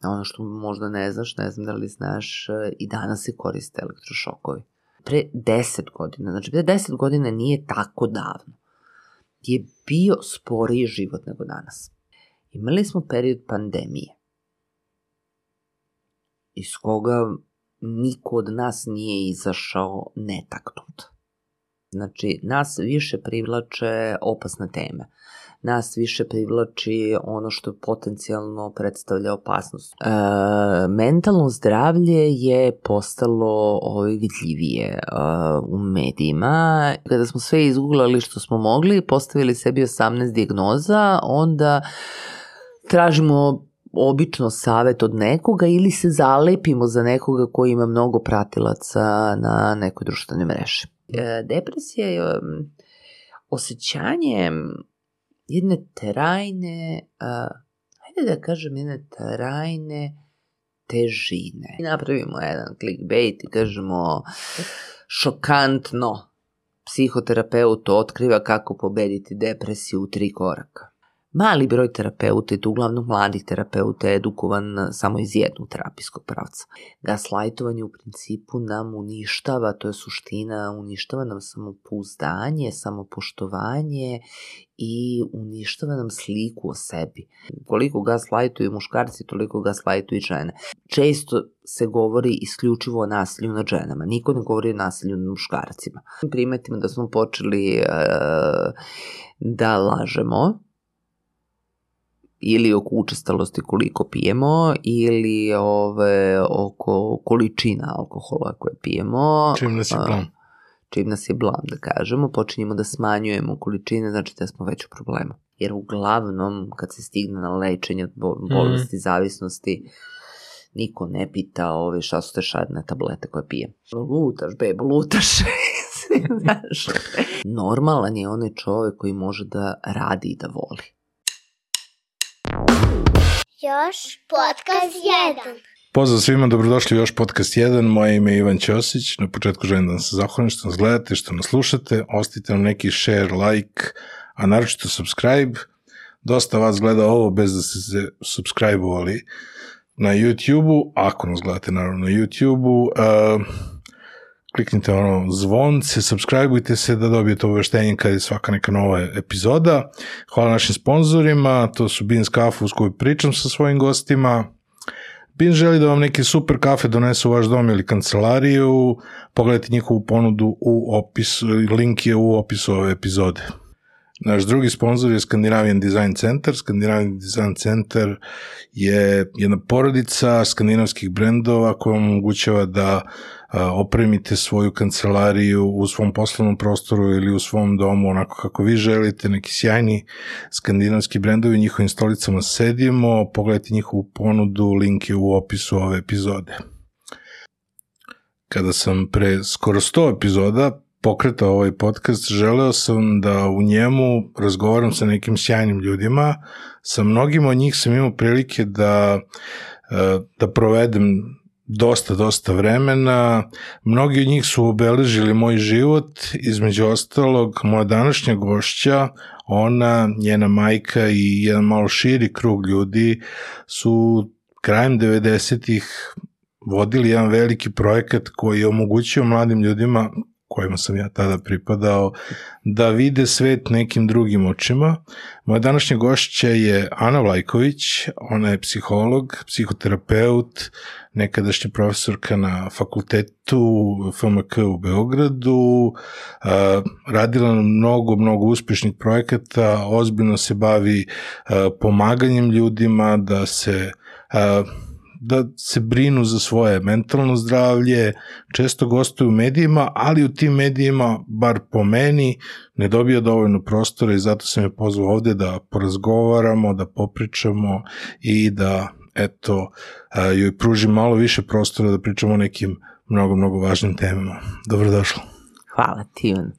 A Ono što možda ne znaš, ne znam da li znaš, e, i danas se koriste elektrošokovi. Pre 10 godina, znači pre 10 godina nije tako davno, je bio sporiji život nego danas. Imali smo period pandemije, iz koga niko od nas nije izašao netaknut. Znači, nas više privlače opasne teme nas više privlači ono što potencijalno predstavlja opasnost. E, mentalno zdravlje je postalo ovaj vidljivije e, u medijima. Kada smo sve izgooglali što smo mogli postavili sebi 18 dijagnoza, onda tražimo obično savet od nekoga ili se zalepimo za nekoga koji ima mnogo pratilaca na nekoj društvenoj mreži. E, depresija je mm, osjećanje jedne trajne, uh, hajde da kažem, jedne trajne težine. I napravimo jedan clickbait i kažemo šokantno psihoterapeut otkriva kako pobediti depresiju u tri koraka mali broj terapeuta, i to uglavnom mladih terapeuta, je edukovan samo iz jednog terapijskog pravca. Gaslajtovanje da, u principu nam uništava, to je suština, uništava nam samopouzdanje, samopoštovanje i uništava nam sliku o sebi. Koliko gaslajtuju muškarci, toliko gaslajtuju i žene. Često se govori isključivo o nasilju nad ženama. Niko ne govori o nasilju nad muškarcima. Primetimo da smo počeli uh, da lažemo ili oko učestalosti koliko pijemo ili ove, oko količina alkohola koje pijemo. Čim nas je blam. Čim nas je blam, da kažemo. Počinjemo da smanjujemo količine, znači da smo već u problemu. Jer uglavnom, kad se stigne na lečenje mhm. bolesti, mm. zavisnosti, niko ne pita ove šta su te šarne tablete koje pijem. Lutaš, bebo, lutaš. Znaš. Normalan je onaj čovjek koji može da radi i da voli. Još podcast 1. Pozdrav svima, dobrodošli u još podcast 1. Moje ime je Ivan Ćosić. Na početku želim da vam se zahvalim što nas gledate, što nas slušate. Ostavite nam neki share, like, a naročito subscribe. Dosta vas gleda ovo bez da ste se subscribe-ovali na YouTube-u, ako nas gledate naravno na YouTube-u. Uh, kliknite ono zvonce, subscribeujte se da dobijete obaveštenje kada je svaka neka nova epizoda. Hvala našim sponzorima, to su Beans Kafu s koju pričam sa svojim gostima. Beans želi da vam neki super kafe donese u vaš dom ili kancelariju. Pogledajte njihovu ponudu u opisu, link je u opisu ove epizode. Naš drugi sponsor je Scandinavian Design Center. Scandinavian Design Center je jedna porodica skandinavskih brendova koja omogućava da opremite svoju kancelariju u svom poslovnom prostoru ili u svom domu onako kako vi želite, neki sjajni skandinavski brendovi njihovim stolicama sedimo, pogledajte njihovu ponudu, link je u opisu ove epizode. Kada sam pre skoro 100 epizoda pokretao ovaj podcast, želeo sam da u njemu razgovaram sa nekim sjajnim ljudima. Sa mnogima od njih sam imao prilike da, da provedem dosta, dosta vremena. Mnogi od njih su obeležili moj život, između ostalog moja današnja gošća, ona, njena majka i jedan malo širi krug ljudi su krajem 90-ih vodili jedan veliki projekat koji je omogućio mladim ljudima kojima sam ja tada pripadao, da vide svet nekim drugim očima. Moja današnja gošća je Ana Vlajković, ona je psiholog, psihoterapeut, nekadašnja profesorka na fakultetu FMK u Beogradu, radila na mnogo, mnogo uspešnih projekata, ozbiljno se bavi pomaganjem ljudima da se da se brinu za svoje mentalno zdravlje, često gostuju u medijima, ali u tim medijima, bar po meni, ne dobija dovoljno prostora i zato sam je pozvao ovde da porazgovaramo, da popričamo i da eto, joj pruži malo više prostora da pričamo o nekim mnogo, mnogo važnim temama. Dobrodošla. Hvala ti, Ivan.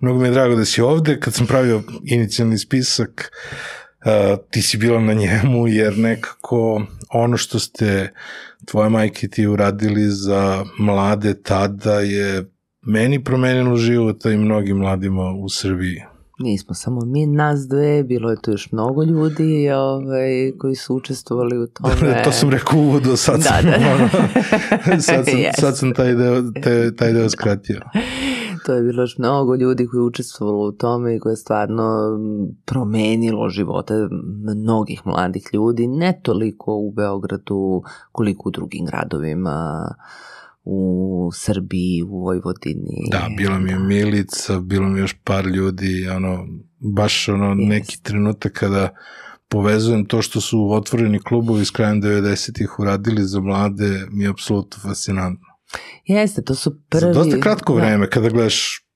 Mnogo mi je drago da si ovde. Kad sam pravio inicijalni spisak, uh, Uh, ti si bila na njemu jer nekako ono što ste tvoje majke ti uradili za mlade tada je meni promenilo života i mnogim mladima u Srbiji. Nismo samo mi, nas dve, bilo je tu još mnogo ljudi ovaj, koji su učestvovali u tome. to sam rekao uvodu, sad, da, sam, da. da. Ono, sad, sam, yes. sad sam taj deo, te, taj deo skratio. Da. to je bilo još mnogo ljudi koji je učestvovalo u tome i koje je stvarno promenilo živote mnogih mladih ljudi, ne toliko u Beogradu koliko u drugim gradovima u Srbiji, u Vojvodini. Da, bila mi je da. Milica, bilo mi još par ljudi, ono, baš ono yes. neki trenutak kada povezujem to što su otvoreni klubovi s krajem 90-ih uradili za mlade, mi je apsolutno fascinantno. Jeste, to su prvi... Za dosta kratko da. vreme, da. kada gledaš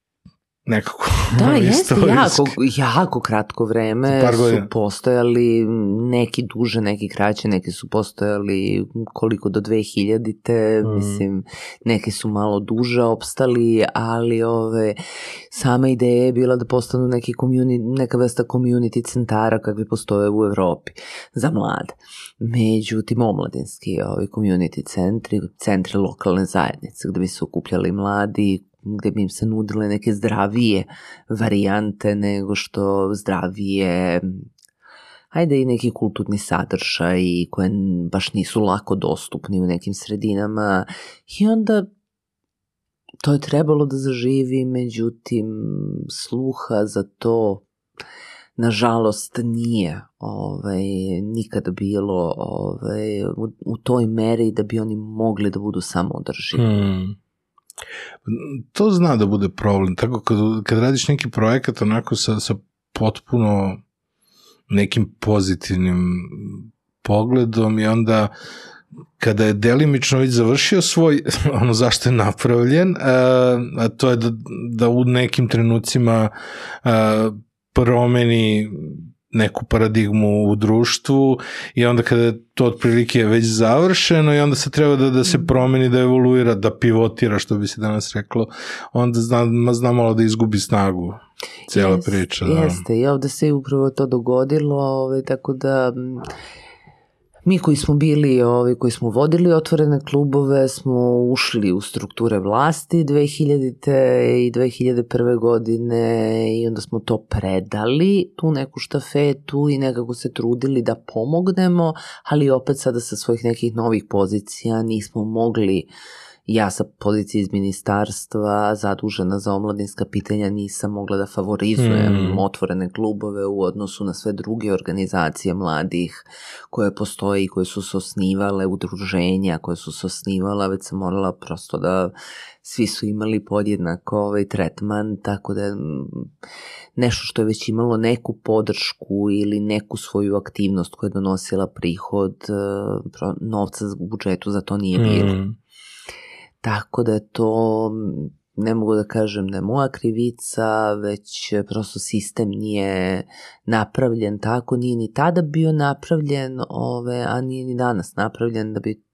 nekako da, jeste, jako, jako kratko vreme su postojali neki duže, neki kraće, neki su postojali koliko do 2000-te, mm. mislim, neke su malo duže opstali, ali ove, sama ideja je bila da postanu neki community, neka vrsta community centara kakvi postoje u Evropi za mlade. Međutim, omladinski ovaj community centri, centri lokalne zajednice gde bi se okupljali mladi, gde bi im se nudile neke zdravije varijante nego što zdravije ajde i neki kulturni sadržaj koje baš nisu lako dostupni u nekim sredinama i onda to je trebalo da zaživi, međutim sluha za to nažalost nije ovaj, nikad bilo ovaj, u, u toj meri da bi oni mogli da budu samoodrživi. Hmm. To zna da bude problem, tako kad, kad radiš neki projekat onako sa, sa potpuno nekim pozitivnim pogledom i onda kada je delimično već završio svoj, ono zašto je napravljen, a, eh, a to je da, da u nekim trenucima a, eh, promeni neku paradigmu u društvu i onda kada to otprilike je već završeno i onda se treba da, da se mm. promeni, da evoluira, da pivotira, što bi se danas reklo, onda zna, zna malo da izgubi snagu cijela jest, priča. Da. Jeste, i ovde se upravo to dogodilo, ovaj, tako da mi koji smo bili, ovi koji smo vodili otvorene klubove, smo ušli u strukture vlasti 2000. i 2001. godine i onda smo to predali, tu neku štafetu i nekako se trudili da pomognemo, ali opet sada sa svojih nekih novih pozicija nismo mogli uh, ja sa policije iz ministarstva zadužena za omladinska pitanja nisam mogla da favorizujem mm. otvorene klubove u odnosu na sve druge organizacije mladih koje postoje i koje su se osnivale, udruženja koje su se osnivala, već sam morala prosto da svi su imali podjednako ovaj tretman, tako da mm, nešto što je već imalo neku podršku ili neku svoju aktivnost koja je donosila prihod eh, novca u budžetu za to nije bilo. Mm. Tako da je to, ne mogu da kažem ne da je moja krivica, već prosto sistem nije napravljen tako, nije ni tada bio napravljen, ove, a nije ni danas napravljen da bi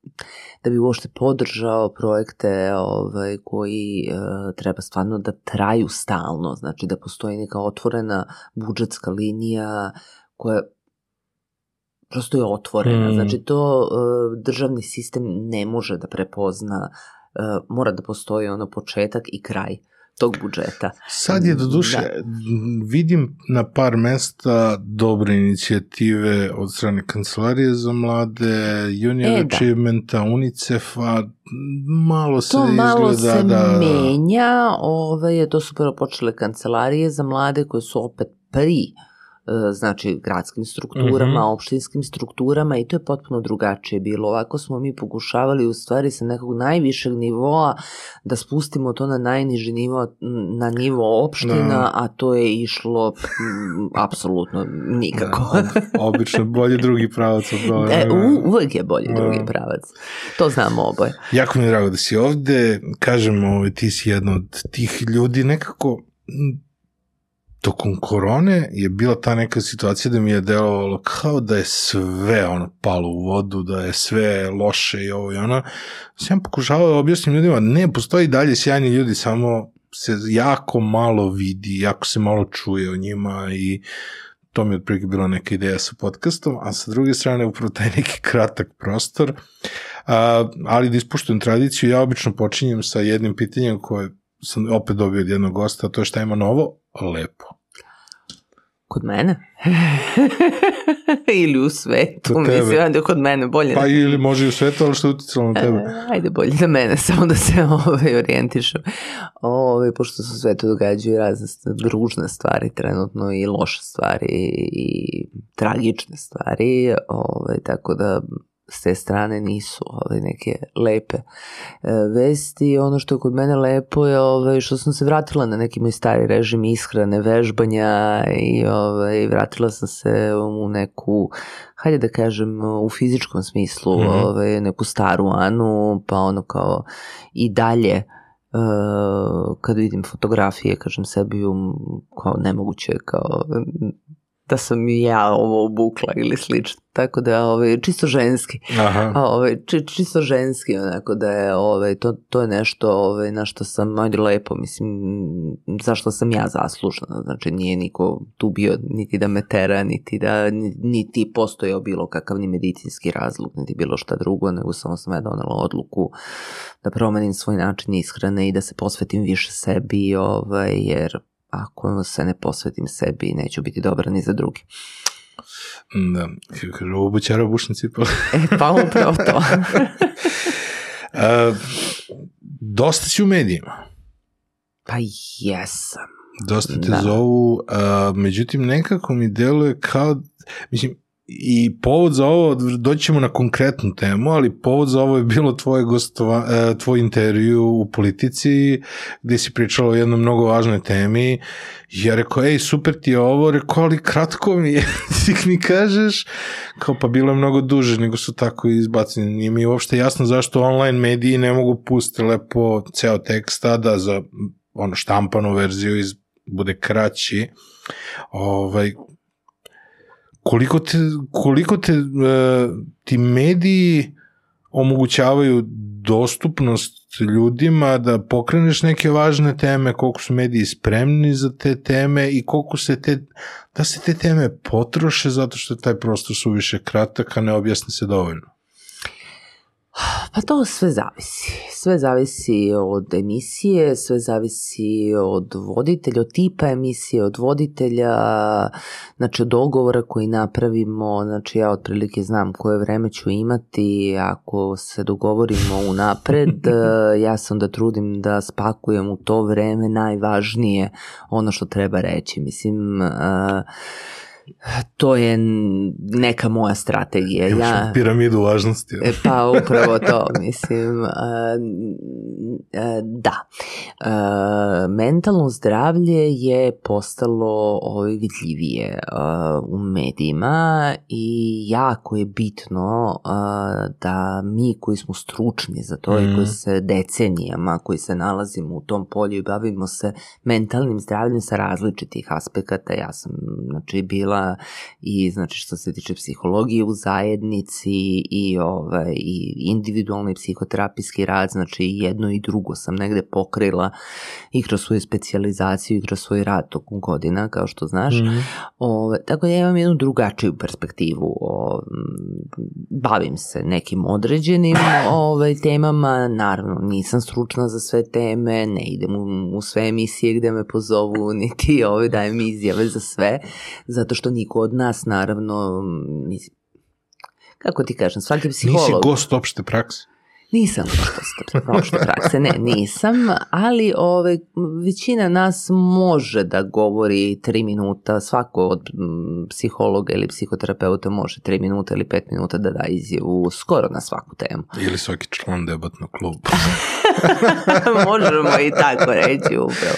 da bi uopšte podržao projekte ovaj, koji e, treba stvarno da traju stalno, znači da postoji neka otvorena budžetska linija koja prosto je otvorena. Mm. Znači to e, državni sistem ne može da prepozna uh, mora da postoji ono početak i kraj tog budžeta. Sad je do duše, da. vidim na par mesta dobre inicijative od strane Kancelarije za mlade, Junior e, da. Achievementa, da. UNICEF-a, malo se to izgleda malo se da... da-, da. menja, ove, ovaj, to su prvo počele Kancelarije za mlade koje su opet pri uh, E, znači gradskim strukturama, mm -hmm. opštinskim strukturama i to je potpuno drugačije bilo. Ovako smo mi pokušavali u stvari sa nekog najvišeg nivoa da spustimo to na najniži nivo, na nivo opština, da. a to je išlo apsolutno nikako. Da, obično bolje drugi pravac od ove. E, u, uvek je bolje da. drugi pravac. To znamo oboje. Jako mi je drago da si ovde. Kažem, ovaj, ti si jedan od tih ljudi nekako tokom korone je bila ta neka situacija da mi je delovalo kao da je sve ono palo u vodu, da je sve loše i ovo i ono. Sam pokušavao da objasnim ljudima, ne, postoji dalje sjajni ljudi, samo se jako malo vidi, jako se malo čuje o njima i to mi je otprilike bila neka ideja sa podcastom, a sa druge strane upravo taj neki kratak prostor, a, ali da ispuštujem tradiciju, ja obično počinjem sa jednim pitanjem koje sam opet dobio od jednog gosta, to je šta ima novo, lepo? Kod mene? ili u svetu, kod mislim, ajde kod mene, bolje. Pa ili može i u svetu, ali što je utjecalo na tebe? E, ajde bolje na mene, samo da se ove, ovaj, orijentišem. Ove, ovaj, pošto se u svetu događaju razne ružne stvari trenutno i loše stvari i tragične stvari, ove, ovaj, tako da s te strane nisu ove ovaj, neke lepe e, vesti. Ono što je kod mene lepo je ove, ovaj, što sam se vratila na neki moj stari režim ishrane, vežbanja i ove, ovaj, vratila sam se u neku, hajde da kažem u fizičkom smislu, mm -hmm. ove, neku staru Anu, pa ono kao i dalje Uh, kad vidim fotografije, kažem sebi, um, kao nemoguće, kao da sam ja ovo obukla ili slično. Tako da, ovaj, čisto ženski. Aha. Ovaj, či, čisto ženski, onako da je, ovaj, to, to je nešto ovaj, na što sam, ajde lepo, mislim, zašto sam ja zaslužena. Znači, nije niko tu bio niti da me tera, niti da, niti postojao bilo kakav ni medicinski razlog, niti bilo šta drugo, nego samo sam ja donela odluku da promenim svoj način ishrane i da se posvetim više sebi, ovaj, jer ako se ne posvetim sebi, neću biti dobar ni za druge. Da, kaže, ovo bućara bušne cipale. e, pa upravo to. A, dosta si u medijima. Pa jesam. Dosta te da. zovu, a, međutim nekako mi deluje kao, mislim, i povod za ovo, doći ćemo na konkretnu temu, ali povod za ovo je bilo tvoje gostova, e, tvoj intervju u politici, gde si pričala o jednoj mnogo važnoj temi. Ja rekao, ej, super ti je ovo, rekao, ali kratko mi je, ti mi kažeš, kao pa bilo je mnogo duže nego su tako izbaceni. Nije mi uopšte jasno zašto online mediji ne mogu pustiti lepo ceo tekst, a da za ono štampanu verziju iz, bude kraći. Ovaj, koliko te, koliko te uh, ti mediji omogućavaju dostupnost ljudima da pokreneš neke važne teme, koliko su mediji spremni za te teme i koliko se te, da se te teme potroše zato što je taj prostor suviše kratak, a ne objasni se dovoljno. Pa to sve zavisi. Sve zavisi od emisije, sve zavisi od voditelja, od tipa emisije, od voditelja, znači od dogovora koji napravimo, znači ja otprilike znam koje vreme ću imati, ako se dogovorimo unapred, ja se onda trudim da spakujem u to vreme najvažnije ono što treba reći. Mislim, uh, To je neka moja strategija. Imaš ja, piramidu važnosti. E, pa upravo to, mislim. Da. Mentalno zdravlje je postalo ovaj vidljivije u medijima i jako je bitno da mi koji smo stručni za to mm. i koji mhm. se decenijama, koji se nalazimo u tom polju i bavimo se mentalnim zdravljem sa različitih aspekata. Ja sam, znači, bila i znači što se tiče psihologije u zajednici i, ovaj, i individualni psihoterapijski rad, znači jedno i drugo sam negde pokrila i kroz svoju specijalizaciju i kroz svoj rad tokom godina, kao što znaš. Mm -hmm. Ove, tako da ja imam jednu drugačiju perspektivu. O, bavim se nekim određenim ovaj, temama, naravno nisam stručna za sve teme, ne idem u, u sve emisije gde me pozovu, niti ovaj, dajem izjave za sve, zato što niko od nas naravno, mislim, kako ti kažem, svaki psiholog... Nisi gost opšte prakse? Nisam opšte prakse, ne, nisam, ali ove, ovaj, većina nas može da govori tri minuta, svako od psihologa ili psihoterapeuta može tri minuta ili pet minuta da da izjavu skoro na svaku temu. Ili svaki član debatnog kluba. Možemo i tako reći upravo.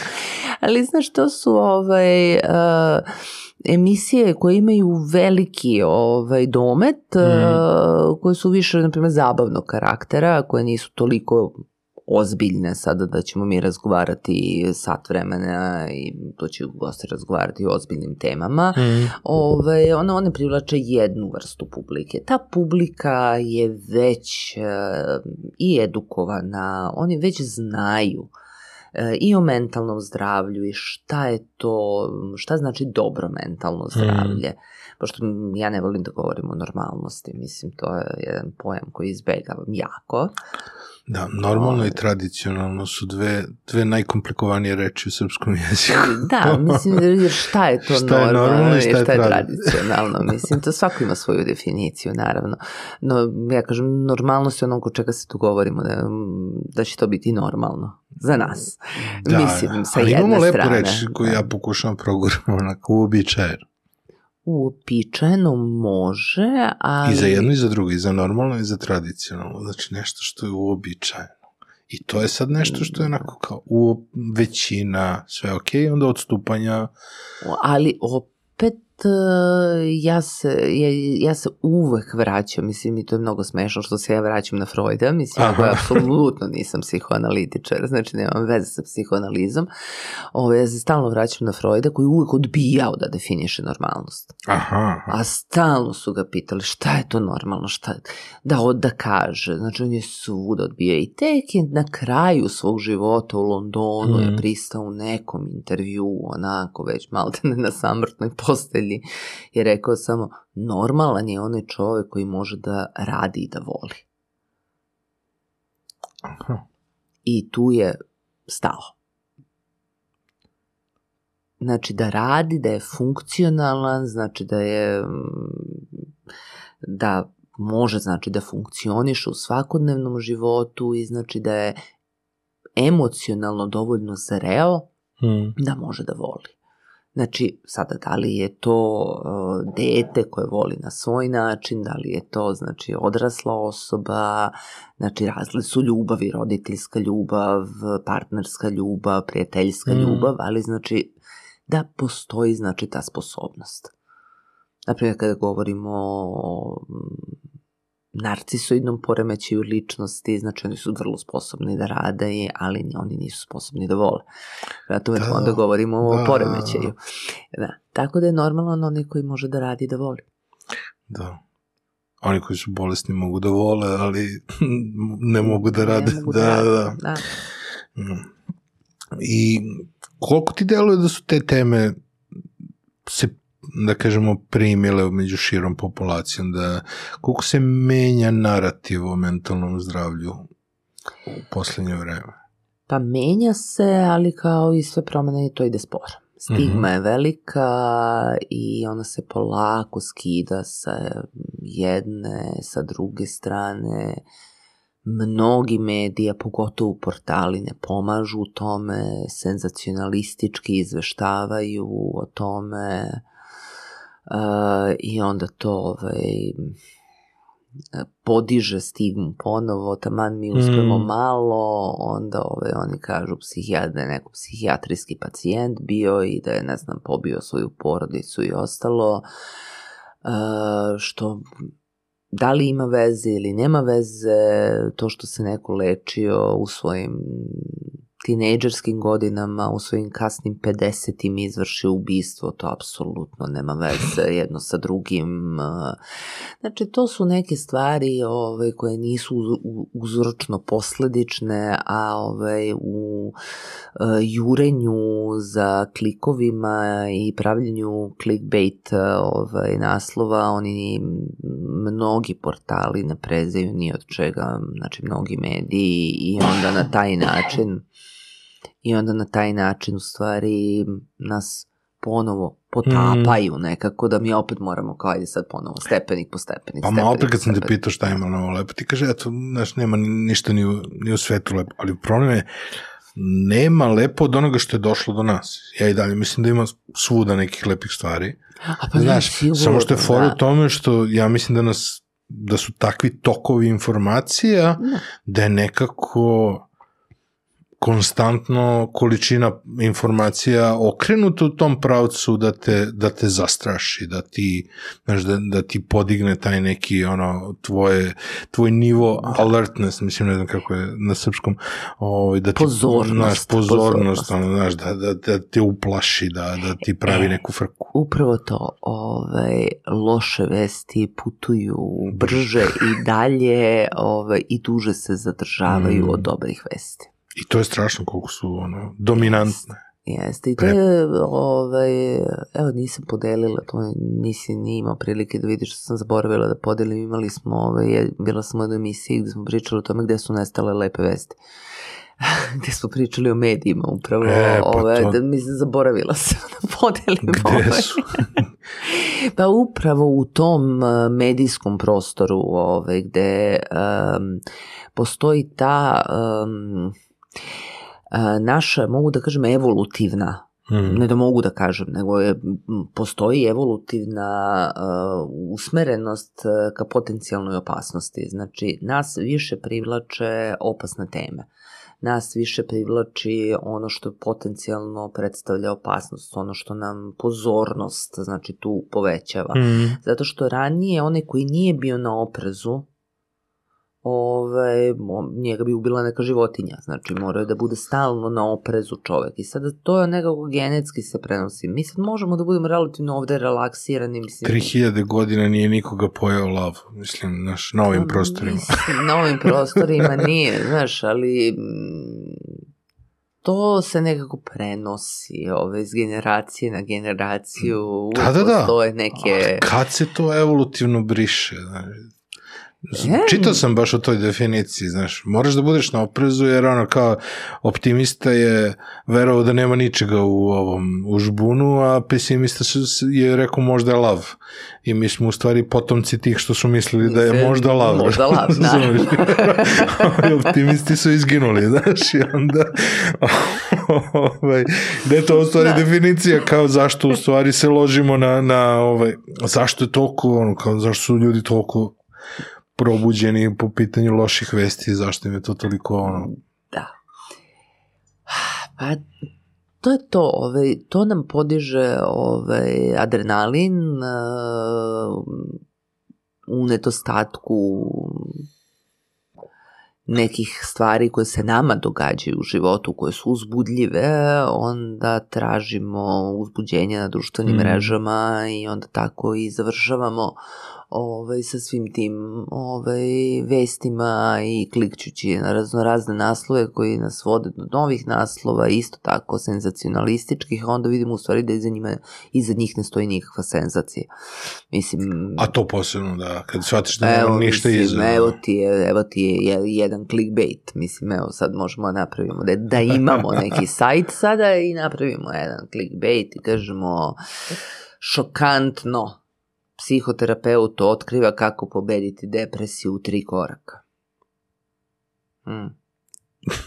Ali znaš, to su ovaj... Uh, emisije koje imaju veliki ovaj domet, mm. koje su više na primjer zabavnog karaktera, koje nisu toliko ozbiljne sada da ćemo mi razgovarati sat vremena i to će gosti razgovarati o ozbiljnim temama. Mm. Ove, ovaj, one, one privlače jednu vrstu publike. Ta publika je već e, i edukovana, oni već znaju E, i o mentalnom zdravlju i šta je to, šta znači dobro mentalno mm. zdravlje. Mm. Pošto ja ne volim da govorim o normalnosti, mislim to je jedan pojam koji izbegavam jako. Da, normalno i ovaj. tradicionalno su dve, dve najkomplikovanije reči u srpskom jeziku. da, mislim, jer da šta je to šta normalno, je normalno i šta, je, šta je tradicionalno? Mislim, to svako ima svoju definiciju, naravno. No, ja kažem, normalnost je onog oko čega se tu govorimo, da, da će to biti normalno za nas. Da, mislim, sa ali imamo lepu reč koju da. ja pokušavam proguram, onako uobičajeno uopičajeno može, ali... I za jedno i za drugo, i za normalno i za tradicionalno, znači nešto što je uobičajeno. I to je sad nešto što je onako kao u većina, sve ok, onda odstupanja. Ali opet ja se, ja, ja se uvek vraćam, mislim i to je mnogo smešno što se ja vraćam na Freuda, mislim Aha. ja apsolutno nisam psihoanalitičar, znači nemam veze sa psihoanalizom, Ovo, ja se stalno vraćam na Freuda koji uvek odbijao da definiše normalnost. Aha. A stalno su ga pitali šta je to normalno, šta je, da od da kaže, znači on je svuda odbijao i tek je na kraju svog života u Londonu mm. je mhm. pristao u nekom intervju, onako već malte na samrtnoj postelji vidi je rekao samo normalan je onaj čovjek koji može da radi i da voli. Aha. I tu je stao. Znači da radi, da je funkcionalan, znači da je da može znači da funkcioniše u svakodnevnom životu i znači da je emocionalno dovoljno zreo hmm. da može da voli. Znači, sada da li je to dete koje voli na svoj način, da li je to znači odrasla osoba, znači razli su ljubavi, roditeljska ljubav, partnerska ljubav, prijateljska mm. ljubav, ali znači da postoji znači ta sposobnost. Naprimjer, kada govorimo o narcisoidnom poremećaju ličnosti, znači oni su vrlo sposobni da rade, ali oni nisu sposobni da vole. Zato da, onda govorimo da, o poremećaju. Da. Tako da je normalno da onaj koji može da radi da voli. Da. Oni koji su bolesni mogu da vole, ali ne mogu da rade. mogu da, da, da. da. da. Mm. I koliko ti deluje da su te teme se da kažemo, primile među širom populacijom, da koliko se menja narativ o mentalnom zdravlju u poslednje vreme? Pa menja se, ali kao i sve promene to ide sporo. Stigma mm -hmm. je velika i ona se polako skida sa jedne, sa druge strane. Mnogi medija, pogotovo portali, ne pomažu u tome, senzacionalistički izveštavaju o tome Uh, i onda to ovaj, podiže stigmu ponovo, taman mi uspemo mm. malo, onda ove, ovaj, oni kažu psihijat, da je neko psihijatrijski pacijent bio i da je, ne znam, pobio svoju porodicu i ostalo, uh, što da li ima veze ili nema veze to što se neko lečio u svojim tinejdžerskim godinama, u svojim kasnim 50-im izvrši ubistvo, to apsolutno nema veze jedno sa drugim. Znači, to su neke stvari ove, ovaj, koje nisu uzročno posledične, a ove, ovaj, u e, jurenju za klikovima i pravljenju clickbait ove, ovaj, naslova, oni mnogi portali naprezaju ni od čega, znači mnogi mediji i onda na taj način i onda na taj način u stvari nas ponovo potapaju mm. nekako da mi opet moramo kao ajde sad ponovo stepenik po stepenik. Pa ma opet kad sam te pitao šta ima novo lepo, ti kaže eto, znaš, nema ništa ni u, ni u svetu lepo, ali problem je nema lepo od onoga što je došlo do nas. Ja i dalje mislim da ima svuda nekih lepih stvari. A pa znaš, samo što je fora da. u tome što ja mislim da nas da su takvi tokovi informacija da, da je nekako konstantno količina informacija okrenuta u tom pravcu da te, da te zastraši, da ti, znaš, da, da ti podigne taj neki ono, tvoje, tvoj nivo alertness, mislim ne znam kako je na srpskom, ovaj, da ti, pozornost, naš, pozornost, pozornost. Ono, znaš, da, da, da te uplaši, da, da ti e, pravi e, neku frku. Upravo to, ovaj, loše vesti putuju brže i dalje ovaj, i duže se zadržavaju mm. od dobrih vesti. I to je strašno koliko su ono, dominantne. Jeste, i to je, ovaj, evo nisam podelila, to nisi ni imao prilike da vidiš što sam zaboravila da podelim, imali smo, ovaj, bila sam u jednoj emisiji gde smo pričali o tome gde su nestale lepe vesti. gde smo pričali o medijima upravo, e, pa ove, to... Ovaj, da, mislim, zaboravila sam da podelim gde ove. Ovaj. Su? pa upravo u tom eh, medijskom prostoru ove, ovaj, gde um, postoji ta um, Naša, mogu da kažem, evolutivna Hmm. Ne da mogu da kažem, nego je, postoji evolutivna uh, usmerenost uh, ka potencijalnoj opasnosti. Znači, nas više privlače opasne teme. Nas više privlači ono što potencijalno predstavlja opasnost, ono što nam pozornost, znači tu povećava. Hmm. Zato što ranije onaj koji nije bio na oprezu, ovaj, njega bi ubila neka životinja, znači mora da bude stalno na oprezu čovek i sada to je nekako genetski se prenosi. Mi sad možemo da budemo relativno ovde relaksirani. Mislim, 3000 godina nije nikoga pojao lav, mislim, naš, na ovim pa, prostorima. Mislim, na ovim prostorima nije, znaš, ali mm, to se nekako prenosi ove, iz generacije na generaciju. Da, da, da. neke... A kad se to evolutivno briše? Znači? E? Čitao sam baš o toj definiciji, znaš, moraš da budeš na oprezu jer ono kao optimista je verovao da nema ničega u ovom u žbunu, a pesimista je rekao možda je lav. I mi smo u stvari potomci tih što su mislili da je možda lav. Možda lav, da. optimisti su izginuli, znaš, i onda ovaj, da je to u stvari da. definicija kao zašto u stvari se ložimo na, na ovaj, zašto je toliko, ono, kao zašto su ljudi toliko probuđeni po pitanju loših vesti, zašto im je to toliko ono... Da. Pa, to je to, ovaj, to nam podiže ovaj, adrenalin uh, u nedostatku nekih stvari koje se nama događaju u životu, koje su uzbudljive, onda tražimo uzbuđenje na društvenim mm. mrežama i onda tako i završavamo ovaj, sa svim tim ovaj, vestima i klikćući na razno razne naslove koji nas vode do novih naslova, isto tako senzacionalističkih, onda vidimo u stvari da iza, njima, iza njih ne stoji nikakva senzacija. Mislim, A to posebno, da, kad shvatiš da evo, ništa mislim, iza... Evo ti, je, evo ti je jedan clickbait, mislim, evo sad možemo da napravimo, da, da imamo neki sajt sada i napravimo jedan clickbait i kažemo šokantno psihoterapeut otkriva kako pobediti depresiju u tri koraka. Mm.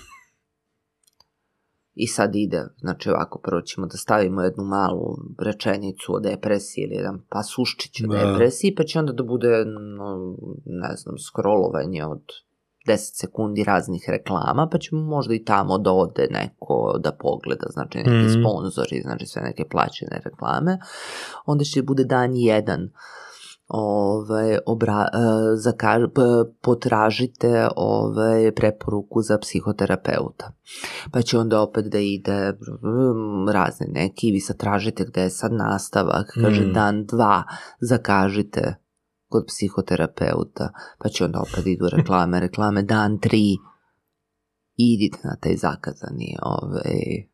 I sad ide, znači ovako, prvo ćemo da stavimo jednu malu rečenicu o depresiji ili jedan pasuščić o da. depresiji, pa će onda da bude, no, ne znam, skrolovanje od 10 sekundi raznih reklama, pa ćemo možda i tamo da ode neko da pogleda, znači neki mm sponzori, znači sve neke plaćene reklame, onda će bude dan jedan ovaj, obra, e, zakaž, potražite ovaj, preporuku za psihoterapeuta. Pa će onda opet da ide razne neki, vi sad tražite gde je sad nastavak, kaže mm. dan dva, zakažite kod psihoterapeuta, pa će onda opet idu reklame, reklame, dan tri, idite na taj zakazani ovaj,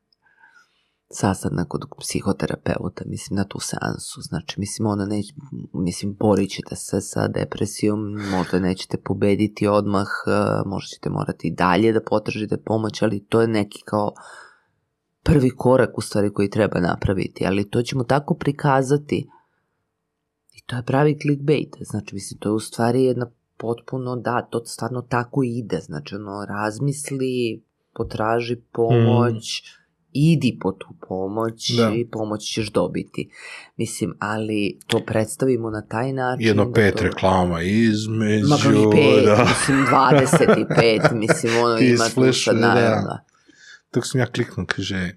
sastanak kod psihoterapeuta, mislim, na tu seansu. Znači, mislim, ona ne, mislim, borit ćete se sa depresijom, možda nećete pobediti odmah, eh, možda ćete morati dalje da potražite pomoć, ali to je neki kao prvi korak u stvari koji treba napraviti, ali to ćemo tako prikazati I to je pravi clickbait, znači mislim to je u stvari jedna potpuno, da, to stvarno tako ide, znači ono razmisli, potraži pomoć, mm. idi po tu pomoć da. i pomoć ćeš dobiti. Mislim, ali to predstavimo na taj način. Jedno da pet to... reklama između. Ma da. pet, da. mislim 25, mislim ono ima tu sad da. naravno. Dok sam ja kliknuo, kaže,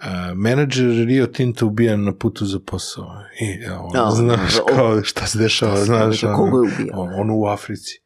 A, menadžer Rio Tinta ubijan na putu za posao. I, on, no, da, znaš, da, da, kao, šta se dešava, znaš, on, on u Africi.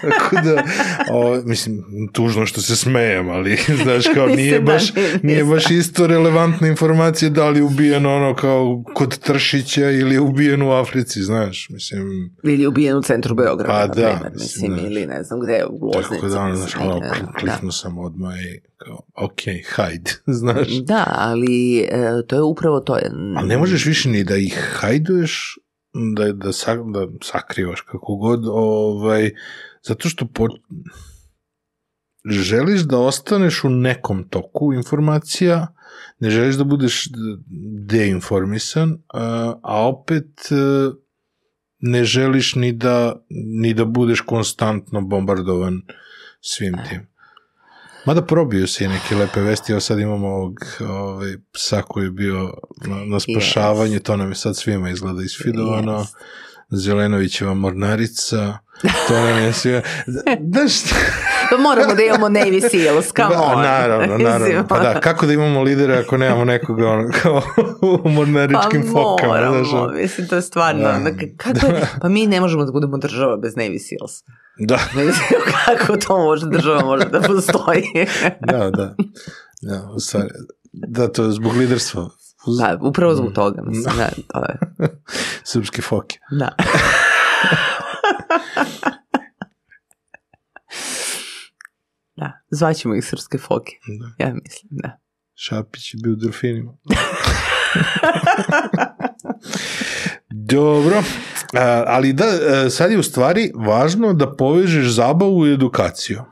Tako da, o, mislim, tužno što se smejem, ali, znaš, kao nije baš, nije baš isto relevantna informacija da li je ubijeno ono kao kod Tršića ili je ubijen u Africi, znaš, mislim... Ili je ubijen u centru Beograda, pa, da, mislim, znaš, ili ne znam gde, u Loznici. Tako da, ono, znaš, kao, kliknu da. sam odmah i kao, ok, hajde, znaš. Da, ali e, to je upravo to. Je... Ali ne možeš više ni da ih hajduješ, da, da, sa, da sakrivaš kako god, ovaj, zato što po, želiš da ostaneš u nekom toku informacija, ne želiš da budeš deinformisan, a, a opet e, ne želiš ni da, ni da budeš konstantno bombardovan svim e. tim. Mada probiju se i neke lepe vesti, evo sad imamo ovog ovaj, psa koji je bio na, na spašavanju, yes. to nam je sad svima izgleda isfidovano. Yes. Zelenovićeva mornarica, to nam je sve... Da, šta? Pa moramo da imamo Navy Seals, come da, on. Da, naravno, naravno. Pa da, kako da imamo lidera ako nemamo nekoga ono, kao u mornaričkim pa fokama? Pa moramo, znaš, mislim, to je stvarno. Da, kako, da. Pa mi ne možemo da budemo država bez Navy Seals. Da. kako to može država može da postoji? da, da. Da, u stvari, da, to je zbog liderstva Da, upravo zbog mm. toga, mislim, da, da to je. Srpske foke. Da. da, zvaćemo ih srpske foke. Da. Ja mislim, da. Šapić je bio u delfinima. Dobro, ali da, e, sad je u stvari važno da povežeš zabavu i edukaciju.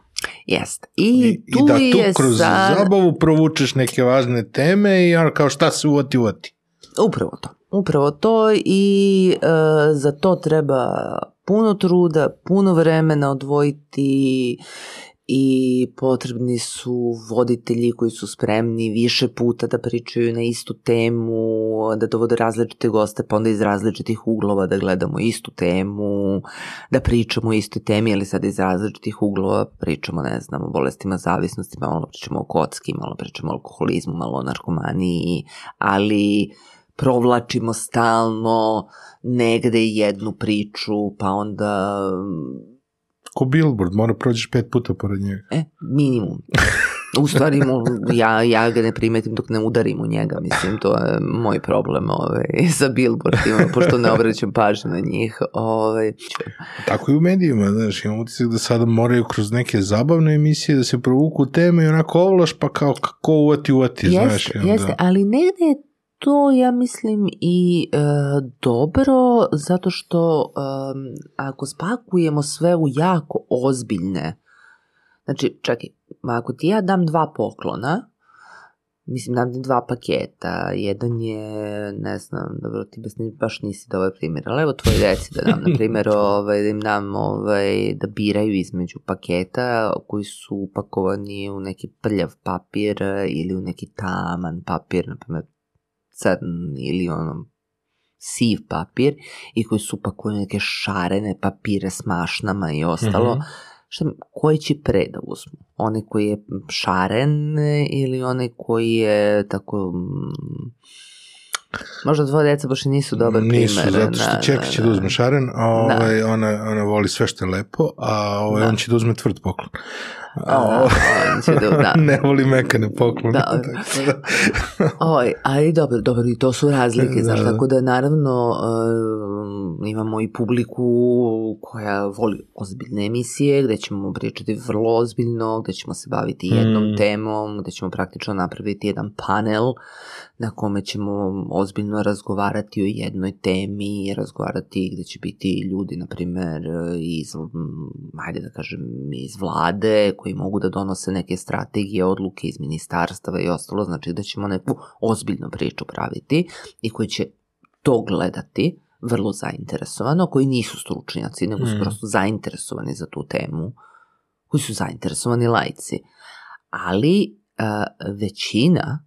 Jest. I, I tu I da tu je kroz sad... zabavu provučeš neke važne teme i ono kao šta se uvoti, uvoti. Upravo to. Upravo to i e, za to treba puno truda, puno vremena odvojiti i potrebni su voditelji koji su spremni više puta da pričaju na istu temu, da dovode različite goste, pa onda iz različitih uglova da gledamo istu temu, da pričamo o istoj temi, ali sad iz različitih uglova pričamo, ne znam, o bolestima zavisnosti, malo pričamo o kocki, malo pričamo o alkoholizmu, malo o narkomaniji, ali provlačimo stalno negde jednu priču, pa onda Ko billboard, mora prođeš pet puta pored njega. E, minimum. U stvari, mu, ja, ja ga ne primetim dok ne udarim u njega, mislim, to je moj problem ovaj, sa billboardima, pošto ne obraćam pažnju na njih. Ovaj. Tako i u medijima, znaš, imam utisak da sada moraju kroz neke zabavne emisije da se provuku teme i onako ovlaš, pa kao kako uvati, uvati, jeste, znaš. Jeste, da. ali negde je to ja mislim i e, dobro zato što e, ako spakujemo sve u jako ozbiljne, znači čekaj, ako ti ja dam dva poklona, mislim dam dva paketa, jedan je, ne znam, dobro ti baš nisi dobar primjer, ali evo tvoje deci da dam, na primjer, da. ovaj, da im dam ovaj, da biraju između paketa koji su upakovani u neki prljav papir ili u neki taman papir, na primjer crn ili ono siv papir i koji su pakuju neke šarene papire s mašnama i ostalo. Mm-hmm. Šta, koji će pre da uzmu? Onaj koji je šaren ili one koji je tako mm, Možda tvoje deca baš i nisu dobar primer. Nisu, zato što da, Čeka će da, da, da uzme šaren, a da. ovaj, da. ona, ona voli sve što je lepo, a ovaj, da. on će da uzme tvrd poklon. A, a, on će da, da. ne voli mekane poklone. Da. da. Oj, ali dobro, dobro, i to su razlike, da, znaš, da. tako da naravno uh, imamo i publiku koja voli ozbiljne emisije, gde ćemo pričati vrlo ozbiljno, gde ćemo se baviti jednom mm. temom, gde ćemo praktično napraviti jedan panel na kome ćemo ozbiljno razgovarati o jednoj temi, razgovarati gde će biti ljudi, na primer, iz, ajde da kažem, iz vlade, koji mogu da donose neke strategije, odluke iz ministarstava i ostalo, znači da ćemo neku ozbiljnu priču praviti i koji će to gledati, vrlo zainteresovano, koji nisu stručnjaci, nego su mm. prosto zainteresovani za tu temu, koji su zainteresovani lajci. Ali uh, većina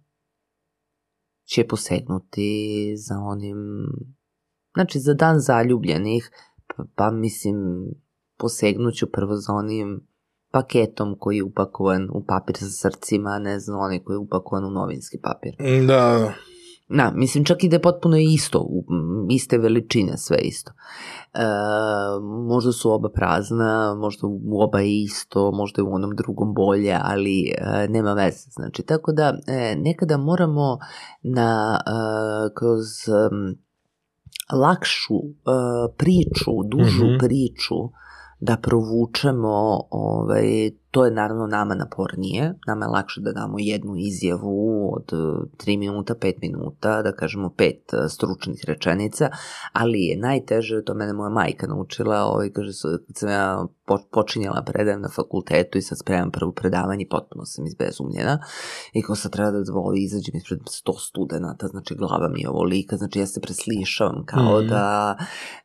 će posegnuti za onim, znači za dan zaljubljenih, pa, pa mislim posegnuću prvo za onim paketom koji je upakovan u papir sa srcima, ne znam, onaj koji je upakovan u novinski papir. Da, Na, da, mislim čak i da je potpuno isto, iste veličine, sve isto. E, možda su oba prazna, možda u oba isto, možda je u onom drugom bolje, ali e, nema veze. Znači, tako da e, nekada moramo na, e, kroz e, lakšu e, priču, dužu mm -hmm. priču, da provučemo ovaj, To je naravno nama napornije, nama je lakše da damo jednu izjavu od 3 e, minuta, 5 minuta, da kažemo 5 e, stručnih rečenica, ali je najteže, to mene moja majka naučila, ovaj, kaže, kad sam ja počinjela predajem na fakultetu i sad spremam prvo predavanje, potpuno sam izbezumljena i kao sad treba da dvoli, izađem ispred 100 studenta, znači glava mi je ovolika, znači ja se preslišavam kao mm. da,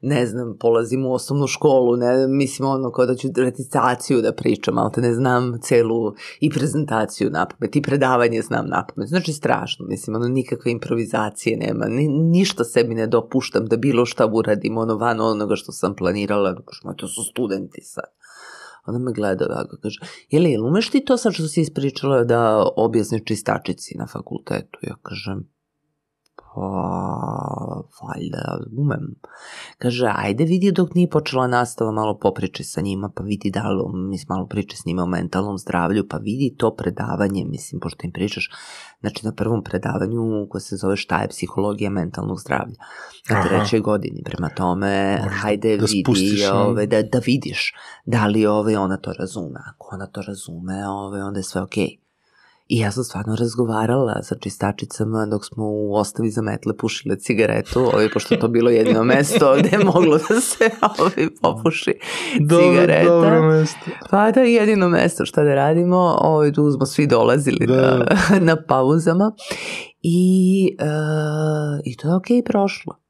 ne znam, polazim u osnovnu školu, ne, mislim ono kao da ću recitaciju da pričam, ali te ne znam znam celu i prezentaciju na pamet, i predavanje znam na pamet. Znači strašno, mislim, ono nikakve improvizacije nema, ni, ništa sebi ne dopuštam da bilo šta uradim, ono van onoga što sam planirala, kažem, to su studenti sad. Ona me gleda ovako, kaže, jeli, umeš ti to sad što si ispričala da objasni čistačici na fakultetu? Ja kažem, O, valjda, umem. Kaže, ajde vidi dok nije počela nastava, malo popriče sa njima, pa vidi da li, mislim, malo priče s njima o mentalnom zdravlju, pa vidi to predavanje, mislim, pošto im pričaš, znači na prvom predavanju koje se zove šta je psihologija mentalnog zdravlja, na trećoj godini, prema tome, Možda hajde da vidi, ove, da, da vidiš da li ove ona to razume, ako ona to razume, ove, onda je sve okej. Okay. I ja sam stvarno razgovarala sa čistačicama dok smo u ostavi za metle pušile cigaretu, ovaj, pošto to bilo jedino mesto gde je moglo da se ovaj, popuši dobro, cigareta. Dobro mesto. Pa da, jedino mesto šta da radimo, ovaj, tu smo svi dolazili da. na, na pauzama. I, uh, I to je okej okay, prošlo.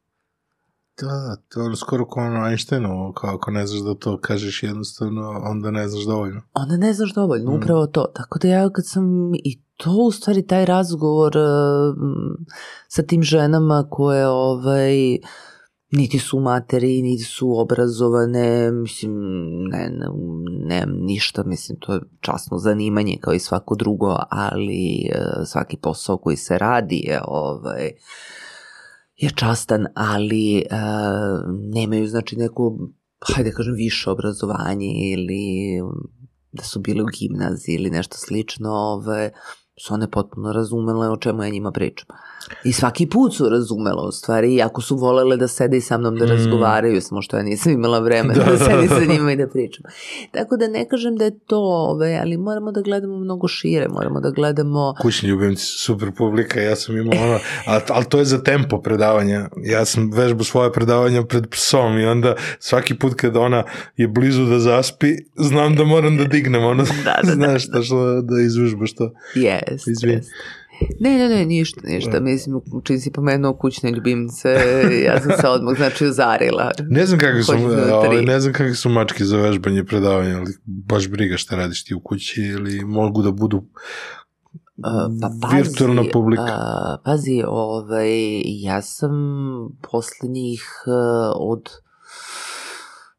Da, to je skoro kao ono Einsteinovo, kao ako ne znaš da to kažeš jednostavno, onda ne znaš dovoljno. Onda ne znaš dovoljno, mm. upravo to. Tako da ja kad sam i to u stvari taj razgovor uh, sa tim ženama koje ovaj, niti su materi, niti su obrazovane, mislim, ne, ne, ne, ništa, mislim, to je časno zanimanje kao i svako drugo, ali uh, svaki posao koji se radi je ovaj, uh, je častan, ali e, nemaju znači neku, hajde da kažem, više obrazovanje ili da su bile u gimnaziji ili nešto slično, ove, su one potpuno razumele o čemu ja njima pričam. I svaki put su razumela u stvari, iako su volele da sede i sa mnom da mm. razgovaraju, samo što ja nisam imala vremena da, da, da, da sedim sa njima i da pričam. Tako da ne kažem da je to, ove, ali moramo da gledamo mnogo šire, moramo da gledamo... Kućni ljubimci super publika, ja sam imao ono, ali to je za tempo predavanja. Ja sam vežbu svoje predavanja pred psom i onda svaki put kada ona je blizu da zaspi, znam da moram da dignem ono, da, da, da. znaš, da, da, da, da izvežbaš to. Yes, Izvin. yes. Ne, ne, ne, ništa, ništa. Da. Mislim, čim si pomenuo kućne ljubimce, ja sam se odmah, znači, uzarila. Ne znam kakve su, da ovaj, ne znam kakve su mačke za vežbanje predavanja, ali baš briga šta radiš ti u kući ili mogu da budu pa pazi, virtualna publika. pazi, ovaj, ja sam poslednjih e, od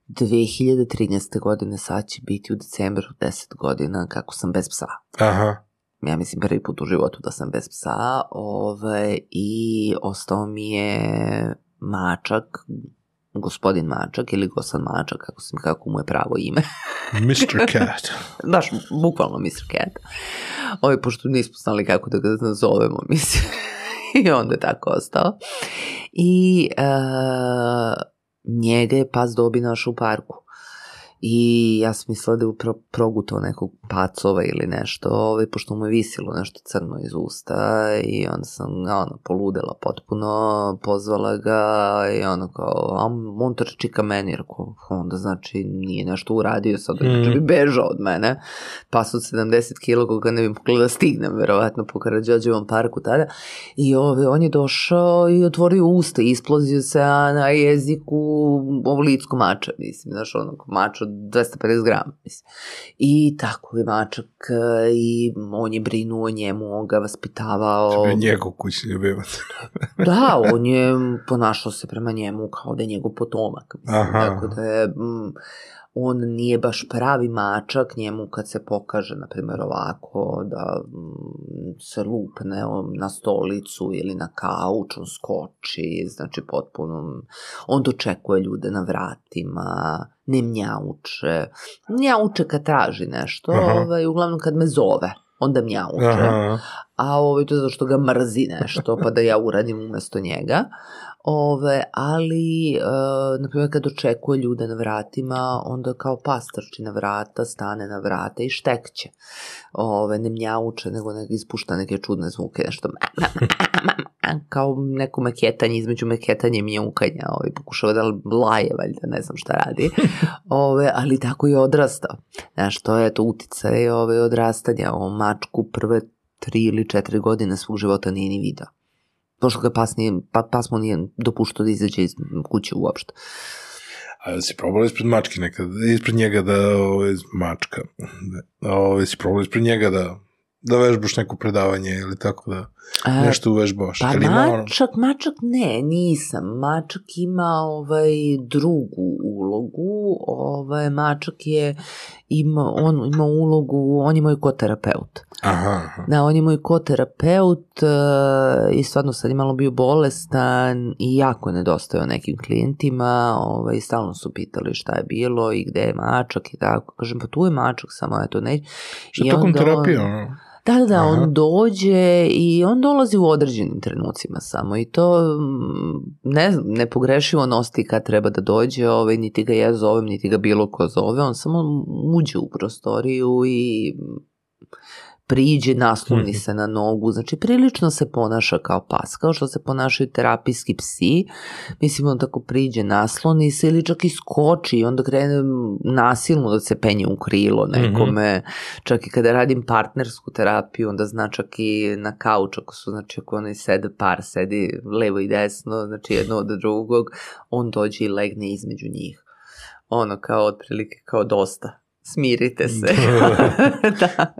2013. godine, sad će biti u decembru 10 godina kako sam bez psa. Aha ja mislim prvi put u životu da sam bez psa ovaj, i ostao mi je mačak, gospodin mačak ili gosan mačak, kako, sam, kako mu je pravo ime. Mr. Cat. Daš, bukvalno Mr. Cat. Ovo, pošto nismo znali kako da ga nazovemo, mislim. I onda je tako ostao. I uh, njega je pas dobi naš u parku i ja sam mislila da je upravo progutao nekog pacova ili nešto, ovaj, pošto mu je visilo nešto crno iz usta i onda sam ono, poludela potpuno, pozvala ga i ono kao, a on trči ka meni, rekao, onda znači nije nešto uradio sad, mm. znači bi bežao od mene, pas od 70 kilo koga ne bi mogla da stignem, verovatno po Karadžođevom parku tada i ovaj, on je došao i otvorio usta, isplozio se a na jeziku ovo litsko mača, mislim, znaš, ono, mača 250 grama, mislim. I tako je mačak e, i on je brinuo njemu, on ga vaspitavao. Čebe njegov kućni ljubimac. da, on je ponašao se prema njemu kao da je njegov potomak. Mislim, Aha. Tako da je... Mm, on nije baš pravi mačak njemu kad se pokaže, na primjer, ovako da se lupne na stolicu ili na kauč, on skoči, znači potpuno, on dočekuje ljude na vratima, ne mjauče. Mjauče kad traži nešto, Aha. ovaj, uglavnom kad me zove onda mjauče. Aha. A ovaj, to zato što ga mrzi nešto, pa da ja uradim umesto njega. Ove, ali, e, eh, na primjer, kad očekuje ljude na vratima, onda kao pastrči na vrata, stane na vrata i štekće. Ove, ne mnjauče, nego ne, ispušta neke čudne zvuke, nešto kao neko meketanje između meketanja i mjaukanja. Ove, pokušava da laje, valjda, ne znam šta radi. Ove, ali tako i odrastao. Znaš, to je to uticaj ove, odrastanja. O mačku prve tri ili četiri godine svog života nije ni video pošto ga pas, nije, pa, pas mu nije dopuštao da izađe iz kuće uopšte. A si probala ispred mačke nekad, ispred njega da, ove, ovaj, mačka, da, ove, ovaj, si probala ispred njega da, da vežbaš neko predavanje ili tako da nešto uvežbavaš? Pa ili mačak, ono... mačak ne, nisam. Mačak ima ovaj drugu ulogu. Ovaj, mačak je, ima, on ima ulogu, on je moj koterapeut. Aha, aha. Da, on je moj koterapeut uh, i stvarno sad je malo bio bolestan i jako je nedostajao nekim klijentima. Ovaj, stalno su pitali šta je bilo i gde je mačak i tako. Kažem, pa tu je mačak, samo eto ne. Što tokom terapije, ono? Da, da, da, Aha. on dođe i on dolazi u određenim trenucima samo i to mm, ne znam, nepogrešivo nosti kad treba da dođe, ovaj, niti ga ja zovem, niti ga bilo ko zove, on samo uđe u prostoriju i priđi, nasluni mhm. se na nogu, znači prilično se ponaša kao pas, kao što se ponašaju terapijski psi, mislim on tako priđe, nasloni se ili čak i skoči i onda krene nasilno da se penje u krilo mhm. nekome, mm -hmm. čak i kada radim partnersku terapiju, onda zna čak i na kauču, ako su, znači ako oni sede par, sedi levo i desno, znači jedno od drugog, on dođe i legne između njih. Ono kao otprilike kao dosta, smirite se. da.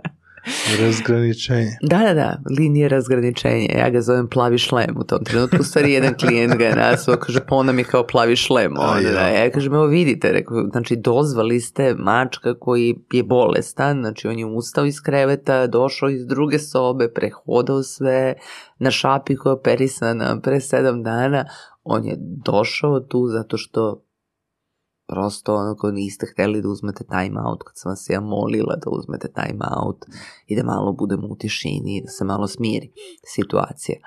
Razgraničenje. Da, da, da, linije razgraničenja. Ja ga zovem plavi šlem u tom trenutku. U stvari, jedan klijent ga je nazvao, kaže, pa mi kao plavi šlem. Ona, da. Ja kažem, evo vidite, rekao, znači, dozvali ste mačka koji je bolestan, znači, on je ustao iz kreveta, došao iz druge sobe, prehodao sve, na šapi koja je operisana pre sedam dana, on je došao tu zato što prosto ono ko niste hteli da uzmete time out kad sam vas ja molila da uzmete time out i da malo budemo u tišini da se malo smiri situacija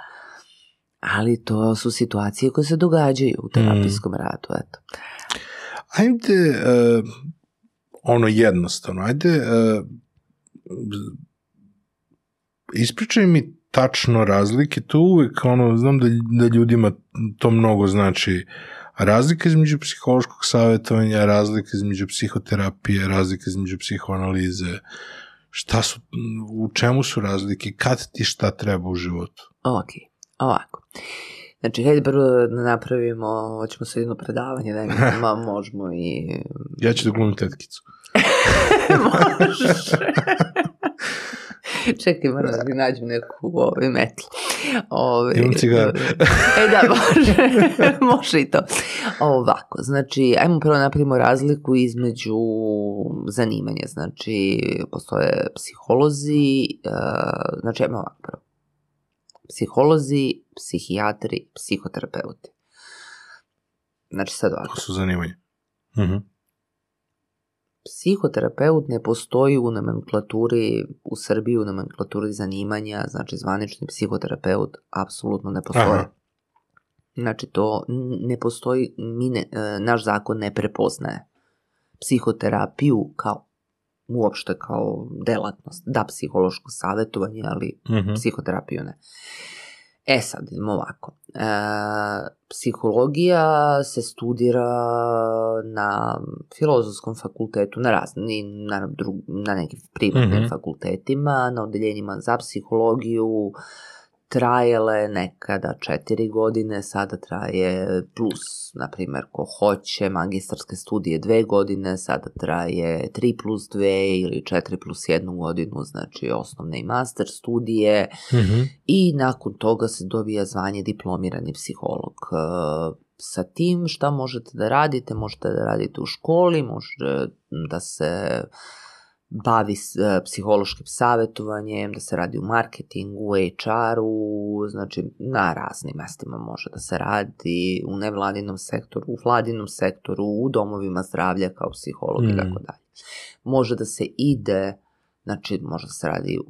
ali to su situacije koje se događaju u terapijskom mm. radu eto ajde uh, ono jednostavno ajde uh, ispričaj mi tačno razlike, to uvek ono, znam da, da ljudima to mnogo znači uh, Razlika između psihološkog savjetovanja, razlika između psihoterapije, razlika između psihoanalize, šta su, u čemu su razlike, kad ti šta treba u životu? Ok, ovako. Znači, hajde prvo da napravimo, hoćemo sad jedno predavanje, da imamo, možemo i... Ja ću da glumim tetkicu. Možeš. Čekaj, moram da nađem neku ovaj metlu. Ovaj, Imam cigar. e da, može, može i to. Ovako, znači, ajmo prvo napravimo razliku između zanimanja. Znači, postoje psiholozi, e, znači, ajmo ovako prvo. Psiholozi, psihijatri, psihoterapeuti. Znači, sad ovako. To su zanimanje. Mhm. Uh -huh psihoterapeut ne postoji u nomenklaturi, u Srbiji u nomenklaturi zanimanja, znači zvanični psihoterapeut apsolutno ne postoji. Aha. Znači to ne postoji, mi ne, e, naš zakon ne prepoznaje psihoterapiju kao uopšte kao delatnost. Da, psihološko savetovanje, ali mm-hmm. psihoterapiju ne. E sad, idemo ovako. E, psihologija se studira na filozofskom fakultetu, na raznim, na, drug, na nekim privatnim mm-hmm. fakultetima, na odeljenjima za psihologiju, trajala nekada četiri godine, sada traje plus, na primjer, ko hoće magistarske studije dve godine, sada traje tri plus dve ili četiri plus jednu godinu, znači osnovne i master studije mm -hmm. i nakon toga se dobija zvanje diplomirani psiholog. E, sa tim šta možete da radite, možete da radite u školi, možete da se bavi e, psihološkim savjetovanjem, da se radi u marketingu, HR-u, znači na raznim mestima može da se radi, u nevladinom sektoru, u vladinom sektoru, u domovima zdravlja kao psiholog i tako mm. dalje. Može da se ide Znači, možda se radi u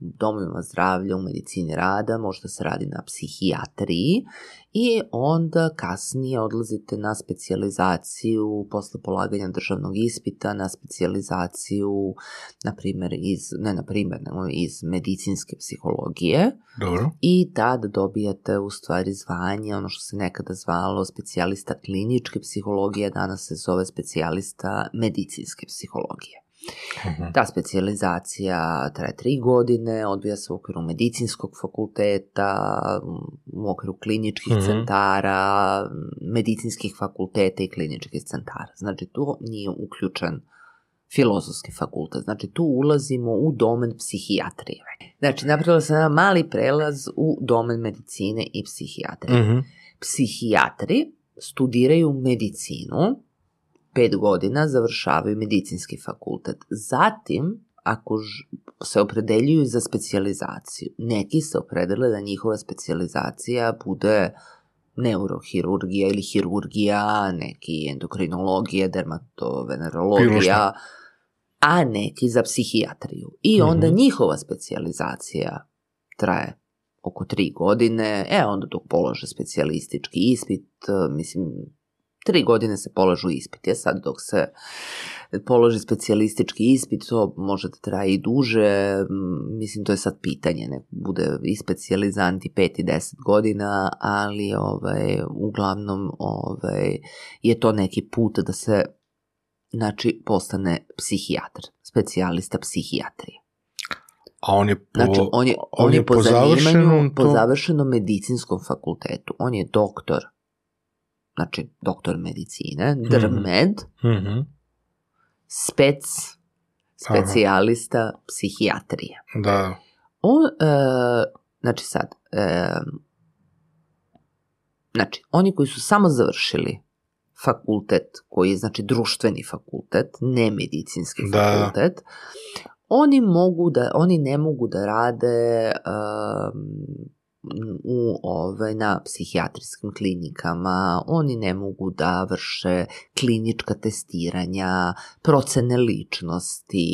domovima zdravlja, u medicini rada, možda se radi na psihijatriji i onda kasnije odlazite na specijalizaciju posle polaganja državnog ispita, na specijalizaciju, na primer, iz, ne na primjer, iz medicinske psihologije. Dobro. I tad dobijate u stvari zvanje, ono što se nekada zvalo specijalista kliničke psihologije, danas se zove specijalista medicinske psihologije uh Ta specijalizacija traje tri godine, odvija se u okviru medicinskog fakulteta, u okviru kliničkih uh-huh. centara, medicinskih fakulteta i kliničkih centara. Znači tu nije uključen filozofski fakultet. Znači tu ulazimo u domen psihijatrije. Znači napravila sam jedan mali prelaz u domen medicine i psihijatrije. Uh-huh. Psihijatri studiraju medicinu pet godina završavaju medicinski fakultet. Zatim, ako se opredeljuju za specijalizaciju, neki se opredele da njihova specijalizacija bude neurohirurgija ili hirurgija, neki endokrinologija, dermatovenerologija, a neki za psihijatriju. I mhm. onda mm-hmm. njihova specijalizacija traje oko tri godine, e onda dok polože specijalistički ispit, mislim, Tri godine se polažu ispite, sad dok se položi specijalistički ispit, to može da traje i duže, mislim to je sad pitanje, ne bude i specijalizanti 5 i 10 godina, ali ovaj, uglavnom ovaj, je to neki put da se znači postane psihijatar, specijalista psihijatrije. A on je po, znači, on je, on, on je, po, po zanimanju, po završenom medicinskom fakultetu. On je doktor znači doktor medicine, mhm. drmed, mm -hmm. spec, specijalista psihijatrije. Da. On, e, znači sad, e, znači, oni koji su samo završili fakultet, koji je znači društveni fakultet, ne medicinski da. fakultet, da. oni mogu da, oni ne mogu da rade um, u, ovaj, na psihijatrijskim klinikama, oni ne mogu da vrše klinička testiranja, procene ličnosti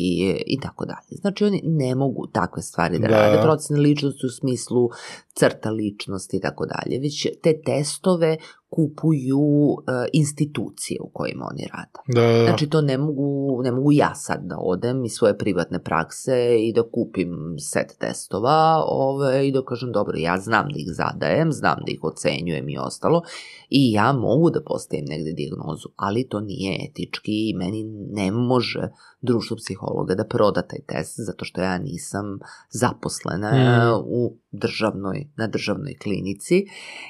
i tako dalje. Znači oni ne mogu takve stvari da, da. rade, procene ličnosti u smislu crta ličnosti i tako dalje, već te testove kupuju e, institucije u kojima oni rade. Da, da. Znači to ne mogu, ne mogu ja sad da odem iz svoje privatne prakse i da kupim set testova ove, i da kažem dobro ja znam da ih zadajem, znam da ih ocenjujem i ostalo i ja mogu da postavim negde dijagnozu, ali to nije etički i meni ne može društvo psihologa da proda taj test zato što ja nisam zaposlena mm. u državnoj, na državnoj klinici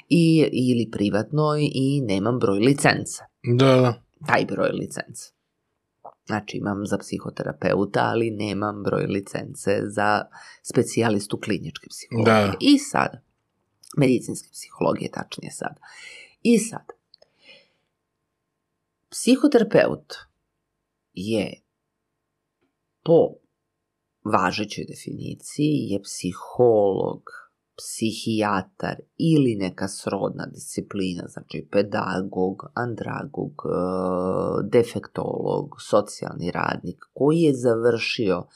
i, ili privatnoj i nemam broj licence. Da. da. Taj broj licence. Znači imam za psihoterapeuta, ali nemam broj licence za specijalistu kliničke psihologije. Da. I sad, medicinske psihologije tačnije sad. I sad, psihoterapeut je po važećoj definiciji je psiholog, psihijatar ili neka srodna disciplina, znači pedagog, andragog, e, defektolog, socijalni radnik koji je završio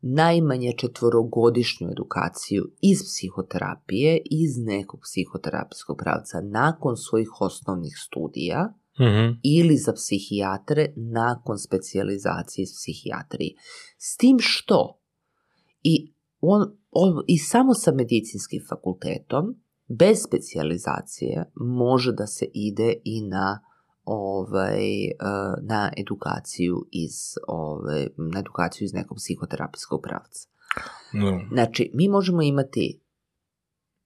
najmanje četvorogodišnju edukaciju iz psihoterapije, iz nekog psihoterapijskog pravca nakon svojih osnovnih studija, mm ili za psihijatre nakon specijalizacije iz psihijatrije. S tim što i, on, on, i samo sa medicinskim fakultetom bez specijalizacije može da se ide i na ovaj, e, na edukaciju iz ovaj, na edukaciju iz nekog psihoterapijskog pravca. No. Da. Znači, mi možemo imati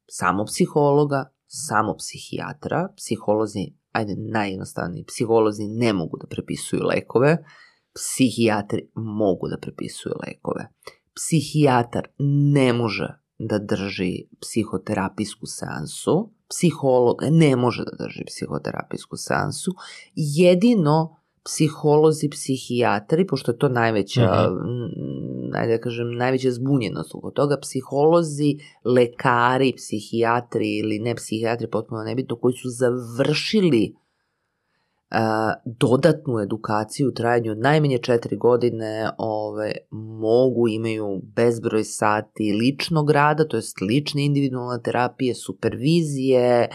samo psihologa, samo psihijatra, psiholozi ajde, najjednostavniji, psiholozi ne mogu da prepisuju lekove, psihijatri mogu da prepisuju lekove. Psihijatar ne može da drži psihoterapijsku seansu, psiholog ne može da drži psihoterapijsku seansu, jedino psiholozi, psihijatri, pošto je to najveća, uh-huh najde da kažem, najveća zbunjenost oko toga. Psiholozi, lekari, psihijatri ili ne psihijatri, potpuno nebitno, koji su završili a, dodatnu edukaciju u trajanju od najmanje četiri godine ove, mogu, imaju bezbroj sati ličnog rada, to jest lične individualne terapije, supervizije,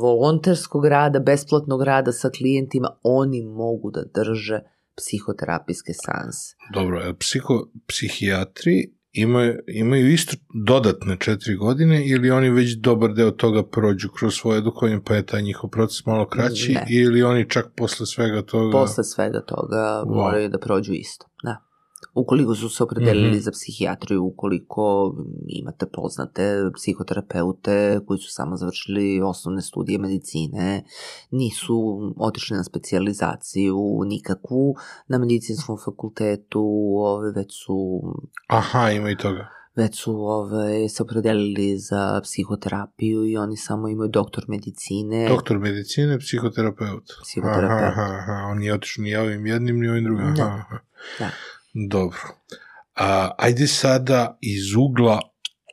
volonterskog rada, besplatnog rada sa klijentima, oni mogu da drže psihoterapijske sanse. Dobro, e, psiho, psihijatri imaju, imaju isto dodatne četiri godine ili oni već dobar deo toga prođu kroz svoje edukovanje pa je taj njihov proces malo kraći ne. ili oni čak posle svega toga... Posle svega toga wow. moraju da prođu isto, da ukoliko su se opredelili mm-hmm. za psihijatriju, ukoliko imate poznate psihoterapeute koji su samo završili osnovne studije medicine, nisu otišli na specijalizaciju nikakvu na medicinskom fakultetu, ove, već su... Aha, ima i toga već su ove, se opredelili za psihoterapiju i oni samo imaju doktor medicine. Doktor medicine, psihoterapeut. Psihoterapeut. Aha, aha, aha. on je otišao ni ovim jednim, ni ovim drugim. da. aha. Da. Dobro. A, ajde sada iz ugla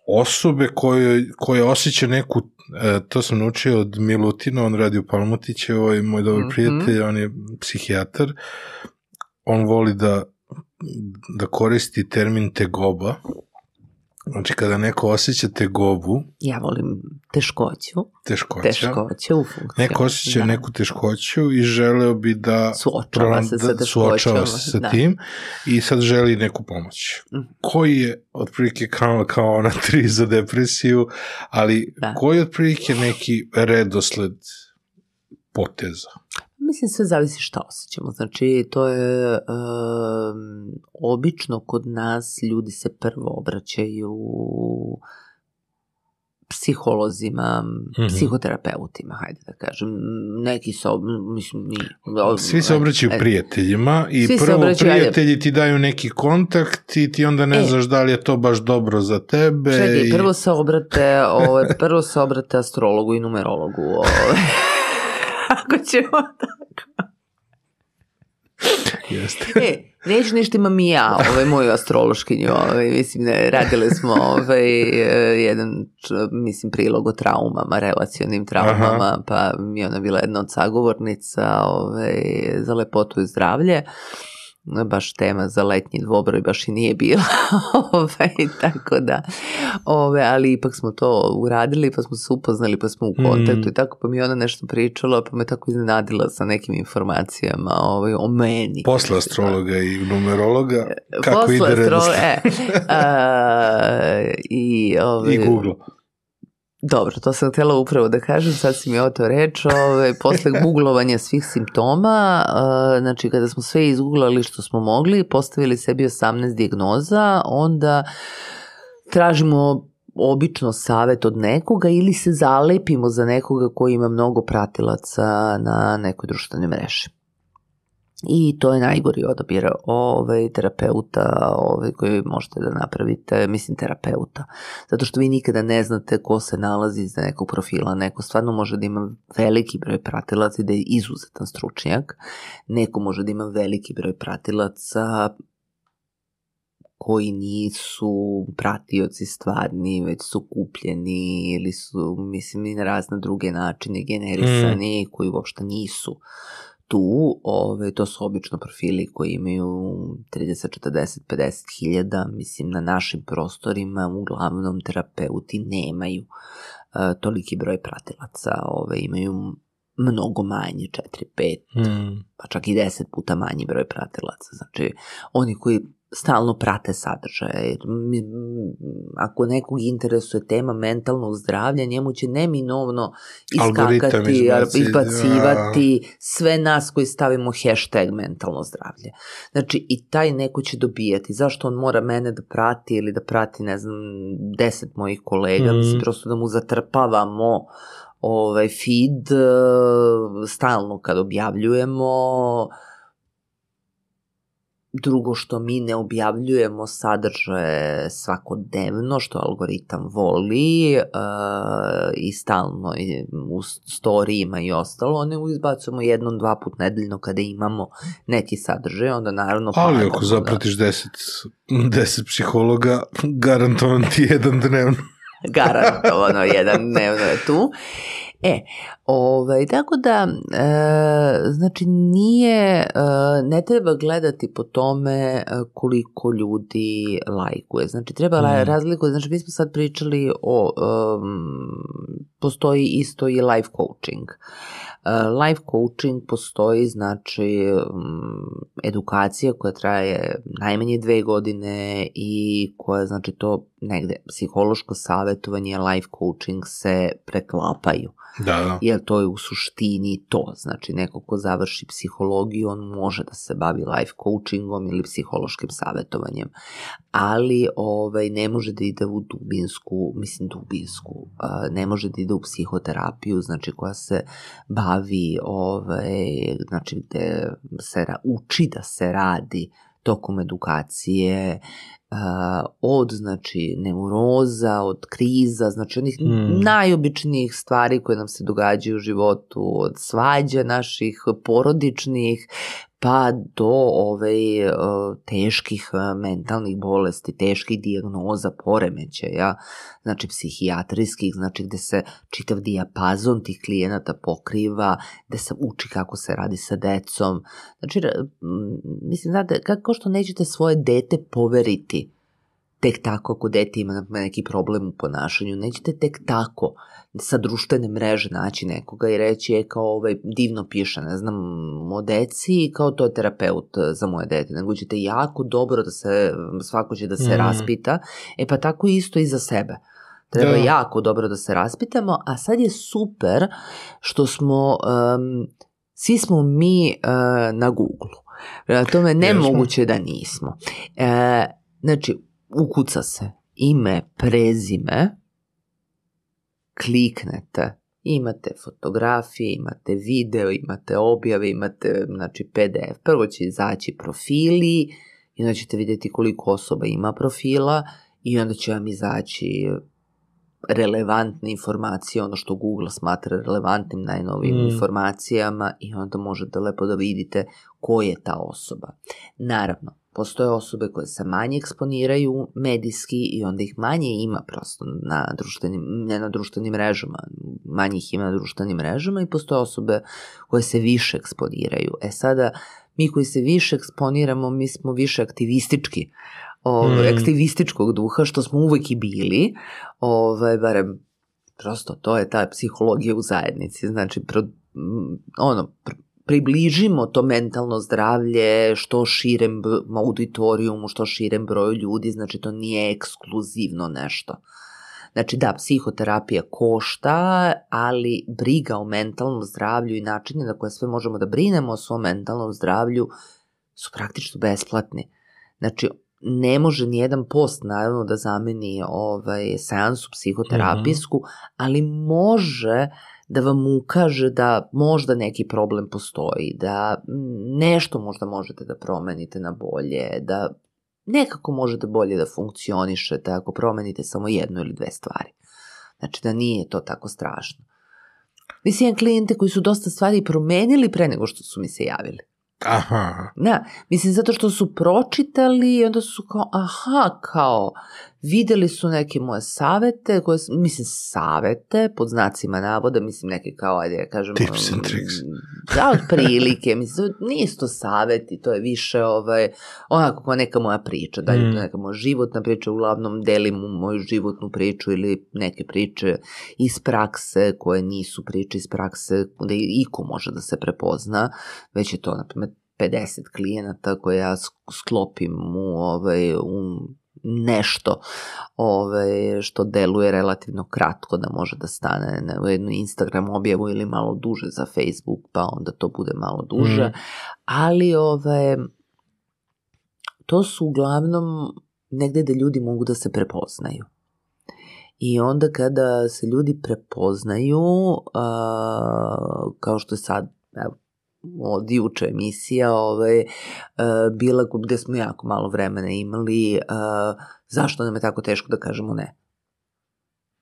osobe koje, koje osjeća neku, e, to sam naučio od Milutina, on radi u Palmotiće, ovaj moj dobar mm -hmm. prijatelj, on je psihijatar, on voli da, da koristi termin tegoba, Znači, kada neko osjeća tegobu... Ja volim teškoću. Teškoća. Teškoća u funkciju. Neko osjeća da. neku teškoću i želeo bi da... Suočava pran, se sa da, Suočava se sa da. tim i sad želi neku pomoć. Mm. Koji je otprilike kao, kao ona tri za depresiju, ali da. koji je otprilike neki redosled poteza? Mislim, sve zavisi šta osjećamo. Znači, to je e, obično kod nas ljudi se prvo obraćaju psiholozima, mm-hmm. psihoterapeutima, hajde da kažem. Neki se, mislim, ni, Svi se e, obraćaju e, prijateljima i svi prvo obraćaju, prijatelji ajde. ti daju neki kontakt i ti onda ne e, znaš da li je to baš dobro za tebe. Čekaj, i... prvo se obrate, ove, prvo se obrate astrologu i numerologu. Ove. Ako ćemo tako. Jeste. E, reći nešto imam i ja, ovaj, moju astrološkinju, ovaj, mislim, ne, da radili smo ovaj, jedan, mislim, prilog o traumama, relacionim traumama, Aha. pa mi je ona bila jedna od sagovornica ovaj, za lepotu i zdravlje baš tema za letnji dvobroj baš i nije bila, ove, ovaj, tako da, ove, ali ipak smo to uradili, pa smo se upoznali, pa smo u mm. kontaktu mm. i tako, pa mi ona nešto pričala, pa me tako iznenadila sa nekim informacijama ove, ovaj, o meni. Posle astrologa da. i numerologa, e, kako Posle ide astrolo- e, a, i, ove, I Google. Dobro, to sam htjela upravo da kažem, sad si mi o to reč, ove, posle googlovanja svih simptoma, znači kada smo sve izguglali što smo mogli, postavili sebi 18 dijagnoza, onda tražimo obično savet od nekoga ili se zalepimo za nekoga koji ima mnogo pratilaca na nekoj društvenoj mreži i to je najgori odabir ovaj, terapeuta ovaj, koji možete da napravite, mislim terapeuta, zato što vi nikada ne znate ko se nalazi iza nekog profila, neko stvarno može da ima veliki broj pratilaca i da je izuzetan stručnjak, neko može da ima veliki broj pratilaca koji nisu pratioci stvarni, već su kupljeni ili su, mislim, i na razne druge načine generisani, mm. koji uopšte nisu tu, ove, to su obično profili koji imaju 30, 40, 50 hiljada, mislim na našim prostorima uglavnom terapeuti nemaju e, toliki broj pratilaca, ove, imaju mnogo manje, 4, 5, mm. pa čak i 10 puta manji broj pratilaca. Znači, oni koji stalno prate sadržaje. Ako nekog interesuje tema mentalnog zdravlja, njemu će neminovno iskakati, izbaci, izbacivati da. sve nas koji stavimo hashtag mentalno zdravlje. Znači i taj neko će dobijati. Zašto on mora mene da prati ili da prati, ne znam, deset mojih kolega, mm. mislim, prosto da mu zatrpavamo ovaj feed stalno kad objavljujemo Drugo što mi ne objavljujemo sadržaje svakodnevno, što algoritam voli e, i stalno i, u storijima i ostalo, one izbacujemo jednom, dva put nedeljno kada imamo neki sadržaj, onda naravno... Ali ako zapratiš deset, deset psihologa, garantovan ti jedan dnevno garantovano jedan dnevno je tu. E, ovaj, tako da, e, znači nije, e, ne treba gledati po tome e, koliko ljudi lajkuje. Znači treba mm. razliku, znači mi smo sad pričali o, um, postoji isto i life coaching. Uh, life coaching postoji, znači, edukacija koja traje najmanje dve godine i koja, znači, to negde psihološko savjetovanje, life coaching se preklapaju. Da, da. Jer to je u suštini to. Znači, neko ko završi psihologiju, on može da se bavi life coachingom ili psihološkim savjetovanjem. Ali ovaj, ne može da ide u dubinsku, mislim dubinsku, ne može da ide u psihoterapiju, znači koja se bavi, ovaj, znači gde se uči da se radi tokom edukacije, od znači neuroza, od kriza, znači onih mm. najobičnijih stvari koje nam se događaju u životu, od svađa naših porodičnih, pa do ovaj, e, teških e, mentalnih bolesti, teških dijagnoza, poremećaja, znači psihijatrijskih, znači gde se čitav dijapazon tih klijenata pokriva, gde se uči kako se radi sa decom. Znači, mislim, znate, kako što nećete svoje dete poveriti tek tako ako dete ima neki problem u ponašanju, nećete tek tako sa društvene mreže naći nekoga i reći je kao ovaj, divno piše, ne znam, o deci i kao to je terapeut za moje dete, nego ćete jako dobro da se, svako će da se mm. raspita, e pa tako isto i za sebe. Treba da. jako dobro da se raspitamo, a sad je super što smo, um, svi smo mi uh, na Google. Prema tome, nemoguće da nismo. E, znači, ukuca se ime, prezime, kliknete, imate fotografije, imate video, imate objave, imate znači, PDF. Prvo će izaći profili i onda ćete vidjeti koliko osoba ima profila i onda će vam izaći relevantne informacije, ono što Google smatra relevantnim najnovim mm. informacijama i onda možete lepo da vidite ko je ta osoba. Naravno, Postoje osobe koje se manje eksponiraju medijski i onda ih manje ima prosto na društvenim, ne na društvenim mrežama, manje ih ima na društvenim mrežama i postoje osobe koje se više eksponiraju. E sada, mi koji se više eksponiramo, mi smo više aktivistički, ovaj, mm. aktivističkog duha, što smo uvek i bili, ovaj, barem prosto to je ta psihologija u zajednici, znači pro, ono, približimo to mentalno zdravlje što širem auditorijumu, što širem broju ljudi, znači to nije ekskluzivno nešto. Znači da, psihoterapija košta, ali briga o mentalnom zdravlju i načine na koje sve možemo da brinemo o svom mentalnom zdravlju su praktično besplatni. Znači, ne može ni jedan post naravno da zameni ovaj, seansu psihoterapijsku, mhm. ali može da vam ukaže da možda neki problem postoji, da nešto možda možete da promenite na bolje, da nekako možete da bolje da funkcionišete da ako promenite samo jednu ili dve stvari. Znači da nije to tako strašno. Mislim, imam klijente koji su dosta stvari promenili pre nego što su mi se javili. Aha. Da, mislim, zato što su pročitali i onda su kao, aha, kao, videli su neke moje savete, koje, mislim savete, pod znacima navoda, mislim neke kao, ajde ja kažem... Tips and um, tricks. Da, otprilike, mislim, nisu to saveti, to je više ovaj, onako kao neka moja priča, da je to mm. neka moja životna priča, uglavnom delim moju životnu priču ili neke priče iz prakse koje nisu priče iz prakse, da iko može da se prepozna, već je to, na primjer, 50 klijenata koje ja sklopim u, ovaj, u nešto ove, što deluje relativno kratko da može da stane na jednu Instagram objavu ili malo duže za Facebook pa onda to bude malo duže mm. ali ove, to su uglavnom negde da ljudi mogu da se prepoznaju i onda kada se ljudi prepoznaju a, kao što je sad evo, od juče emisija ovaj, bila gde smo jako malo vremena imali, e, zašto nam je tako teško da kažemo ne?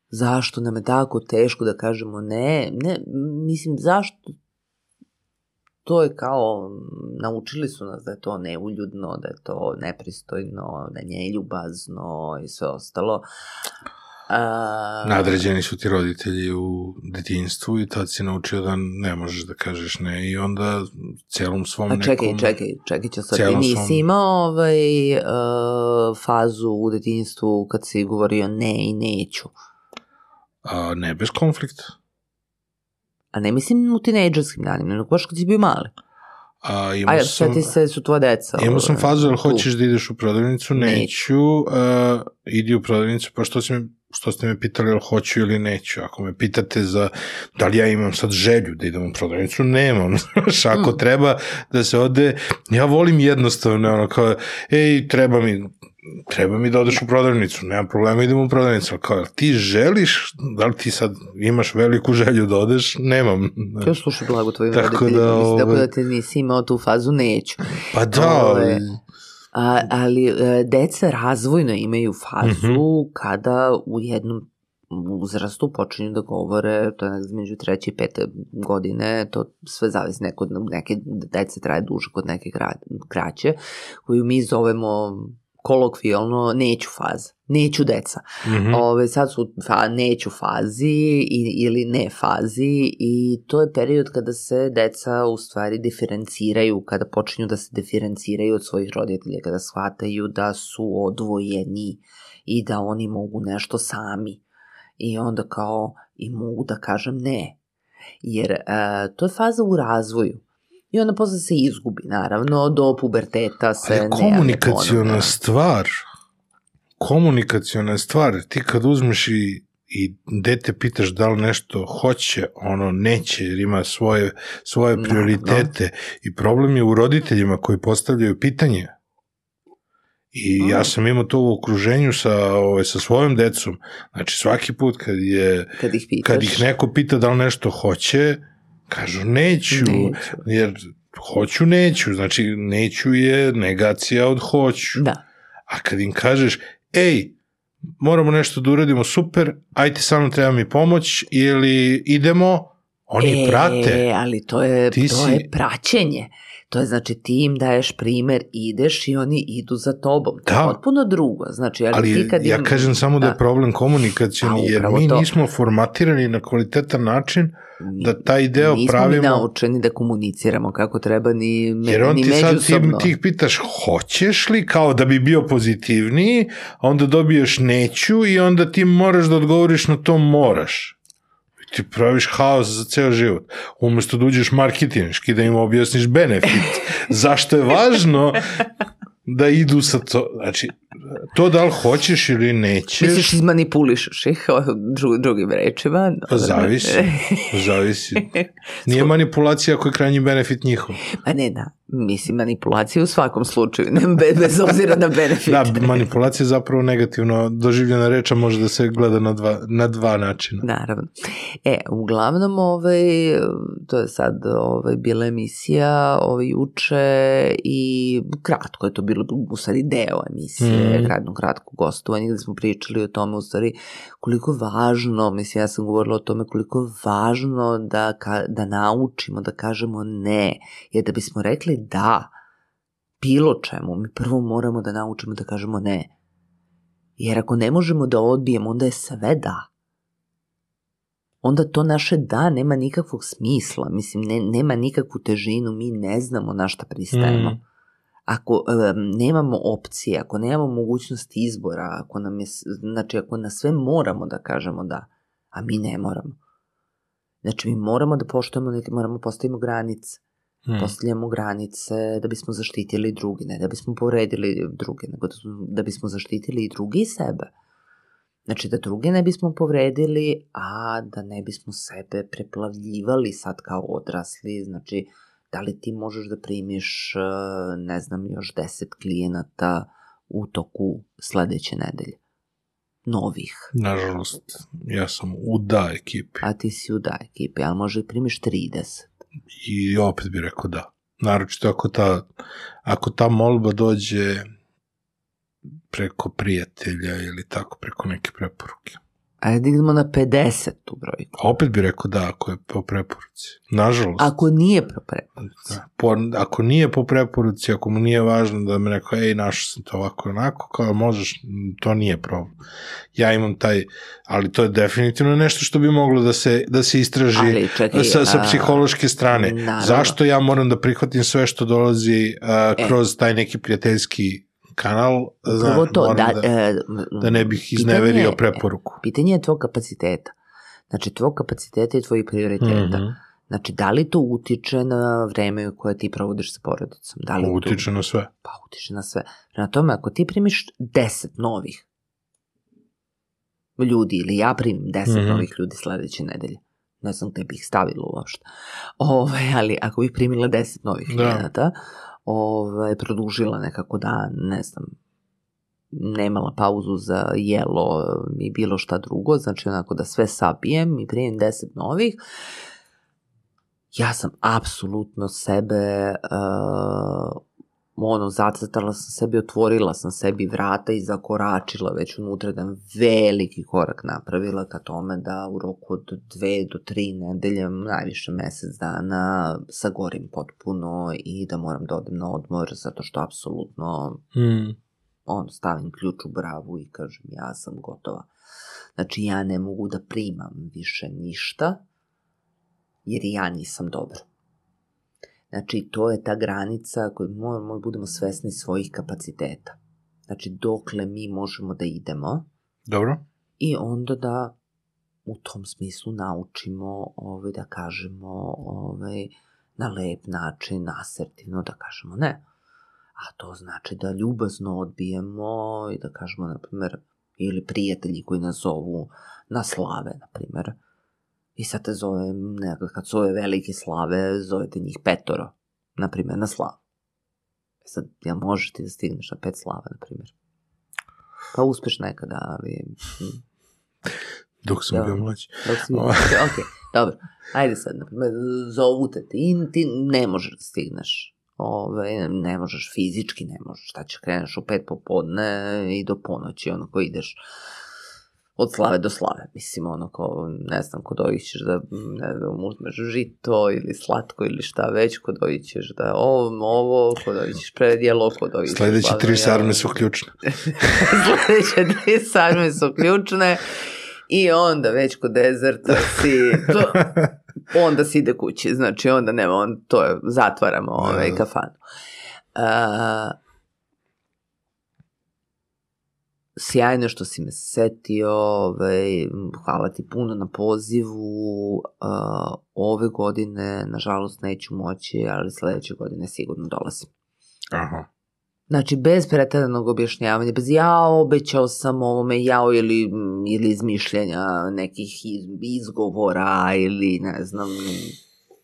Zašto nam je tako teško da kažemo ne? ne mislim, zašto to je kao, naučili su nas da je to neuljudno, da je to nepristojno, da nije ljubazno i sve ostalo. A... Nadređeni su ti roditelji u detinjstvu i tad si naučio da ne možeš da kažeš ne i onda celom svom nekom... čekaj, čekaj, čekaj ću sad. Nisi svom... imao ovaj, uh, fazu u detinjstvu kad si govorio ne i neću? A, ne bez konflikta. A ne mislim u tinejdžerskim danima, nego baš kad si bio mali. A, imao Ajde, sam, ti se, da su tvoja deca. Imao sam ovaj, fazu, ali hoćeš da ideš u prodavnicu? Neću. Neću. Uh, idi u prodavnicu, pa što si mi što ste me pitali ili hoću ili neću. Ako me pitate za da li ja imam sad želju da idem u prodavnicu, nemam. Znaš, ako hmm. treba da se ode, ja volim jednostavno, ono kao, ej, treba mi treba mi da odeš u prodavnicu, nema problema, idemo u prodavnicu, ali kao, ti želiš, da li ti sad imaš veliku želju da odeš, nemam. Ja slušaj blago tvojim tako roditeljima, da, ove... tako da ovaj te nisi imao tu fazu, neću. Pa da, ove a, ali e, deca razvojno imaju fazu mm-hmm. kada u jednom uzrastu počinju da govore, to je između treće i pete godine, to sve zavisi neko, neke dece traje duže kod neke kraće, koju mi zovemo kolokvijalno neću faza neću deca. Mm-hmm. Ove, sad su fa, neću fazi i, ili ne fazi i to je period kada se deca u stvari diferenciraju, kada počinju da se diferenciraju od svojih roditelja, kada shvataju da su odvojeni i da oni mogu nešto sami. I onda kao i mogu da kažem ne. Jer e, to je faza u razvoju. I onda posle se izgubi, naravno, do puberteta se... Ali je komunikacijona stvar komunikacione stvari, ti kad uzmeš i, i dete pitaš da li nešto hoće, ono neće jer ima svoje, svoje da, prioritete da, da. i problem je u roditeljima koji postavljaju pitanje. I mm. ja sam imao to u okruženju sa, ovaj, sa svojom decom. Znači svaki put kad je kad ih, pitaš. kad ih neko pita da li nešto hoće, kažu neću, neću. jer hoću neću, znači neću je negacija od hoću. Da. A kad im kažeš ej, moramo nešto da uradimo super, ajte sa mnom treba mi pomoć ili idemo, oni e, prate. ali to je, to si... je praćenje. To je znači ti im daješ primer, ideš i oni idu za tobom. To je da. potpuno drugo. Znači, ali, ali ti kad ja im... kažem samo da, da je problem komunikacijani, jer mi to. nismo formatirani na kvalitetan način da taj deo nismo pravimo... Nismo naučeni da komuniciramo kako treba ni, me, jer on ni ti međusobno. Sad ti, ti pitaš hoćeš li kao da bi bio pozitivniji, onda dobiješ neću i onda ti moraš da odgovoriš na to moraš ti praviš haos za ceo život. Umesto da uđeš marketinški, da im objasniš benefit, zašto je važno da idu sa to, znači, to da li hoćeš ili nećeš... Misliš, izmanipulišaš ih drugim rečima. Pa zavisi, zavisi. Nije manipulacija ako je krajnji benefit njihov. Pa ne, da. Mislim, manipulacija u svakom slučaju, bez obzira na benefit. da, manipulacija je zapravo negativno doživljena reč, a može da se gleda na dva, na dva načina. Naravno. E, uglavnom, ovaj, to je sad ovaj, bila emisija ovaj, juče i kratko je to bilo, u stvari deo emisije. Mm čovjek mm-hmm. mm. radno kratko gostovanje gde smo pričali o tome u stvari koliko važno, mislim ja sam govorila o tome koliko važno da, ka, da naučimo da kažemo ne, jer da bismo rekli da bilo čemu, mi prvo moramo da naučimo da kažemo ne. Jer ako ne možemo da odbijemo, onda je sve da onda to naše da nema nikakvog smisla, mislim ne, nema nikakvu težinu, mi ne znamo na šta pristajemo. Mm ako e, nemamo opcije, ako nemamo mogućnost izbora, ako nam je, znači ako na sve moramo da kažemo da, a mi ne moramo. Znači mi moramo da poštujemo, neke, moramo da postavimo granice, hmm. postavljamo granice da bismo zaštitili drugi, ne da bismo povredili druge, nego da, da bismo zaštitili i drugi sebe. Znači da druge ne bismo povredili, a da ne bismo sebe preplavljivali sad kao odrasli, znači da li ti možeš da primiš, e, ne znam, još 10 klijenata u toku sledeće nedelje? Novih. Nažalost, ja sam u da ekipi. A ti si u da ekipi, ali možeš i primiš 30. I opet bih rekao da. Naročito ako ta, ako ta molba dođe preko prijatelja ili tako, preko neke preporuke. Ajde da idemo na 50 u brojku. Opet bih rekao da, ako je po preporuci. Nažalost. Ako nije po preporuci. Da, po, ako nije po preporuci, ako mu nije važno da mi rekao, ej, našao sam to ovako onako, kao možeš, to nije problem. Ja imam taj, ali to je definitivno nešto što bi moglo da se, da se istraži ali, čekaj, sa, sa psihološke strane. Naravno. Zašto ja moram da prihvatim sve što dolazi a, e. kroz e. taj neki prijateljski kanal, znam, to, da, da, e, da ne bih izneverio pitanje, e, preporuku. Pitanje je tvog kapaciteta. Znači, tvog kapaciteta i tvojih prioriteta. Mm -hmm. Znači, da li to utiče na vreme koje ti provodiš sa porodicom? Da li utiče to... na sve. Pa, utiče na sve. Na tome, ako ti primiš 10 novih ljudi, ili ja primim 10 mm -hmm. novih ljudi sledeće nedelje, ne znam gde bih stavila uopšte, Ove, ovaj, ali ako bih primila 10 novih da. klijenata, ovaj, produžila nekako dan, ne znam, nemala pauzu za jelo i bilo šta drugo, znači onako da sve sabijem i primim deset novih, ja sam apsolutno sebe eh, ono, zacrtala sam sebi, otvorila sam sebi vrata i zakoračila već unutra jedan veliki korak napravila ka tome da u roku od dve do tri nedelje, najviše mesec dana, sagorim potpuno i da moram da odem na odmor, zato što apsolutno, mm. ono, stavim ključ u bravu i kažem, ja sam gotova. Znači, ja ne mogu da primam više ništa, jer ja nisam dobro. Znači, to je ta granica koju moramo da budemo svesni svojih kapaciteta. Znači, dokle mi možemo da idemo. Dobro. I onda da u tom smislu naučimo, ovaj, da kažemo, ovaj, na lep način, asertivno, da kažemo ne. A to znači da ljubazno odbijemo i da kažemo, na primjer, ili prijatelji koji nas zovu na slave, na primjer, i sad te zove, nekako kad su ove velike slave, zovete njih petoro, na primjer, na slavu. E sad, ja možeš ti da stigneš na pet slava, na primjer. Pa uspeš nekada, ali... Mm. Dok sam dobro. bio mlađi. Dok sam bio mlađi, ok, dobro. Ajde sad, na primjer, zovu te ti, ti ne možeš da stigneš. Ove, ne možeš fizički, ne možeš, šta će kreneš u pet popodne i do ponoći, ono ideš od slave do slave. Mislim, ono ko, ne znam, kod ovih ćeš da, ne znam, uzmeš žito ili slatko ili šta već, kod ovih ćeš da ovo, ovo, kod ovih ćeš predjelo, kod ovih ćeš... Sledeće tri sarme su ključne. Sledeće tri sarme su ključne i onda već kod dezerta si... To, onda si ide kući, znači onda nema, on, to je, zatvaramo da, ovaj da. kafanu. Uh, sjajno što si me setio, ovaj, hvala ti puno na pozivu, uh, ove godine, nažalost, neću moći, ali sledeće godine sigurno dolazim. Aha. Znači, bez pretadanog objašnjavanja, bez ja obećao sam ovome jao ili, ili izmišljenja nekih izgovora ili ne znam,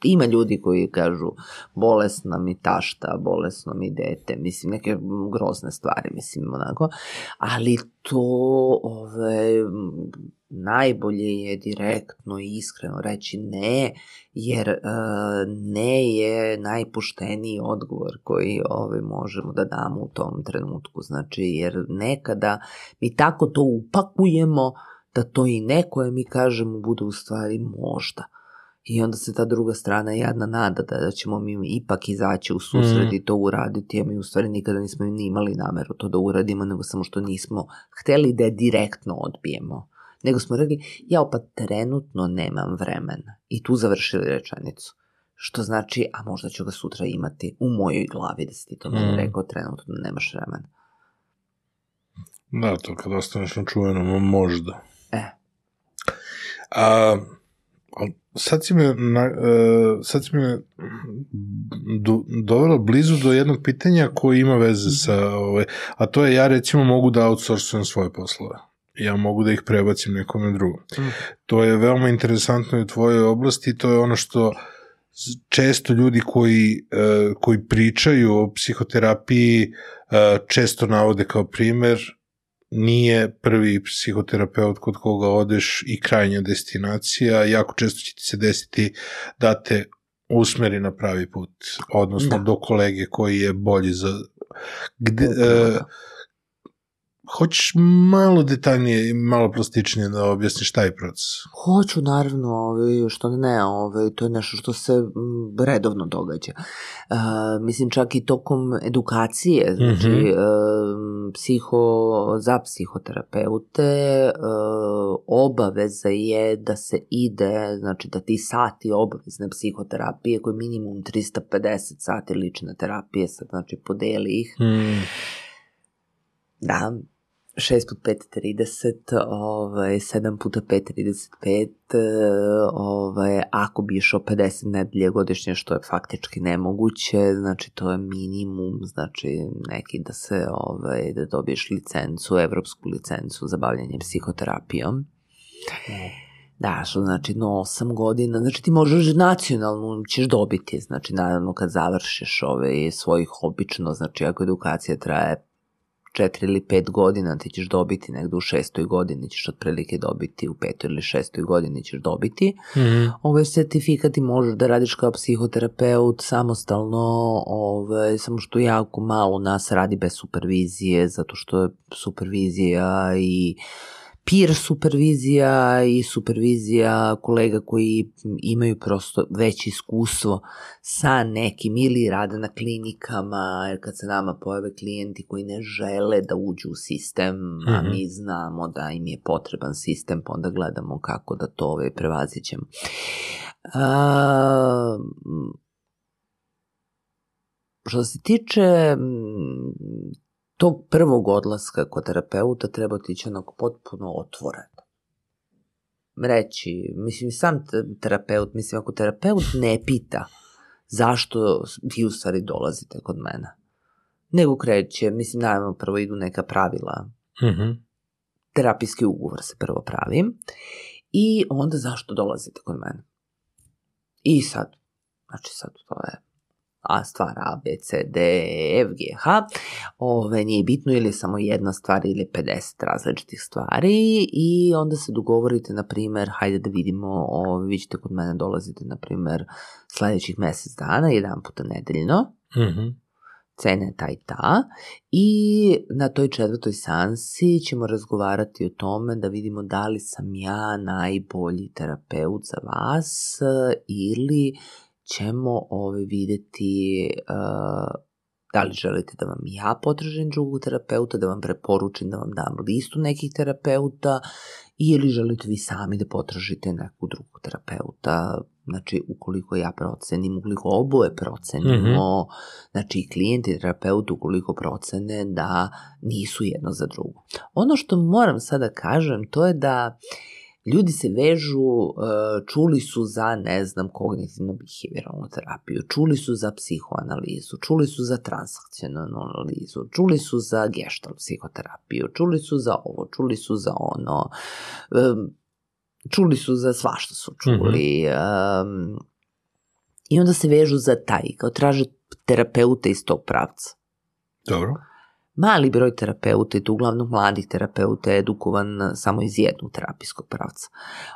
ima ljudi koji kažu bolesna mi tašta, bolesno mi dete, mislim neke grozne stvari, mislim onako, ali to ove, najbolje je direktno i iskreno reći ne, jer e, ne je najpošteniji odgovor koji ove, možemo da damo u tom trenutku, znači jer nekada mi tako to upakujemo da to i neko koje mi kažemo bude u stvari možda. I onda se ta druga strana jadna nada da, da ćemo mi ipak izaći u susret mm. i to uraditi, a mi u stvari nikada nismo ni imali nameru to da uradimo, nego samo što nismo hteli da je direktno odbijemo. Nego smo rekli, ja pa trenutno nemam vremena. I tu završili rečenicu. Što znači, a možda ću ga sutra imati u mojoj glavi, da si ti to mm. meni mhm. rekao, trenutno nemaš vremena. Da, to kad ostaneš na čuvenom, možda. E. A, Ali sad si me, na, e, sad si me do, dovelo blizu do jednog pitanja koje ima veze sa, ove, a to je ja recimo mogu da outsourcujem svoje poslove. Ja mogu da ih prebacim nekome drugom. Mm. To je veoma interesantno u tvojoj oblasti, to je ono što često ljudi koji, e, koji pričaju o psihoterapiji e, često navode kao primer nije prvi psihoterapeut kod koga odeš i krajnja destinacija. Jako često će ti se desiti da te usmeri na pravi put, odnosno da. do kolege koji je bolji za... Gde, Upravo, e, da Hoćeš malo detaljnije i malo plastičnije da objasniš taj proces? Hoću, naravno, ovaj, što ne, ovaj, to je nešto što se redovno događa. E, mislim, čak i tokom edukacije, znači, mm -hmm. e, psiho, za psihoterapeute e, obaveza je da se ide, znači da ti sati obavezne psihoterapije, koji minimum 350 sati lične terapije, sad, znači podeli ih, mm. Da, 6 put 5 30, ovaj, 7 puta 5 35, ovaj, ako bi išao 50 nedelje godišnje, što je faktički nemoguće, znači to je minimum, znači neki da se, ovaj, da dobiješ licencu, evropsku licencu za bavljanje psihoterapijom. Da, što znači, no, 8 godina, znači ti možeš nacionalnu ćeš dobiti, znači naravno kad završiš ove ovaj, svojih obično, znači ako edukacija traje četiri ili pet godina ti ćeš dobiti negde u šestoj godini ćeš otprilike dobiti u petoj ili šestoj godini ćeš dobiti mm -hmm. ovaj sertifikat možeš da radiš kao psihoterapeut samostalno ovaj, samo što jako malo nas radi bez supervizije zato što je supervizija i uh, peer supervizija i supervizija kolega koji imaju prosto veće iskustvo sa nekim ili rade na klinikama, jer kad se nama pojave klijenti koji ne žele da uđu u sistem, mm -hmm. a mhm. mi znamo da im je potreban sistem, pa onda gledamo kako da to ovaj, prevazićemo. A, što se tiče tog prvog odlaska kod terapeuta treba otići onog potpuno otvoren. Reći, mislim, sam terapeut, mislim, ako terapeut ne pita zašto vi u stvari dolazite kod mene, nego kreće, mislim, naravno, prvo idu neka pravila. Mm-hmm. Terapijski ugovor se prvo pravi. I onda zašto dolazite kod mene? I sad, znači sad to je A stvar A, B, C, D, E, F, G, H. Ove, nije bitno ili je samo jedna stvar ili 50 različitih stvari i onda se dogovorite, na primer, hajde da vidimo, ove, vi ćete kod mene dolazite, na primer, sledećih mesec dana, jedan puta nedeljno. Mm-hmm cene ta i ta i na toj četvrtoj sansi ćemo razgovarati o tome da vidimo da li sam ja najbolji terapeut za vas e, ili ćemo ovaj, videti uh, da li želite da vam ja potražim drugog terapeuta, da vam preporučim, da vam dam listu nekih terapeuta ili želite vi sami da potražite neku drugog terapeuta. Znači, ukoliko ja procenim, ukoliko oboje procenimo, mm -hmm. znači klijent i terapeut ukoliko procene da nisu jedno za drugo. Ono što moram sada da kažem, to je da uh, ljudi se vežu, e, čuli su za, ne znam, kognitivno-behavioralnu terapiju, čuli su za psihoanalizu, čuli su za transakcionalnu analizu, čuli su za geštal psihoterapiju, čuli su za ovo, čuli su za ono, e, čuli su za svašta su mhm. čuli. Mm -hmm. I onda se vežu za taj, kao traže terapeuta iz tog pravca. Dobro mali broj terapeuta i to uglavnom mladih terapeuta je edukovan e, samo iz jednog terapijskog pravca.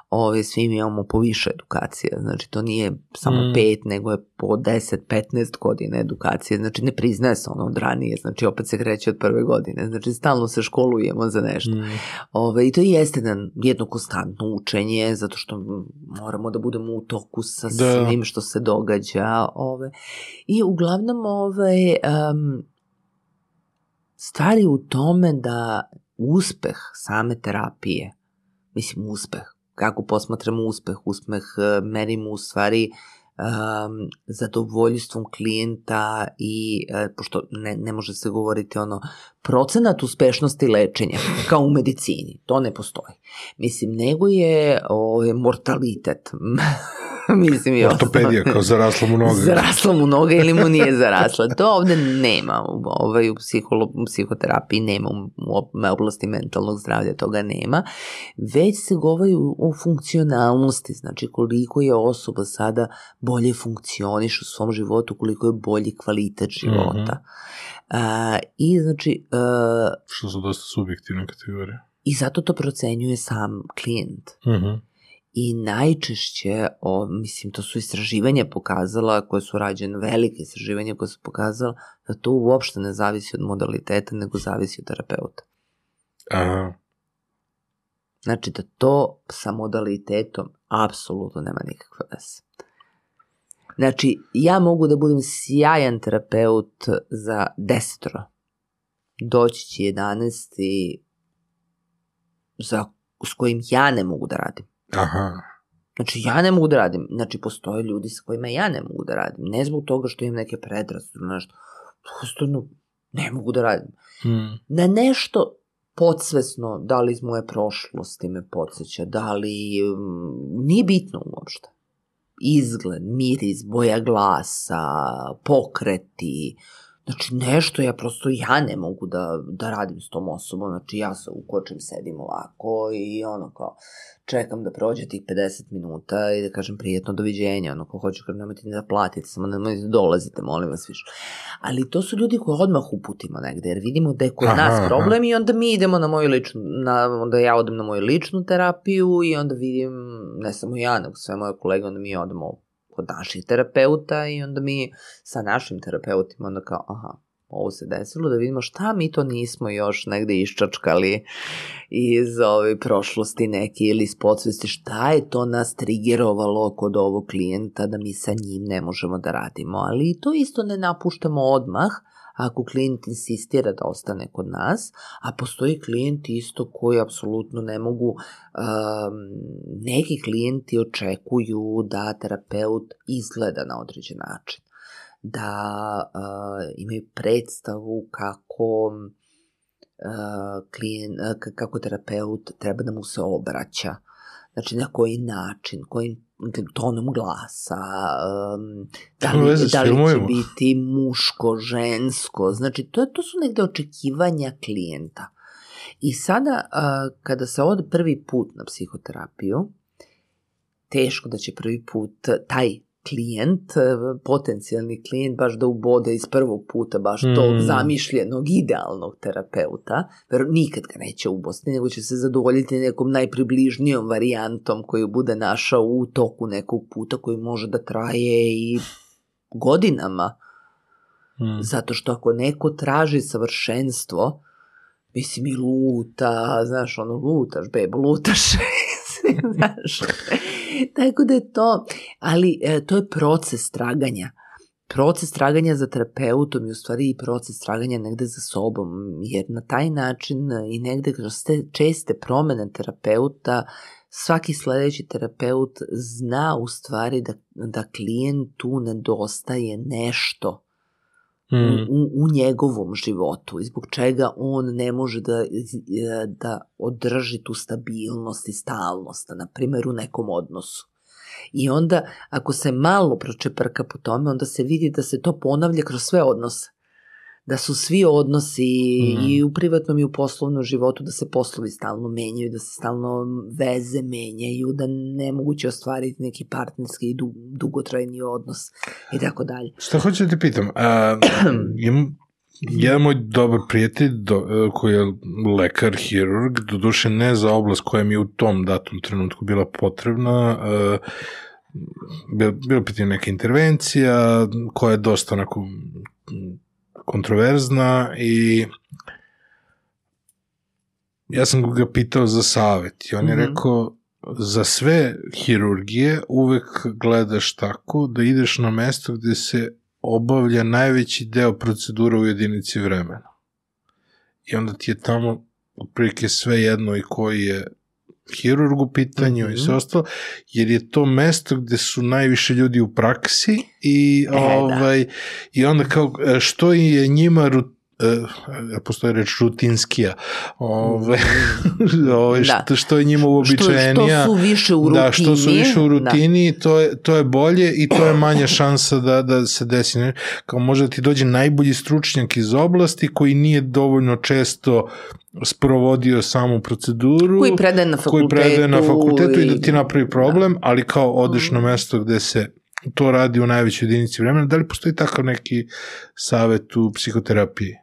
Ove, svi mi imamo po više edukacije, znači to nije samo mm. pet, nego je po 10-15 godina edukacije, znači ne priznaje se ono od ranije, znači opet se kreće od prve godine, znači stalno se školujemo za nešto. Mm. Ove, I to jeste jedan, jedno konstantno učenje, zato što moramo da budemo u toku sa da. svim što se događa. Ove. I uglavnom ove, um, Stvar u tome da uspeh same terapije, mislim uspeh, kako posmatramo uspeh, uspeh e, merimo u stvari um, zadovoljstvom klijenta i, uh, pošto ne, ne može se govoriti ono, procenat uspešnosti lečenja, kao u medicini, to ne postoji. Mislim, nego je o, ovaj, mortalitet. mislim je Ortopedija osnovno. kao zarasla mu noga. zarasla mu noga ili mu nije zarasla. To ovde nema ovaj, u, psiholo, u psihoterapiji, nema u oblasti mentalnog zdravlja, toga nema. Već se govori o funkcionalnosti, znači koliko je osoba sada bolje funkcioniš u svom životu, koliko je bolji kvalitet života. Mm -hmm. a, I znači... A, Što su dosta subjektivne kategorije. I zato to procenjuje sam klijent. Mhm. Mm i najčešće, o, mislim, to su istraživanja pokazala, koje su rađene, velike istraživanja koje su pokazala, da to uopšte ne zavisi od modaliteta, nego zavisi od terapeuta. A... Znači da to sa modalitetom apsolutno nema nikakve veze. Znači, ja mogu da budem sjajan terapeut za desetro. Doći će 11 i za, s kojim ja ne mogu da radim. Aha. Znači, ja ne mogu da radim. Znači, postoje ljudi sa kojima ja ne mogu da radim. Ne zbog toga što imam neke predrasude, nešto. Prosto, no, ne mogu da radim. Hmm. Na nešto podsvesno, da li iz moje prošlosti me podsjeća, da li... Um, nije bitno uopšte. Izgled, miris, boja glasa, pokreti, uh, Znači, nešto ja prosto, ja ne mogu da, da radim s tom osobom, znači ja se ukočim, sedim ovako i ono kao, čekam da prođe tih 50 minuta i da kažem prijetno doviđenja, ono ko hoću, kažem, nemojte ni da platite, samo nemojte dolazite, molim vas više. Ali to su ljudi koje odmah uputimo negde, jer vidimo da je kod aha, nas problem aha. i onda mi idemo na moju ličnu, na, onda ja odem na moju ličnu terapiju i onda vidim, ne samo ja, nego sve moje kolege, onda mi odemo kod naših terapeuta i onda mi sa našim terapeutima onda kao aha, ovo se desilo, da vidimo šta mi to nismo još negde iščačkali iz ove ovaj, prošlosti neke ili iz podsvesti, šta je to nas trigerovalo kod ovog klijenta da mi sa njim ne možemo da radimo, ali to isto ne napuštamo odmah, ako klijent insistira da ostane kod nas, a postoji klijenti isto koji apsolutno ne mogu, um, neki klijenti očekuju da terapeut izgleda na određen način, da uh, imaju predstavu kako uh, eh, klijent, kako terapeut treba da mu se obraća, Znači, na koji način, kojim tonom glasa, um, da li, veze, da li će biti muško, žensko, znači to, to su negde očekivanja klijenta. I sada, uh, kada se od prvi put na psihoterapiju, teško da će prvi put taj klijent, e, potencijalni klijent, baš da ubode iz prvog puta, baš mm. tog zamišljenog, idealnog terapeuta, jer nikad ga neće ubosti, nego će se zadovoljiti nekom najpribližnijom varijantom koju bude našao u toku nekog puta koji može da traje i godinama. Mm. Zato što ako neko traži savršenstvo, mislim i luta, znaš, ono, lutaš, bebo, lutaš znaš. Tako da je to, ali e, to je proces traganja. Proces traganja za terapeutom je u stvari i proces traganja negde za sobom, jer na taj način e, i negde kroz te česte promene terapeuta svaki sledeći terapeut zna u stvari da, da klijent tu nedostaje nešto mm. u, u njegovom životu i zbog čega on ne može da, e, da održi tu stabilnost i stalnost, na primjer u nekom odnosu. I onda, ako se malo pročeprka po tome, onda se vidi da se to ponavlja kroz sve odnose da su svi odnosi mm. i u privatnom i u poslovnom životu da se poslovi stalno menjaju, da se stalno veze menjaju, da ne moguće ostvariti neki partnerski i dug, dugotrajni odnos i tako dalje. Šta hoću da te pitam? A, imam jedan moj dobar prijatelj do, koji je lekar, hirurg, doduše ne za oblast koja mi je u tom datom trenutku bila potrebna, a, bilo, bilo pitanje neka intervencija koja je dosta onako kontroverzna i ja sam ga pitao za savet i on je mhm. rekao za sve hirurgije uvek gledaš tako da ideš na mesto gde se obavlja najveći deo procedura u jedinici vremena. I onda ti je tamo otprilike sve jedno i koji je hirurgu pitanju mm -hmm. i sve mhm. ostalo, jer je to mesto gde su najviše ljudi u praksi i, e, da. ovaj, da. i onda kao e, što je njima rutina e, eh, postoje reč rutinskija, ove, mm. ove, da. što, što je njima uobičajenija. Što, što su više u rutini. Da, što su više u da. rutini, da. to, je, to je bolje i to je manja šansa da, da se desi. Kao možda ti dođe najbolji stručnjak iz oblasti koji nije dovoljno često sprovodio samu proceduru. Koji predaje na fakultetu. Koji predaje na fakultetu i, i da ti napravi da. problem, da. ali kao odeš mm. na mesto gde se to radi u najvećoj jedinici vremena. Da li postoji takav neki savet u psihoterapiji?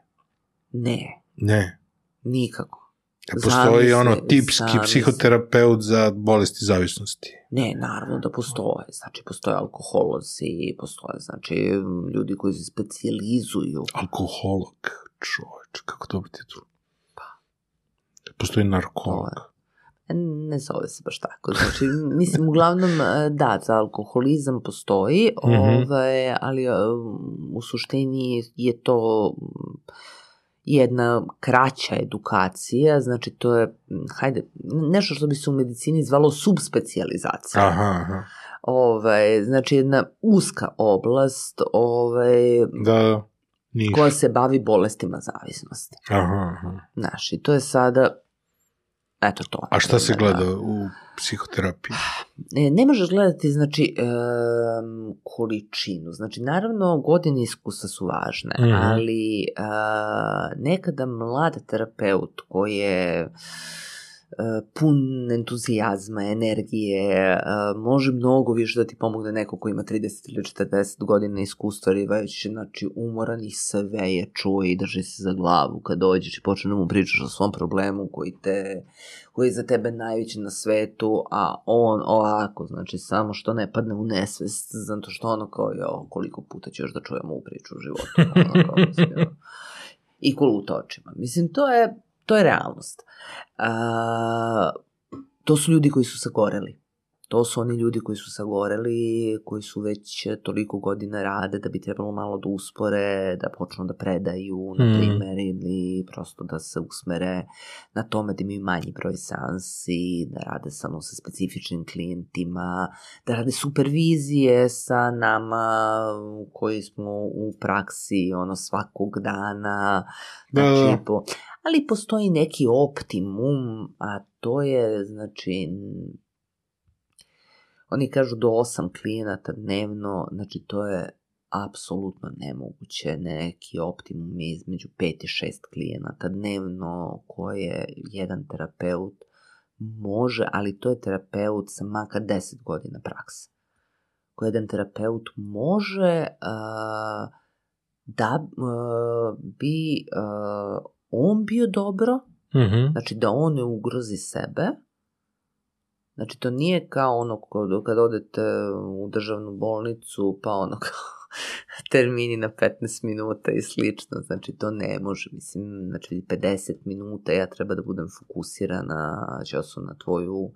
Ne. Ne. Nikako. Da postoji Zamisle ono tipski zavis... psihoterapeut za bolesti zavisnosti. Ne, naravno da postoje. Znači, postoje alkoholozi, postoje, znači, ljudi koji se specializuju. Alkoholog, čovječ, kako dobro ti tu? Pa. E, postoji narkolog. Ne zove se baš tako. Znači, mislim, uglavnom, e, da, za alkoholizam postoji, mm -hmm. ovaj, ali u suštini je to jedna kraća edukacija, znači to je, hajde, nešto što bi se u medicini zvalo subspecijalizacija. Aha, aha. Ovaj, znači jedna uska oblast ovaj, da, niš. koja se bavi bolestima zavisnosti. Aha, aha. Znaš, i to je sada, eto to. A šta se da. gleda u psihoterapiji? E, ne možeš gledati znači e, količinu. Znači naravno godine iskustva su važne, mm-hmm. ali e, nekada mlad terapeut koji je Eh, pun entuzijazma, energije, eh, može mnogo više da ti pomogne neko ko ima 30 ili 40 godina iskustva, ali već znači, umoran i sve je čuje i drži se za glavu kad dođeš i počne da mu pričaš o svom problemu koji, te, koji je za tebe najveći na svetu, a on ovako, znači samo što ne padne u nesvest, zato što ono kao, jo, koliko puta ćeš da čujemo ovu priču u životu. Ono, kao, I to očima. Mislim, to je To je realnost. Uh, to su ljudi koji su sagoreli to su oni ljudi koji su sagoreli, koji su već toliko godina rade da bi trebalo malo da uspore, da počnu da predaju, na hmm. primer, mm. ili prosto da se usmere na tome da imaju manji broj sansi, da rade samo sa specifičnim klijentima, da rade supervizije sa nama koji smo u praksi ono svakog dana. Da, da, znači, da. po... Ali postoji neki optimum, a to je, znači, Oni kažu do 8 klijenata dnevno, znači to je apsolutno nemoguće. Neki optimum je između 5 i 6 klijenata dnevno koje jedan terapeut može, ali to je terapeut sa makar 10 godina prakse. Koji jedan terapeut može uh, da uh, bi uh, on bio dobro, mm-hmm. znači da on ne ugrozi sebe, Znači, to nije kao ono kad odete u državnu bolnicu, pa ono kao termini na 15 minuta i slično, znači to ne može, mislim, znači 50 minuta ja treba da budem fokusirana, ćosu na tvoju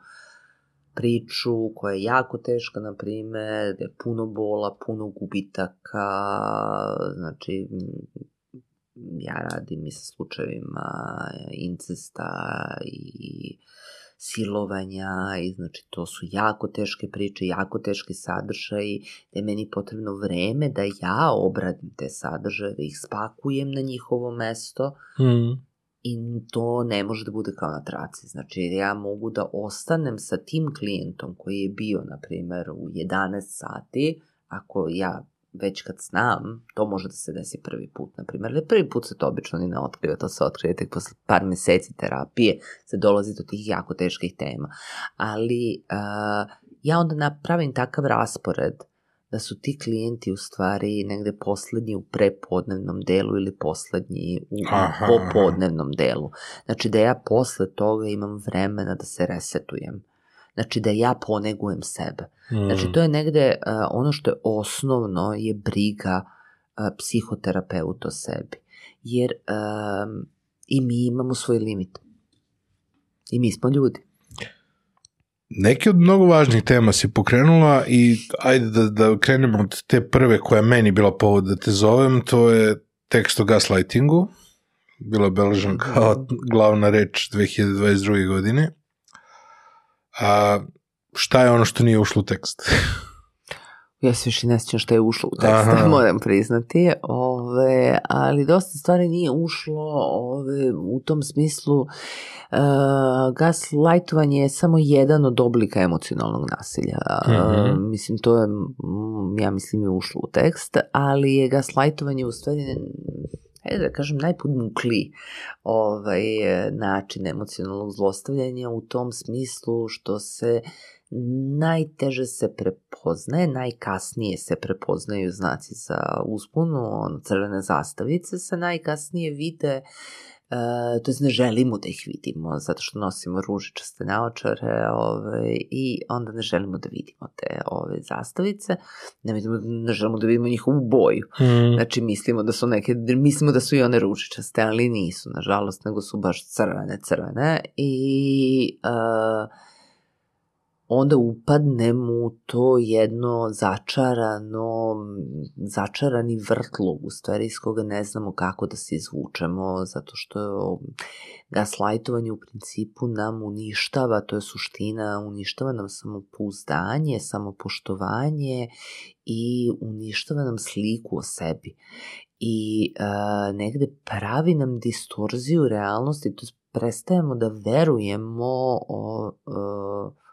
priču koja je jako teška, na primer, da je puno bola, puno gubitaka, znači ja radim i sa slučajevima incesta i silovanja i znači to su jako teške priče, jako teški sadržaji da je meni potrebno vreme da ja obradim te sadržaje, da ih spakujem na njihovo mesto mm. i to ne može da bude kao na traci. Znači ja mogu da ostanem sa tim klijentom koji je bio na primer u 11 sati ako ja već kad znam, to može da se desi prvi put, na primjer, ali prvi put se to obično ni ne otkriva, to se otkrije tek posle par meseci terapije, se dolazi do tih jako teških tema. Ali uh, ja onda napravim takav raspored da su ti klijenti u stvari negde poslednji u prepodnevnom delu ili poslednji u popodnevnom delu. Znači da ja posle toga imam vremena da se resetujem. Znači da ja ponegujem sebe. Znači mm. Znači to je negde uh, ono što je osnovno je briga uh, eh, psihoterapeuta o sebi. Jer uh, i mi imamo svoj limit. I mi smo ljudi. Neke od mnogo važnih tema si pokrenula i ajde da, da krenemo od te prve koja meni bila povod da te zovem, to je tekst o gaslightingu, bila beležan kao mhm. glavna reč 2022. godine. A šta je ono što nije ušlo u tekst? ja se više ne sjećam što je ušlo u tekst, Aha. moram priznati, ove, ali dosta stvari nije ušlo ove, u tom smislu. E, gaslightovanje je samo jedan od oblika emocionalnog nasilja. E, mhm. mislim, to je, ja mislim, je ušlo u tekst, ali je gaslightovanje u stvari hajde da kažem, najpodmukliji ovaj, način emocionalnog zlostavljanja u tom smislu što se najteže se prepoznaje, najkasnije se prepoznaju znaci za usponu, on, crvene zastavice se najkasnije vide Uh, to znači ne želimo da ih vidimo zato što nosimo ružičaste naočare ovaj, i onda ne želimo da vidimo te ove zastavice ne, vidimo, ne želimo da vidimo njihovu boju mm. znači mislimo da su neke mislimo da su i one ružičaste ali nisu nažalost nego su baš crvene crvene i uh, onda upadnem u to jedno začarano, začarani vrtlog, u stvari iz koga ne znamo kako da se izvučemo, zato što gaslajtovanje u principu nam uništava, to je suština, uništava nam samopouzdanje, samopoštovanje i uništava nam sliku o sebi. I uh, negde pravi nam distorziju realnosti, to prestajemo da verujemo o, o e,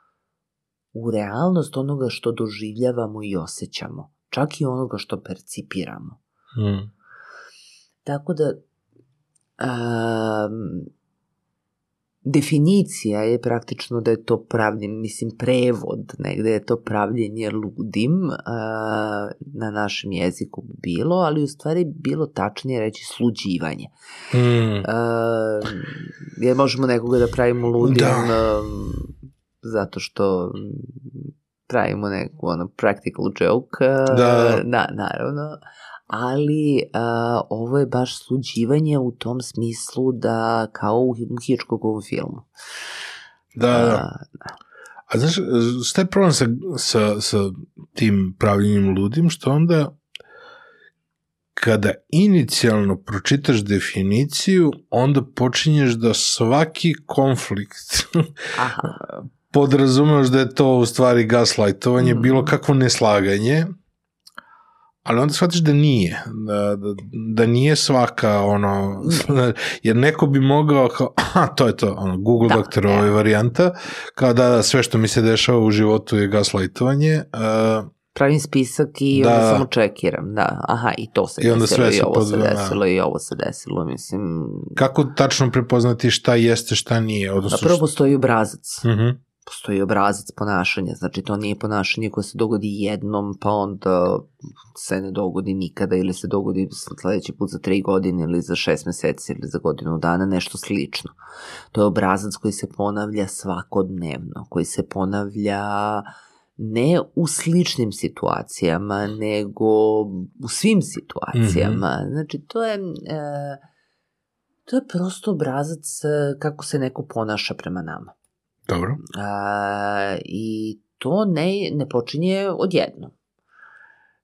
u realnost onoga što doživljavamo i osjećamo. Čak i onoga što percipiramo. Mm. Tako da a, definicija je praktično da je to pravljen, mislim prevod negde je to pravljenje ludim uh, na našem jeziku bilo, ali u stvari bilo tačnije reći sluđivanje. Mm. A, jer možemo nekoga da pravimo ludim da zato što mm, pravimo neku ono practical joke, e, da. na, naravno, ali a, e, ovo je baš sluđivanje u tom smislu da kao u Hitchcockovom filmu. Da, e, a, da. da. A znaš, šta je problem sa, sa, sa tim pravljenim ludim, što onda kada inicijalno pročitaš definiciju, onda počinješ da svaki konflikt Aha. podrazumeš da je to u stvari gaslightovanje, mm. bilo kakvo neslaganje, ali onda shvatiš da nije, da, da, da nije svaka ono, jer neko bi mogao kao, a to je to, ono, Google da, doktor ovaj varijanta, kao da, da, sve što mi se dešava u životu je gaslightovanje. Uh, Pravim spisak i da, onda samo čekiram, da, aha, i to se i onda desilo, sve i ovo podvema. se da. desilo, i ovo se desilo, mislim. Kako tačno prepoznati šta jeste, šta nije? Odnosno, da, prvo postoji obrazac. Mhm. Uh -huh postoji obrazac ponašanja, znači to nije ponašanje koje se dogodi jednom, pa onda se ne dogodi nikada ili se dogodi sledeći put za tri godine ili za šest meseci ili za godinu dana, nešto slično. To je obrazac koji se ponavlja svakodnevno, koji se ponavlja ne u sličnim situacijama, nego u svim situacijama. Mm -hmm. Znači, to je... E, to je prosto obrazac e, kako se neko ponaša prema nama. Dobro. A, I to ne, ne počinje odjednom.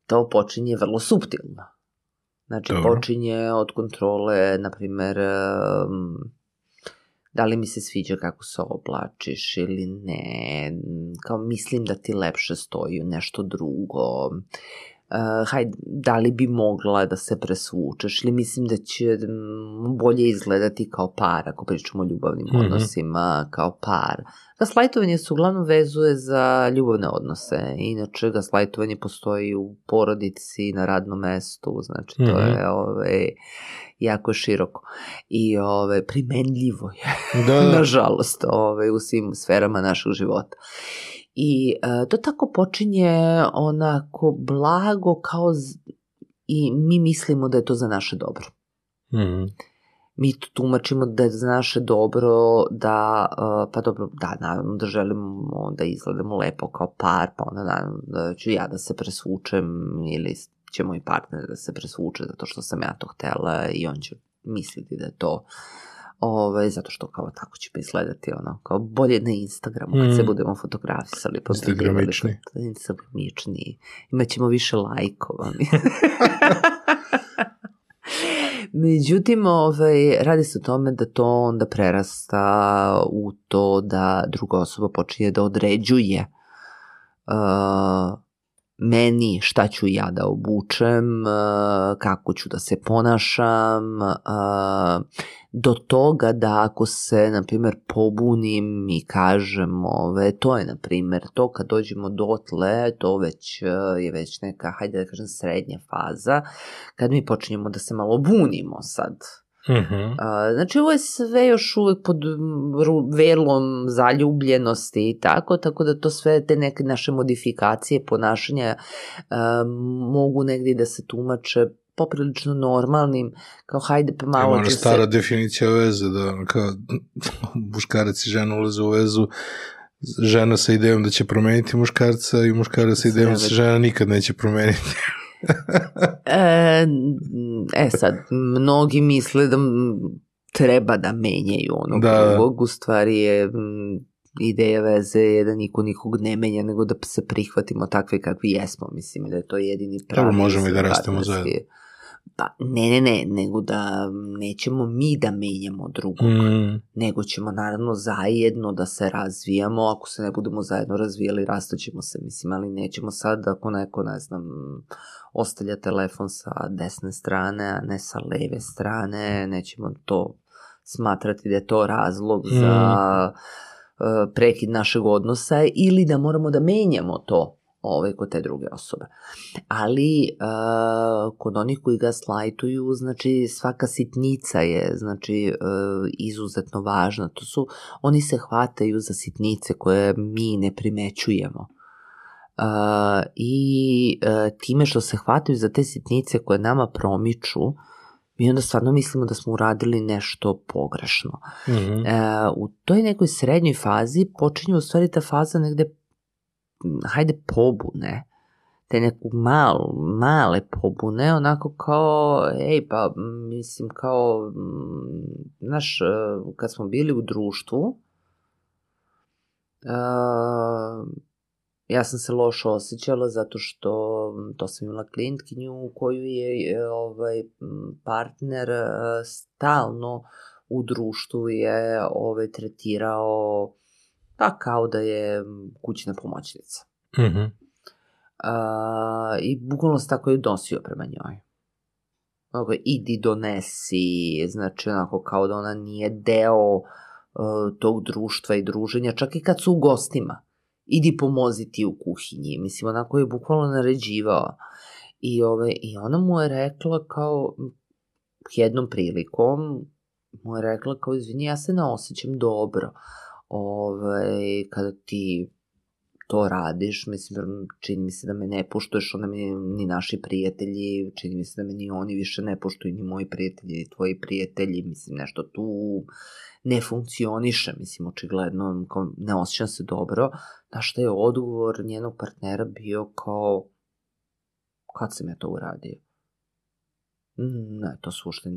To počinje vrlo subtilno. Znači, Dobro. počinje od kontrole, na primer, da li mi se sviđa kako se oblačiš ili ne, kao mislim da ti lepše stoji nešto drugo, uh, eh, hajde, da li bi mogla da se presvučeš ili mislim da će bolje izgledati kao par, ako pričamo o ljubavnim mm -hmm. odnosima, kao par. Gaslajtovanje da, se uglavnom vezuje za ljubavne odnose, inače gaslajtovanje da, postoji u porodici, na radnom mestu, znači to mm -hmm. je ove, jako široko i ove, primenljivo je, da. da. nažalost, ove, u svim sferama našeg života. I e, to tako počinje onako blago kao z... i mi mislimo da je to za naše dobro. Mm. Mi to tumačimo da je za naše dobro, da, e, pa dobro, da, naravno da želimo da izgledamo lepo kao par, pa onda naravno da ću ja da se presvučem ili će moj partner da se presvuče zato što sam ja to htela i on će misliti da je to Ovaj, zato što kao tako ćemo izgledati ono, kao bolje na Instagramu kad mm. se budemo fotografisali. Pa Instagramični. Instagramični. Imaćemo više lajkova. Međutim, ovaj, radi se o tome da to onda prerasta u to da druga osoba počinje da određuje uh, meni šta ću ja da obučem, uh, kako ću da se ponašam, uh, do toga da ako se, na primjer, pobunim i kažem, ove, to je, na primjer, to kad dođemo dotle, to već eh, je već neka, hajde da kažem, srednja faza, kad mi počinjemo da se malo bunimo sad. Uh-huh. Znači, ovo je sve još uvijek pod verlom zaljubljenosti i tako, tako da to sve te neke naše modifikacije ponašanja uh, mogu negdje da se tumače poprilično normalnim, kao hajde pa malo Ima ću stara se... definicija veze, da kao muškarac i žena ulaze u vezu, žena sa idejom da će promeniti muškarca i muškarac sa idejom da se žena nikad neće promeniti. e, e sad, mnogi misle da treba da menjaju onog da, da. drugog, u stvari je ideja veze je da niko nikog ne menja, nego da se prihvatimo takvi kakvi jesmo, mislim, da je to jedini pravi. Dobro, možemo i da rastemo zajedno. Pa, ne, ne, ne, nego da nećemo mi da menjamo drugog, mm. nego ćemo naravno zajedno da se razvijamo, ako se ne budemo zajedno razvijali, rastaćemo se, mislim, ali nećemo sad ako neko, ne znam, ostavlja telefon sa desne strane, a ne sa leve strane, nećemo to smatrati da je to razlog mm. za E, prekid našeg odnosa ili da moramo da menjamo to ovaj, kod te druge osobe. Ali e, kod onih koji ga slajtuju, znači svaka sitnica je znači e, izuzetno važna. To su, oni se hvataju za sitnice koje mi ne primećujemo. E, I e, time što se hvataju za te sitnice koje nama promiču, mi onda stvarno mislimo da smo uradili nešto pogrešno. Mm -hmm. e, u toj nekoj srednjoj fazi počinje u stvari ta faza negde, hajde, pobune te neku malu, male pobune, onako kao, ej, pa, mislim, kao, znaš, kad smo bili u društvu, uh, Ja sam se loše osjećala zato što mm, to sam imala klijentkinju koju je e, ovaj mm, partner e, stalno u društvu je ovaj tretirao pa kao da je mm, kućna pomoćnica. Mhm. A, I bukvalno se tako je odnosio prema njoj. Ovo, ovaj, idi donesi, znači onako kao da ona nije deo uh, tog društva i druženja, čak i kad su u gostima idi pomozi ti u kuhinji. Mislim, onako je bukvalno naređivao. I, ove, I ona mu je rekla kao, jednom prilikom, mu je rekla kao, izvini, ja se ne osjećam dobro. Ove, kada ti to radiš, mislim, čini mi se da me ne poštuješ, onda mi ni naši prijatelji, čini mi se da me ni oni više ne poštuju, ni moji prijatelji, ni tvoji prijatelji, mislim, nešto tu ne funkcioniše, mislim, očigledno, ne osjećam se dobro, na što je odgovor njenog partnera bio kao, kad sam ja to uradio? Ne, to sušte,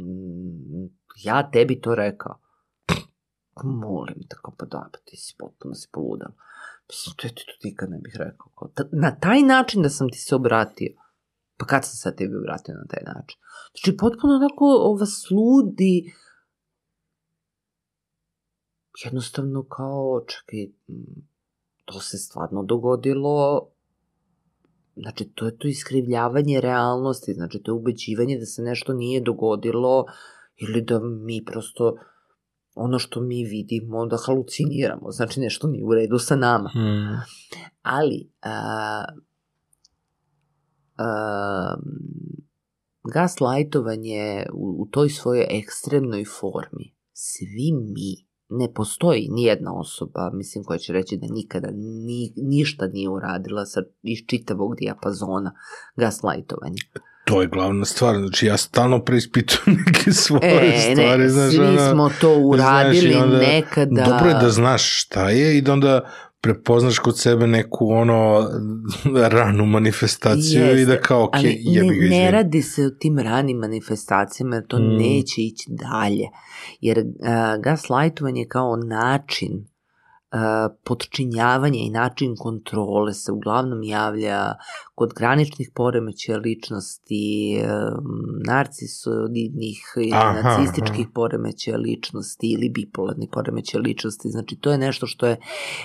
ja tebi to rekao. Molim te, kao pa da, pa ti si potpuno si poludam. Mislim, to, to nikad ne bih rekao. Kao, na taj način da sam ti se obratio. Pa kad sam sad tebi obratio na taj način? Znači, potpuno onako ova sludi, jednostavno kao, čekaj, to se stvarno dogodilo, znači to je to iskrivljavanje realnosti, znači to je ubeđivanje da se nešto nije dogodilo ili da mi prosto ono što mi vidimo da haluciniramo, znači nešto nije u redu sa nama. Hmm. Ali, a, a, gaslightovanje u, u toj svojoj ekstremnoj formi, svi mi ne postoji ni jedna osoba, mislim, koja će reći da nikada ni, ništa nije uradila sa, iz čitavog dijapazona gaslightovanja. To je glavna stvar, znači ja stalno preispitujem neke svoje e, stvari. Ne, znaš, svi ona, smo to uradili znaš, onda, nekada. Dobro je da znaš šta je i da onda prepoznaš kod sebe neku ono ranu manifestaciju Jeste, i da kao, ok, ali jebi ga izvini. Ne radi se o tim ranim manifestacijama jer to mm. neće ići dalje. Jer uh, gaslightovanje kao način podčinjavanje i način kontrole se uglavnom javlja kod graničnih poremećaja ličnosti, narcisoidnih i nacističkih poremećaja ličnosti ili bipolarnih poremećaja ličnosti. Znači, to je nešto što je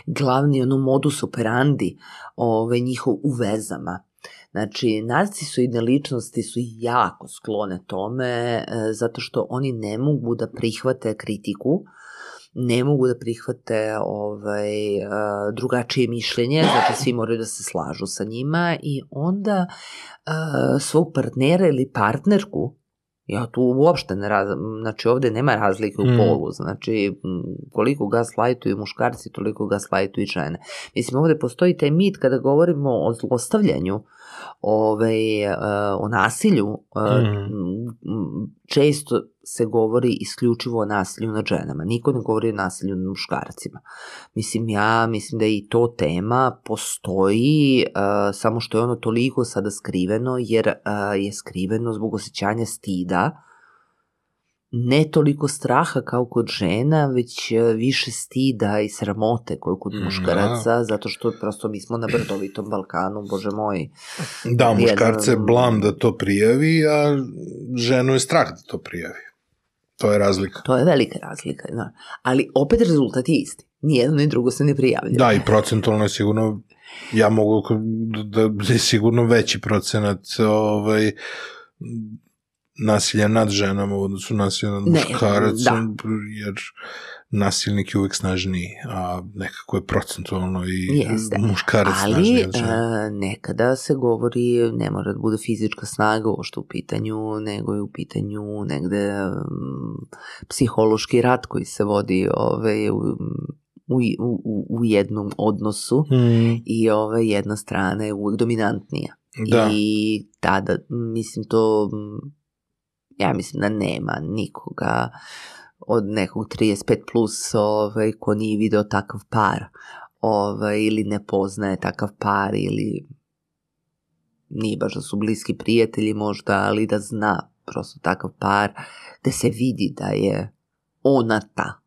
glavni ono modus operandi ove, njihov u vezama. Znači, narcisoidne ličnosti su jako sklone tome e, zato što oni ne mogu da prihvate kritiku, ne mogu da prihvate ovaj, drugačije mišljenje, znači svi moraju da se slažu sa njima i onda svog partnera ili partnerku Ja tu uopšte ne raz... znači ovde nema razlike u mm. polu, znači koliko ga gaslajtuju muškarci, toliko ga gaslajtuju žene. Mislim ovde postoji taj mit kada govorimo o zlostavljanju, ovaj, o nasilju, mm. često se govori isključivo o nasilju nad ženama. Niko ne govori o nasilju nad muškarcima. Mislim, ja mislim da i to tema postoji, uh, samo što je ono toliko sada skriveno, jer uh, je skriveno zbog osjećanja stida, ne toliko straha kao kod žena, već više stida i sramote koju kod mm, muškaraca, da. zato što prosto mi smo na brdovitom Balkanu, bože moj. Da, muškarce jedan... blam da to prijavi, a ženu je strah da to prijavi. To je razlika. To je velika razlika, da. Ali opet rezultat je isti. Nijedno ni drugo se ne prijavlja. Da, i procentualno je sigurno, ja mogu da, da, je sigurno veći procenat ovaj, nasilja nad ženama u odnosu nasilja nad muškaracom, da. jer nasilnik je uvek snažniji, a nekako je procentualno i Jeste. muškarac Ali, snažniji. E, Ali nekada se govori, ne mora da bude fizička snaga ovo što u pitanju, nego je u pitanju negde um, psihološki rat koji se vodi ove, u, u, u, u jednom odnosu mm. i ove, jedna strana je uvek dominantnija. Da. I tada, mislim, to mm, ja mislim da nema nikoga uh, od nekog 35 plus ovaj, ko nije video takav par ovaj, ili ne poznaje takav par ili nije baš da su bliski prijatelji možda, ali da zna prosto takav par, da se vidi da je ona ta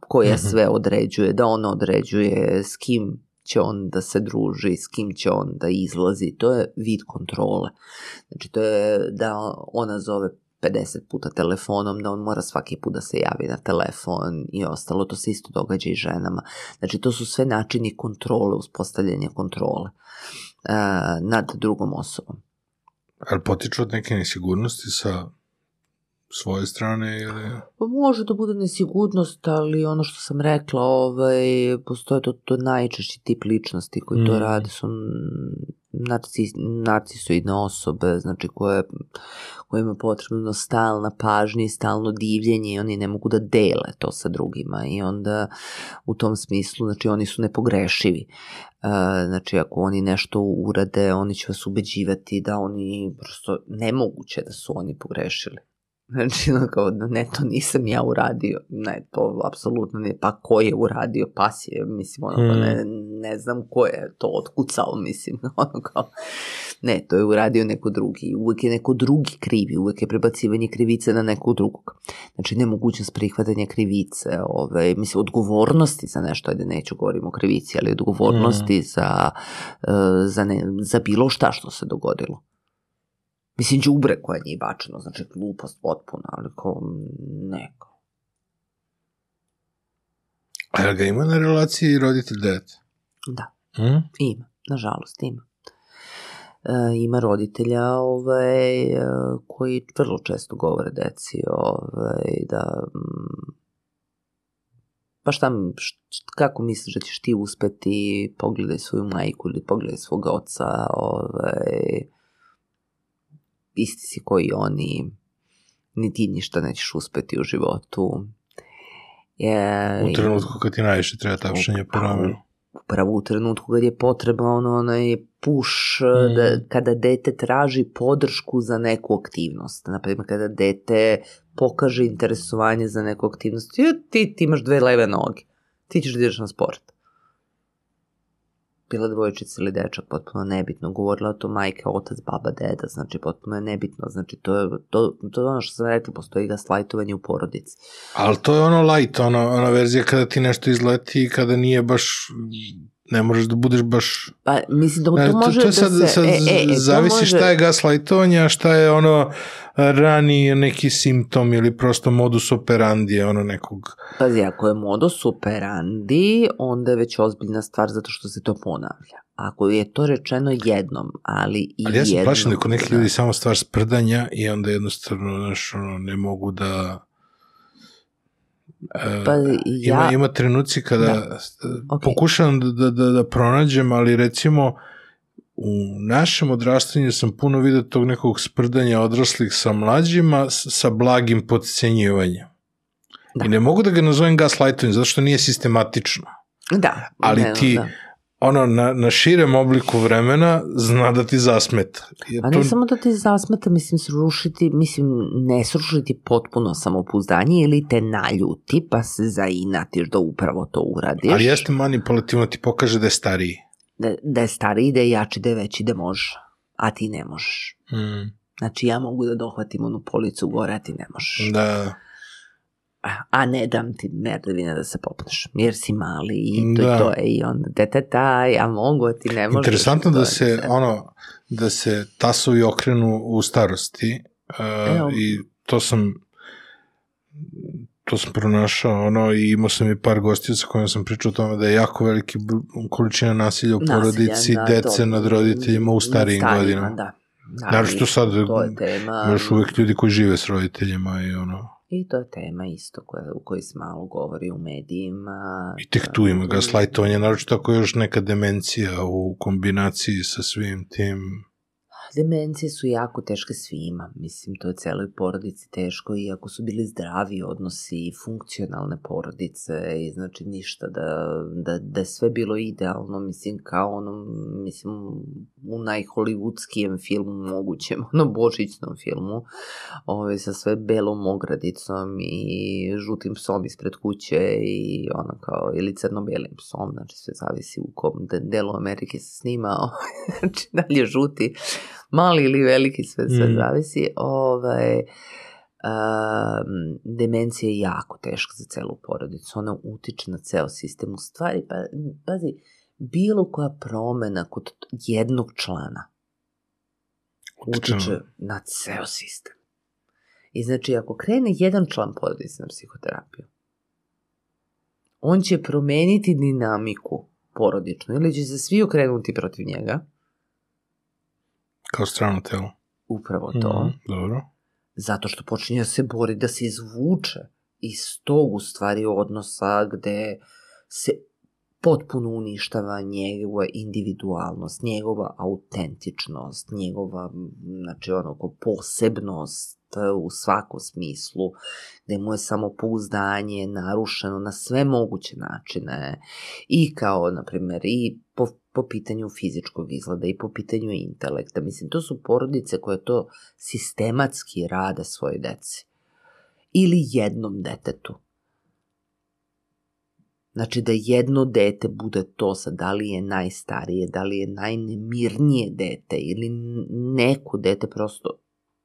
koja mhm. sve određuje, da ona određuje s kim će on da se druži, s kim će on da izlazi, to je vid kontrole. Znači to je da ona zove 50 puta telefonom, da on mora svaki put da se javi na telefon i ostalo, to se isto događa i ženama. Znači to su sve načini kontrole, uspostavljanja kontrole uh, nad drugom osobom. Ali potiču od neke nesigurnosti sa svoje strane ili... Pa može da bude nesigurnost, ali ono što sam rekla, ovaj, postoje to, to najčešći tip ličnosti koji mm. to rade, su narcis, narcisoidne osobe, znači koje kojima je potrebno stalna pažnja i stalno divljenje i oni ne mogu da dele to sa drugima i onda u tom smislu, znači oni su nepogrešivi. E, znači ako oni nešto urade, oni će vas ubeđivati da oni prosto nemoguće da su oni pogrešili. Znači, ono kao, ne, to nisam ja uradio, ne, to apsolutno ne, pa ko je uradio pasije, mislim, ono, mm. ne, hmm. ne znam ko je to otkucao, mislim, ono kao, ne, to je uradio neko drugi, Uvek je neko drugi krivi, Uvek je prebacivanje krivice na nekog drugog. Znači, nemogućnost prihvatanja krivice, ove, ovaj, mislim, odgovornosti za nešto, ajde, neću govorim o krivici, ali odgovornosti mm. za, eh, za, ne, za bilo šta što se dogodilo. Mislim, džubre koje nije bačeno, znači glupost potpuna, ali kao neko. A ga ima na relaciji roditelj dete? Da. Hmm? Ima, nažalost ima. E, ima roditelja ovaj, e, koji vrlo često govore deci ovaj, da pa šta, kako misliš da ćeš ti uspeti, pogledaj svoju majku ili pogledaj svog oca, ovaj, isti si koji oni, ni ti ništa nećeš uspeti u životu. Je, u trenutku kad ti najviše treba tapšanje po ramenu. Upravo u trenutku kad je potreba ono, onaj puš, mm. da, kada dete traži podršku za neku aktivnost. Naprimjer, kada dete pokaže interesovanje za neku aktivnost, ti, ti, ti imaš dve leve noge, ti ćeš da ideš na sport bila dvojčica ili dečak, potpuno nebitno. Govorila to majka, otac, baba, deda, znači potpuno je nebitno. Znači to je, to, to je ono što sam rekla, postoji ga slajtovanje u porodici. Ali to je ono light, ona, ona verzija kada ti nešto izleti i kada nije baš ne možeš da budeš baš... Pa mislim da mu to e, može to, to da sad, da se... Sad, e, e, e zavisi može... šta je gaslightovanje, a šta je ono e, rani neki simptom ili prosto modus operandi je ono nekog... Pazi, ako je modus operandi, onda je već ozbiljna stvar zato što se to ponavlja. Ako je to rečeno jednom, ali i jednom... Ali ja sam jednom, plašen da kod ljudi samo stvar sprdanja i onda jednostavno znaš, ono, ne mogu da Pa e, ja... Ima, ima trenuci kada da. Okay. pokušavam da, da, da, da pronađem, ali recimo u našem odrastanju sam puno video tog nekog sprdanja odraslih sa mlađima sa blagim podcenjivanjem. Da. I ne mogu da ga nazovem gaslighting, zato što nije sistematično. Da. Ali ne, da, da, ti... Da ono, na, na širem obliku vremena zna da ti zasmeta. Je A ne to... samo da ti zasmeta, mislim, srušiti, mislim, ne srušiti potpuno samopouzdanje ili te naljuti pa se zainatiš da upravo to uradiš. Ali jeste manipulativno, ti pokaže da je stariji. Da, da je stariji, da je jači, da je veći, da može. A ti ne možeš. Mm. Znači, ja mogu da dohvatim onu policu gore, a ti ne možeš. Da. E, a ne dam ti merdevine da se popneš, jer si mali i to da. to je, i onda dete taj, a mogu, ti ne možeš. Interesantno da se, da. ono, da se tasovi okrenu u starosti uh, i to sam to sam pronašao, ono, i imao sam i par gostiju sa kojima sam pričao o tome da je jako veliki količina nasilja u porodici, da, dece to, nad roditeljima u starijim, godinama. Da. Naravno što sad, to je još uvek ljudi koji žive s roditeljima i ono... I to je tema isto koja, u kojoj se malo govori u medijima. I tek tu ima gaslightovanje, da naročito ako još neka demencija u kombinaciji sa svim tim Demencije su jako teške svima, mislim to je celoj porodici teško i iako su bili zdravi odnosi, funkcionalne porodice i znači ništa da, da, da je sve bilo idealno, mislim kao ono, mislim u najhollywoodskijem filmu mogućem, ono božićnom filmu, ove, ovaj, sa sve belom ogradicom i žutim psom ispred kuće i ono kao, ili crno-belim psom, znači sve zavisi u kom delu Amerike se snima, znači dalje žuti, mali ili veliki, sve, sve mm. zavisi, ovaj, um, demencija je jako teška za celu porodicu. Ona utiče na ceo sistem. U stvari, pa, pazi, bilo koja promena kod jednog člana utiče Učinu. na ceo sistem. I znači, ako krene jedan član porodice na psihoterapiju, on će promeniti dinamiku porodičnu ili će se svi okrenuti protiv njega, Kao strano telo. Upravo to. Mm, dobro. Zato što počinje da se bori da se izvuče iz tog u stvari odnosa gde se potpuno uništava njegova individualnost, njegova autentičnost, njegova, znači, onako, posebnost e, u svakom smislu, gde mu je samopouzdanje narušeno na sve moguće načine i kao, na primjer, i po po pitanju fizičkog izgleda i po pitanju intelekta. Mislim, to su porodice koje to sistematski rada svoje deci. Ili jednom detetu. Znači da jedno dete bude to sa da li je najstarije, da li je najnemirnije dete ili neko dete prosto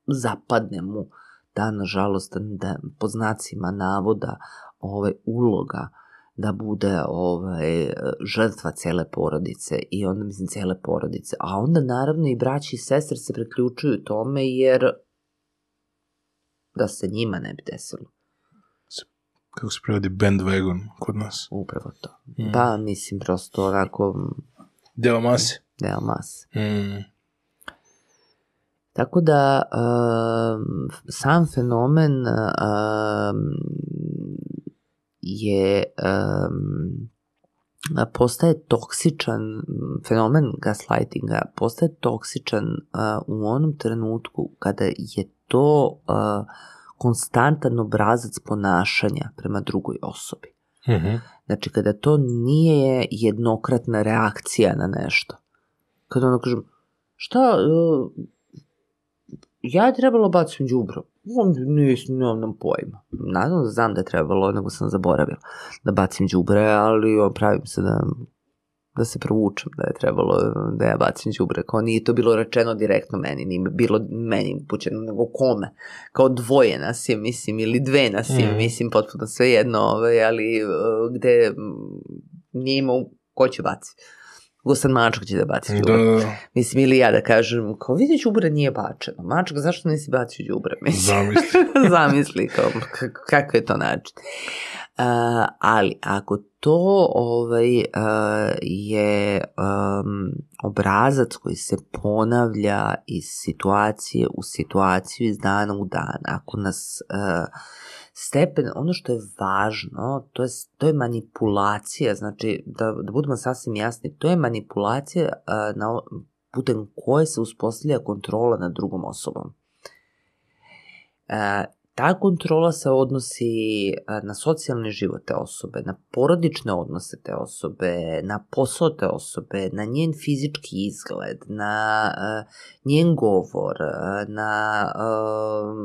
zapadne mu da, nažalost da po znacima navoda ove uloga da bude ovaj, žrtva cele porodice i onda mislim cele porodice. A onda naravno i braći i sestre se preključuju tome jer da se njima ne bi desilo. Kako se prevodi bandwagon kod nas? Upravo to. Mm. Pa mislim prosto onako... Mm, deo mase. Deo mase. Mm. Tako da uh, sam fenomen uh, je um, postaje toksičan fenomen gaslightinga postaje toksičan uh, u onom trenutku kada je to uh, konstantan obrazac ponašanja prema drugoj osobi. Mm -hmm. Znači kada to nije jednokratna reakcija na nešto. Kada ono kažem šta uh, ja je trebalo bacim đubro. Nisam, nemam nam pojma. Naravno, da znam da je trebalo, nego sam zaboravila da bacim đubre, ali pravim se da da se provučem da je trebalo da ja bacim đubre. Kao nije to bilo rečeno direktno meni, nije bilo meni upućeno, nego kome. Kao dvoje nas je, mislim, ili dve nas je, mm. mislim, potpuno sve jedno, ovaj, ali eh, gde mm, nije imao ko će baciti. Gustan mačak će da baci da. đubre. Da. Mislim, ili ja da kažem, kao vidi đubre nije bačeno. Mačak, zašto nisi bacio đubre? Zamisli. Zamisli, kao, kako je to način. Uh, ali ako to ovaj, uh, je um, obrazac koji se ponavlja iz situacije u situaciju, iz dana u dan, ako nas uh, stepen, ono što je važno, to je, to je manipulacija, znači da, da budemo sasvim jasni, to je manipulacija a, na, putem koje se uspostavlja kontrola nad drugom osobom. A, Ta kontrola se odnosi na socijalni život te osobe, na porodične odnose te osobe, na posao te osobe, na njen fizički izgled, na uh, njen govor, na uh,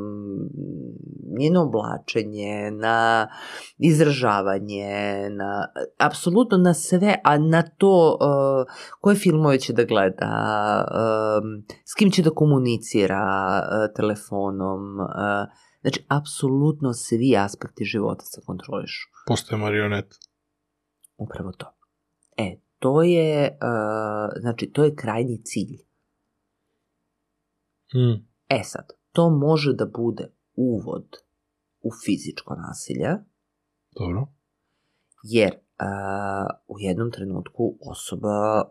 njeno oblačenje, na izražavanje, na apsolutno na sve, a na to uh, koje filmove će da gleda, s kim će da komunicira telefonom, Znači, apsolutno svi aspekti života se kontrolišu. Postoje marionet. Upravo to. E, to je, uh, znači, to je krajnji cilj. Mm. E sad, to može da bude uvod u fizičko nasilje. Dobro. Jer uh, u jednom trenutku osoba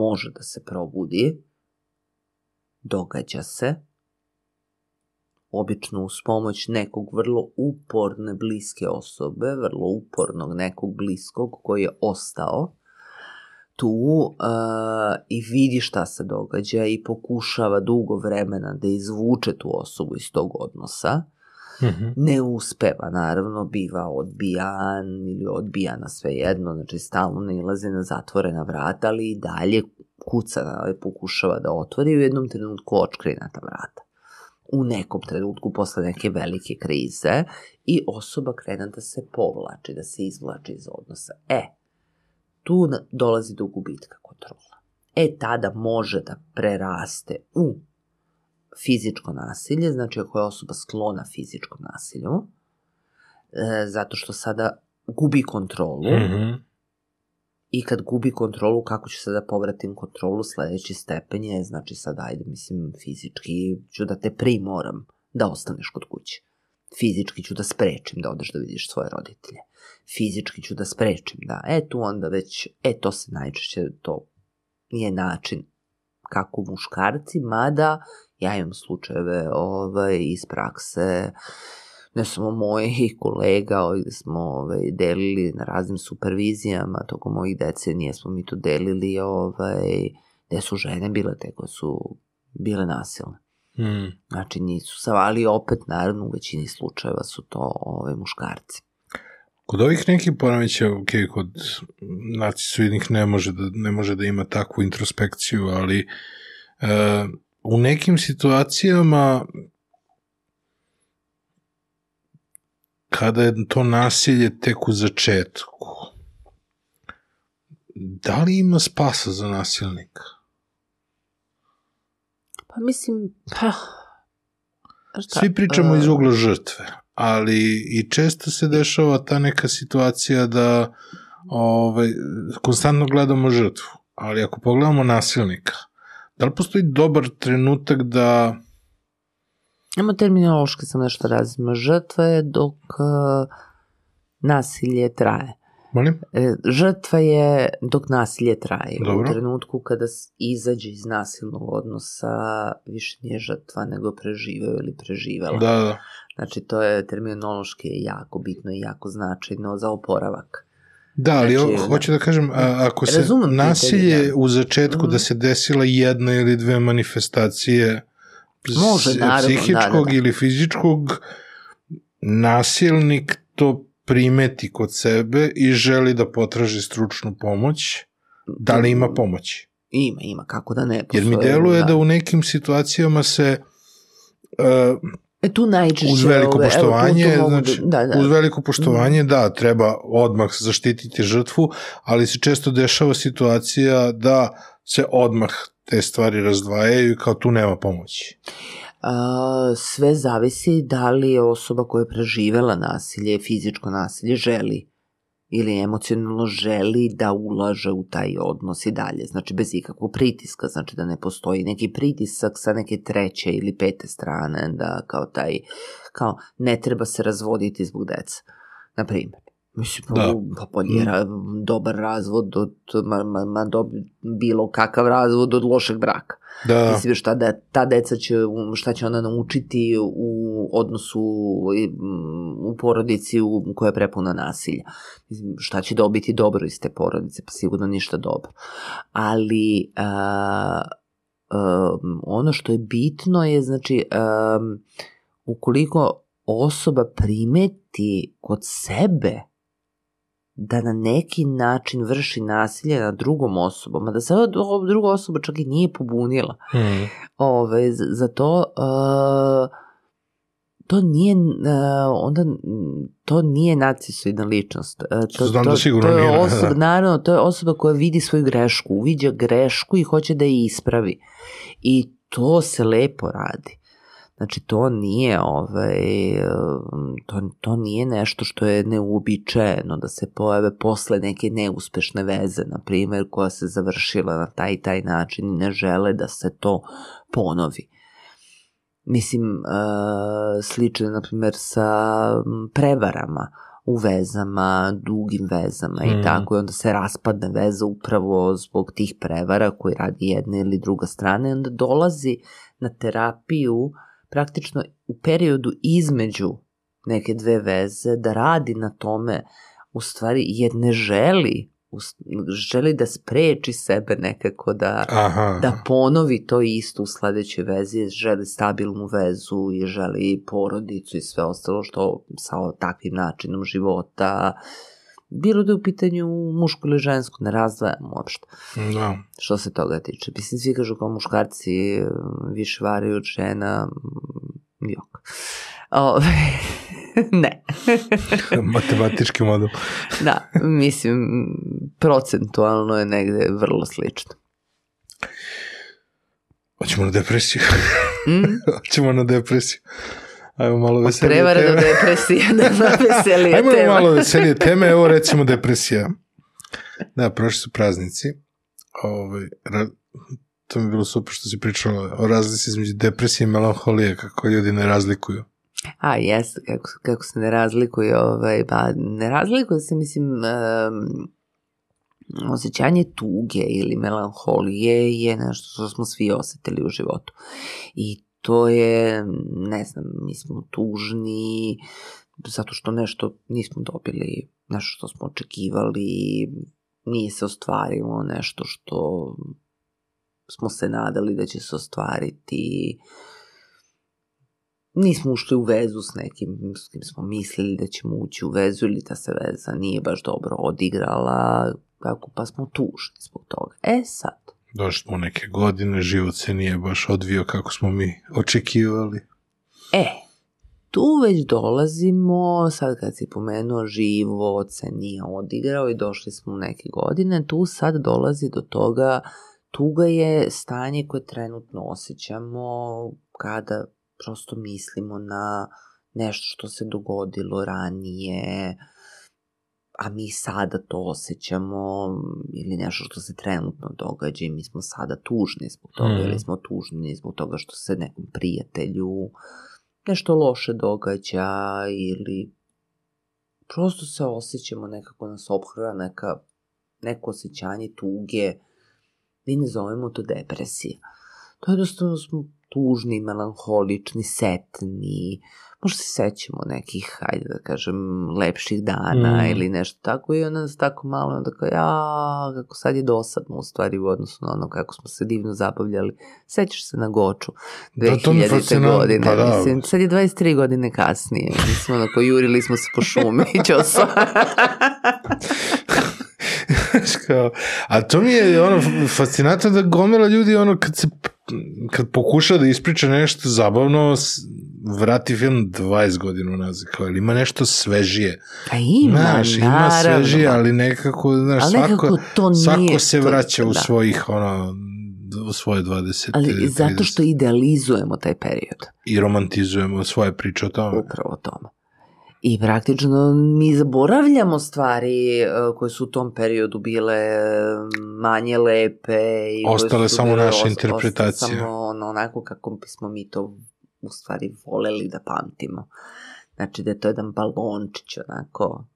može da se probudi, događa se, obično uz pomoć nekog vrlo uporne bliske osobe, vrlo upornog nekog bliskog koji je ostao tu uh, i vidi šta se događa i pokušava dugo vremena da izvuče tu osobu iz tog odnosa. Mm -hmm. Ne uspeva, naravno, biva odbijan ili odbijana svejedno, znači stalno nalazi na zatvorena vrata, ali i dalje kuca, ali pokušava da otvori i u jednom trenutku očkri na ta vrata u nekom trenutku posle neke velike krize i osoba krene da se povlači, da se izvlači iz odnosa. E, tu dolazi do gubitka kontrola. E, tada može da preraste u fizičko nasilje, znači ako je osoba sklona fizičkom nasilju, e, zato što sada gubi kontrolu, mm -hmm i kad gubi kontrolu, kako ću sada da povratim kontrolu, sledeći stepen je, znači sad ajde, mislim, fizički ću da te primoram da ostaneš kod kuće. Fizički ću da sprečim da odeš da vidiš svoje roditelje. Fizički ću da sprečim da, e tu onda već, e to se najčešće, to je način kako muškarci, mada ja imam slučajeve ovaj, iz prakse uh, ne da smo mojih kolega, ovdje ovaj, da smo ovaj, delili na raznim supervizijama, tokom mojih decenije smo mi to delili, ovaj, gde su žene bile te koje su bile nasilne. Mm. Znači nisu savali, opet naravno u većini slučajeva su to ovaj, muškarci. Kod ovih nekih Ponovića, ok, kod nacisoidnih ne može da, ne može da ima takvu introspekciju, ali uh, u nekim situacijama kada je to nasilje tek u začetku. Da li ima spasa za nasilnika? Pa mislim, pa... Šta? Svi pričamo e. iz ugla žrtve, ali i često se dešava ta neka situacija da ovaj, konstantno gledamo žrtvu, ali ako pogledamo nasilnika, da li postoji dobar trenutak da Ama terminološki sam nešto razima. E, e, žrtva je dok nasilje traje. Molim? Žrtva je dok nasilje traje. Dobro. U trenutku kada izađe iz nasilnog odnosa više nije žrtva nego preživeo ili preživela. Da, da. Znači to je terminološki jako bitno i jako značajno za oporavak. Da, ali znači, hoću da kažem, a, ako se nasilje da. u začetku mm. da se desila jedna ili dve manifestacije Može, naravno, psihičkog da, da, da, ili fizičkog nasilnik to primeti kod sebe i želi da potraži stručnu pomoć, da li ima pomoći? Ima, ima, kako da ne. Postoje, Jer mi deluje da. da u nekim situacijama se uh, E tu najčešće uz veliko poštovanje, evo, tu, tu mogu, znači, da, da, da. uz veliko poštovanje, mm. da, treba odmah zaštititi žrtvu, ali se često dešava situacija da se odmah te stvari razdvajaju i kao tu nema pomoći? A, sve zavisi da li je osoba koja je preživela nasilje, fizičko nasilje, želi ili emocionalno želi da ulaže u taj odnos i dalje, znači bez ikakvog pritiska, znači da ne postoji neki pritisak sa neke treće ili pete strane, da kao taj, kao ne treba se razvoditi zbog deca, na primjer. Mislim, da. pa boljera pa mm. dobar razvod od, ma, ma, ma do, bilo kakav razvod od lošeg braka. Da. Mislim, šta da, ta deca će, šta će ona naučiti u odnosu u porodici u, koja je prepuna nasilja. Mislim, šta će dobiti dobro iz te porodice? Pa sigurno ništa dobro. Ali a, a, ono što je bitno je, znači, a, ukoliko osoba primeti kod sebe da na neki način vrši nasilje na drugom osobom, a da se ova druga osoba čak i nije pobunila mm. Ove, za to, uh, to nije, uh, onda, to nije narcisoidna ličnost. Uh, to, Znam to, da sigurno to je da. osoba, nije. Naravno, to je osoba koja vidi svoju grešku, uviđa grešku i hoće da je ispravi. I to se lepo radi. Znači, to nije, ovaj, to, to nije nešto što je neuobičajeno da se pojave posle neke neuspešne veze, na primer koja se završila na taj i taj način i ne žele da se to ponovi. Mislim, e, slično je, na primer sa prevarama u vezama, dugim vezama mm. i tako i onda se raspadne veza upravo zbog tih prevara koji radi jedna ili druga strana i onda dolazi na terapiju praktično u periodu između neke dve veze, da radi na tome, u stvari, jer ne želi želi da spreči sebe nekako da, aha, da ponovi to isto u sledećoj vezi, želi stabilnu vezu i želi porodicu i sve ostalo što sa takvim načinom života uh, bilo da je u pitanju muško ili žensko, ne razdvajam uopšte. Da. Što se toga tiče. Mislim, svi kažu kao muškarci više varaju od žena, jok. O, ne. Matematički model. da, mislim, procentualno je negde vrlo slično. Hoćemo na depresiju. Mm? Hoćemo na depresiju. Ajmo malo veselije Od prevara do depresije, da, da veselije Ajmo tema. malo veselije teme, evo recimo depresija. Da, prošli su praznici. Ove, ovaj, ra, to mi je bilo super što si pričala o razlici između depresije i melanholije, kako ljudi ne razlikuju. A, jes, kako, kako se ne razlikuju, ovaj, pa ne razlikuju se, mislim, um, osjećanje tuge ili melanholije je nešto što smo svi osetili u životu. I to je, ne znam, mi smo tužni, zato što nešto nismo dobili, nešto što smo očekivali, nije se ostvarilo nešto što smo se nadali da će se ostvariti, nismo ušli u vezu s nekim s kim smo mislili da ćemo ući u vezu ili ta se veza nije baš dobro odigrala, tako pa smo tužni zbog toga. E sad, Došli smo neke godine, život se nije baš odvio kako smo mi očekivali. E, tu već dolazimo, sad kad si pomenuo život se nije odigrao i došli smo u neke godine, tu sad dolazi do toga, tuga je stanje koje trenutno osjećamo kada prosto mislimo na nešto što se dogodilo ranije, a mi sada to osjećamo ili nešto što se trenutno događa i mi smo sada tužni zbog toga mm. ili smo tužni zbog toga što se nekom prijatelju nešto loše događa ili prosto se osjećamo nekako nas obhrva neka, neko osjećanje tuge mi ne zovemo to depresija to jednostavno smo tužni, melanholični, setni, možda se sećamo nekih, hajde da kažem, lepših dana mm. ili nešto tako i onda nas tako malo onda kao, ja, kako sad je dosadno u stvari u odnosu na ono kako smo se divno zabavljali. Sećaš se na Goču 2000. Da, godine, pa da. mislim, sad je 23 godine kasnije, mislim, onako, jurili smo se po šumi i ćosa. a to mi je ono fascinantno da gomila ljudi ono kad se kad pokuša da ispriča nešto zabavno, vrati film 20 godina nazad, kao ili ima nešto svežije. Pa ima, znaš, ima naravno. svežije, ali nekako, znaš, ali nekako svako, to nije, svako se vraća to, u da. svojih, da. ono, u svoje 20. Ali 30. zato što idealizujemo taj period. I romantizujemo svoje priče o tome. Upravo o tome. I praktično mi zaboravljamo stvari e, koje su u tom periodu bile manje lepe. I ostale samo naše interpretacije. Samo ono, onako kako bismo mi to u stvari voleli da pamtimo. Znači da je to jedan balončić onako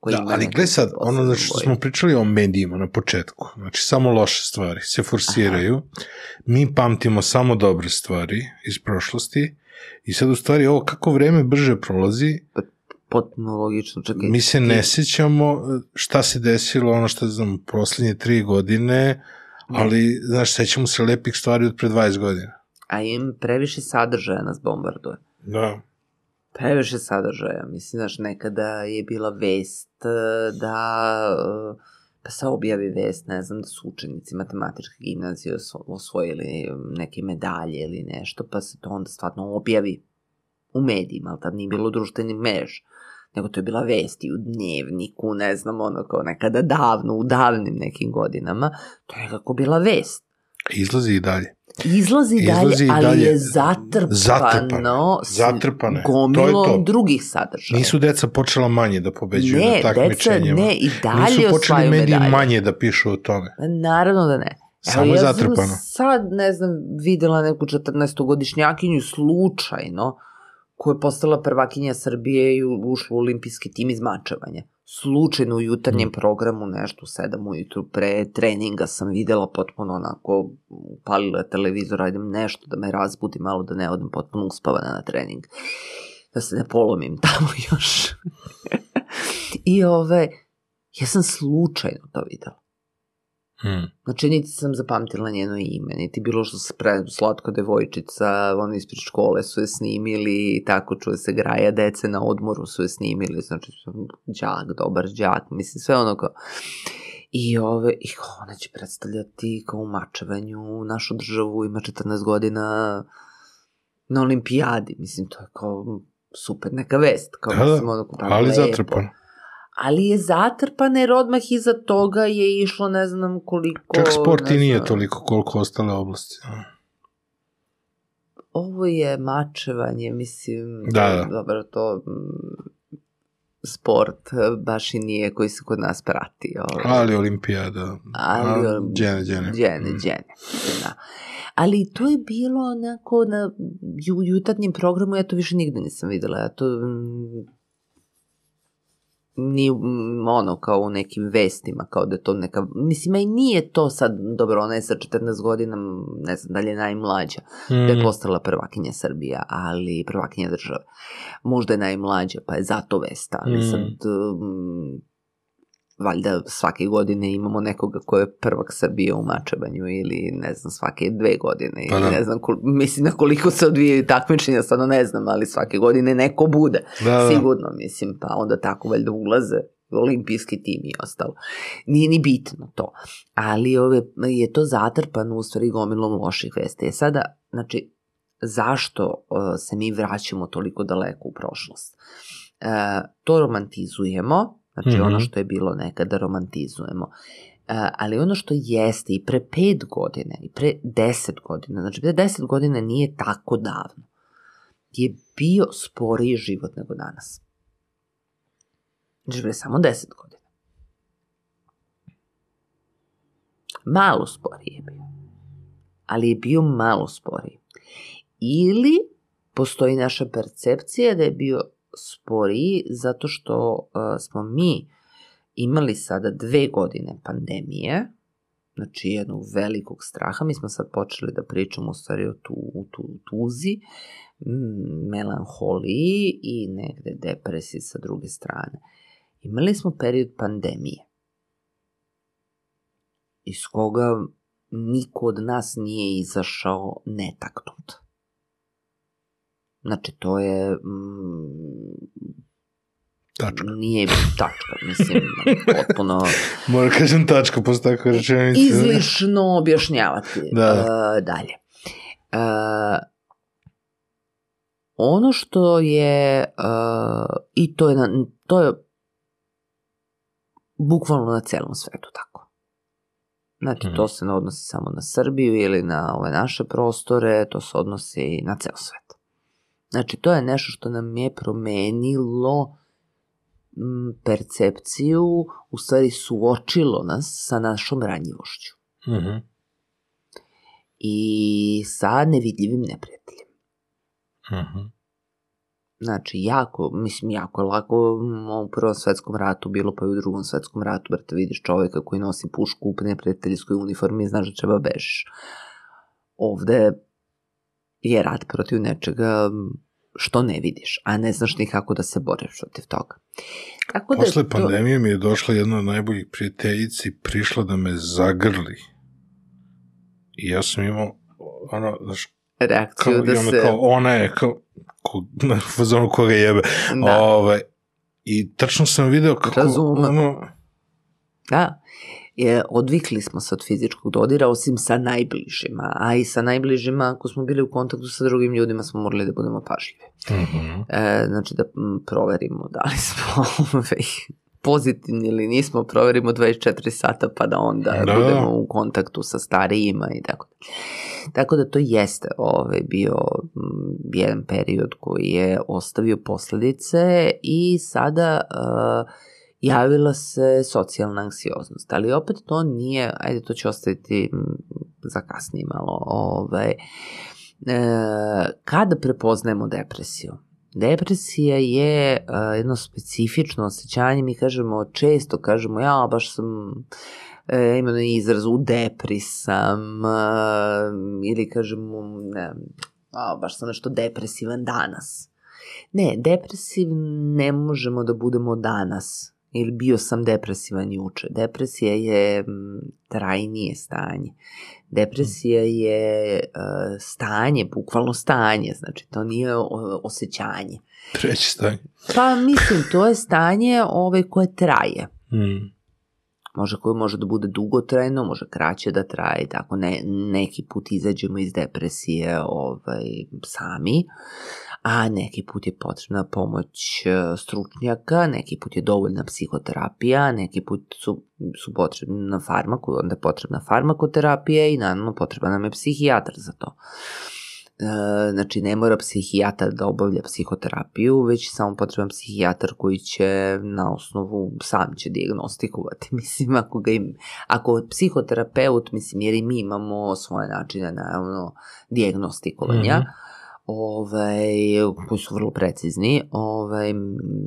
koji da, ali gle sad, ono znači što smo pričali o medijima na početku, znači samo loše stvari se forsiraju, Aha. mi pamtimo samo dobre stvari iz prošlosti I sad u stvari ovo kako vreme brže prolazi, pa potpuno logično. Čekaj, mi se ne ti... sjećamo e, šta se desilo, ono što znam, poslednje tri godine, ali, mm. znaš, sećamo se lepih stvari od pre 20 godina. A im previše sadržaja nas bombarduje. Da. Previše sadržaja. Mislim, znaš, nekada je bila vest e, da... Uh, da se objavi vest, ne znam, da su učenici matematičke gimnazije osvojili neke medalje ili nešto, pa se to onda stvarno objavi u medijima, ali tad nije bilo društveni mreža nego to je bila vest i u dnevniku, ne znam, ono kao nekada davno, u davnim nekim godinama, to je kako bila vest. Izlazi i dalje. Izlazi, Izlazi dalje, ali dalje. je zatrpano, zatrpano, zatrpano. gomilom to to. drugih sadržaja. Nisu deca počela manje da pobeđuju ne, na takmičenjima. Ne, deca ne, i dalje Nisu počeli mediji medalje. manje da pišu o tome. Naravno da ne. Samo Evo, je ja zatrpano. Sam sad, ne znam, videla neku 14-godišnjakinju slučajno, koja je postala prvakinja Srbije i ušla u olimpijski tim iz mačevanja slučajno u jutarnjem mm. programu nešto u 7 ujutru pre treninga sam videla potpuno onako upalila televizor, ajde nešto da me razbudi malo da ne odem potpuno uspavana na trening. Da se ne polomim tamo još. I ove, ja sam slučajno to videla. Hmm. Znači, niti sam zapamtila njeno ime, niti bilo što se pre, slatka devojčica, ono ispred škole su je snimili, tako čuje se graja, dece na odmoru su je snimili, znači, đak, dobar đak, mislim, sve ono kao... I, ove, i ona će predstavljati kao u mačevanju našu državu, ima 14 godina na olimpijadi, mislim, to je kao super neka vest, kao da, da mislim, ono, pa ali lepo. zatrpano ali je zatrpana jer odmah iza toga je išlo ne znam koliko... Čak sport i nije toliko koliko ostale oblasti. Ovo je mačevanje, mislim, da, da. dobro, to mm, sport e, baš i nije koji se kod nas prati. Ovaj. Ali olimpijada. Ali olimpijada. Djene, djene. Djene, mm. Da. Ali to je bilo onako na jutarnjem programu, ja to više nigde nisam videla. Ja to mm, ni ono kao u nekim vestima, kao da to neka, mislim, i nije to sad, dobro, ona je sa 14 godina, ne znam da li je najmlađa, mm. da je postala prvakinja Srbija, ali prvakinja države. Možda je najmlađa, pa je zato vesta, ali mm. sad, valjda svake godine imamo nekoga ko je prvak Srbije u mačevanju ili ne znam svake dve godine pa da. ne znam kol, mislim na da koliko se odvijaju takmičenja stvarno ne znam ali svake godine neko bude da, da, sigurno mislim pa onda tako valjda ulaze olimpijski tim i ostalo. Nije ni bitno to. Ali ove, je to zatrpano u stvari gomilom loših veste. E sada, znači, zašto uh, se mi vraćamo toliko daleko u prošlost? Uh, to romantizujemo, Znači mm -hmm. ono mhm. što je bilo nekada da romantizujemo. Ali ono što jeste i pre pet godina i pre deset godina, znači pre deset godina nije tako davno, je bio sporiji život nego danas. Znači pre samo deset godina. Malo sporiji je bio. Ali je bio malo sporiji. Ili postoji naša percepcija da je bio sporiji zato što e, smo mi imali sada dve godine pandemije, znači jednog velikog straha. Mi smo sad počeli da pričamo u stvari o tu, tu, tuzi, mm, melanholiji i negde depresiji sa druge strane. Imali smo period pandemije iz koga niko od nas nije izašao netaknut. Znači, to je... Mm, Tačka. Nije tačka, mislim, potpuno... Moram da kažem tačka, posle tako rečenice. Izlišno objašnjavati da. Uh, dalje. Uh, ono što je, uh, i to je, na, to je bukvalno na celom svetu tako. Znači, mm. to se ne odnosi samo na Srbiju ili na ove naše prostore, to se odnosi na ceo svet. Znači, to je nešto što nam je promenilo mm, percepciju, u stvari suočilo nas sa našom ranjivošću. Mm -hmm. I sa nevidljivim neprijateljem. Mm -hmm. Znači, jako, mislim, jako je lako u prvom svetskom ratu bilo, pa i u drugom svetskom ratu, brate, da vidiš čoveka koji nosi pušku u neprijateljskoj uniformi i znaš da treba bežiš. Ovde je rat protiv nečega što ne vidiš, a ne znaš ni kako da se boriš protiv toga. Tako da Posle pandemije mi je došla jedna od najboljih prijateljici, prišla da me zagrli. I ja sam imao, ono, znaš, reakciju kao, da se... Kao, ona je, kao, ko, na fazonu koga jebe. Da. Ove, ovaj, I tačno sam video kako... Razumem. Ono, da e, odvikli smo se od fizičkog dodira, osim sa najbližima. A i sa najbližima, ako smo bili u kontaktu sa drugim ljudima, smo morali da budemo pažljivi. Mm-hmm. E, znači da proverimo da li smo ovaj, pozitivni ili nismo, proverimo 24 sata pa da onda da. budemo u kontaktu sa starijima i tako da. Tako da to jeste ovaj, bio jedan period koji je ostavio posledice i sada... Uh, javila se socijalna anksioznost, ali opet to nije, ajde to će ostaviti za kasnije malo, ovaj, e, kada prepoznajemo depresiju? Depresija je e, jedno specifično osjećanje, mi kažemo često, kažemo ja baš sam e, imam izraz u depri sam e, ili kažemo ne, a, baš sam nešto depresivan danas. Ne, depresiv ne možemo da budemo danas. Ili bio sam depresivan juče. Depresija je mm, trajnije stanje. Depresija mm. je e, stanje, bukvalno stanje, znači to nije osjećanje. Treće stanje. Pa mislim, to je stanje ove koje traje. Mm može koje može da bude dugotrajno, može kraće da traje, tako ne, neki put izađemo iz depresije ovaj, sami, a neki put je potrebna pomoć e, stručnjaka, neki put je dovoljna psihoterapija, neki put su, su potrebna farmako, onda je potrebna farmakoterapija i naravno potreba nam je psihijatar za to. Uh, E, znači ne mora psihijatar da obavlja psihoterapiju, već samo potreban psihijatar koji će na osnovu sam će diagnostikovati, mislim, ako ga im, ako psihoterapeut, mislim, jer i mi imamo svoje načine, naravno, diagnostikovanja, mm -hmm ovaj, koji su vrlo precizni, ovaj,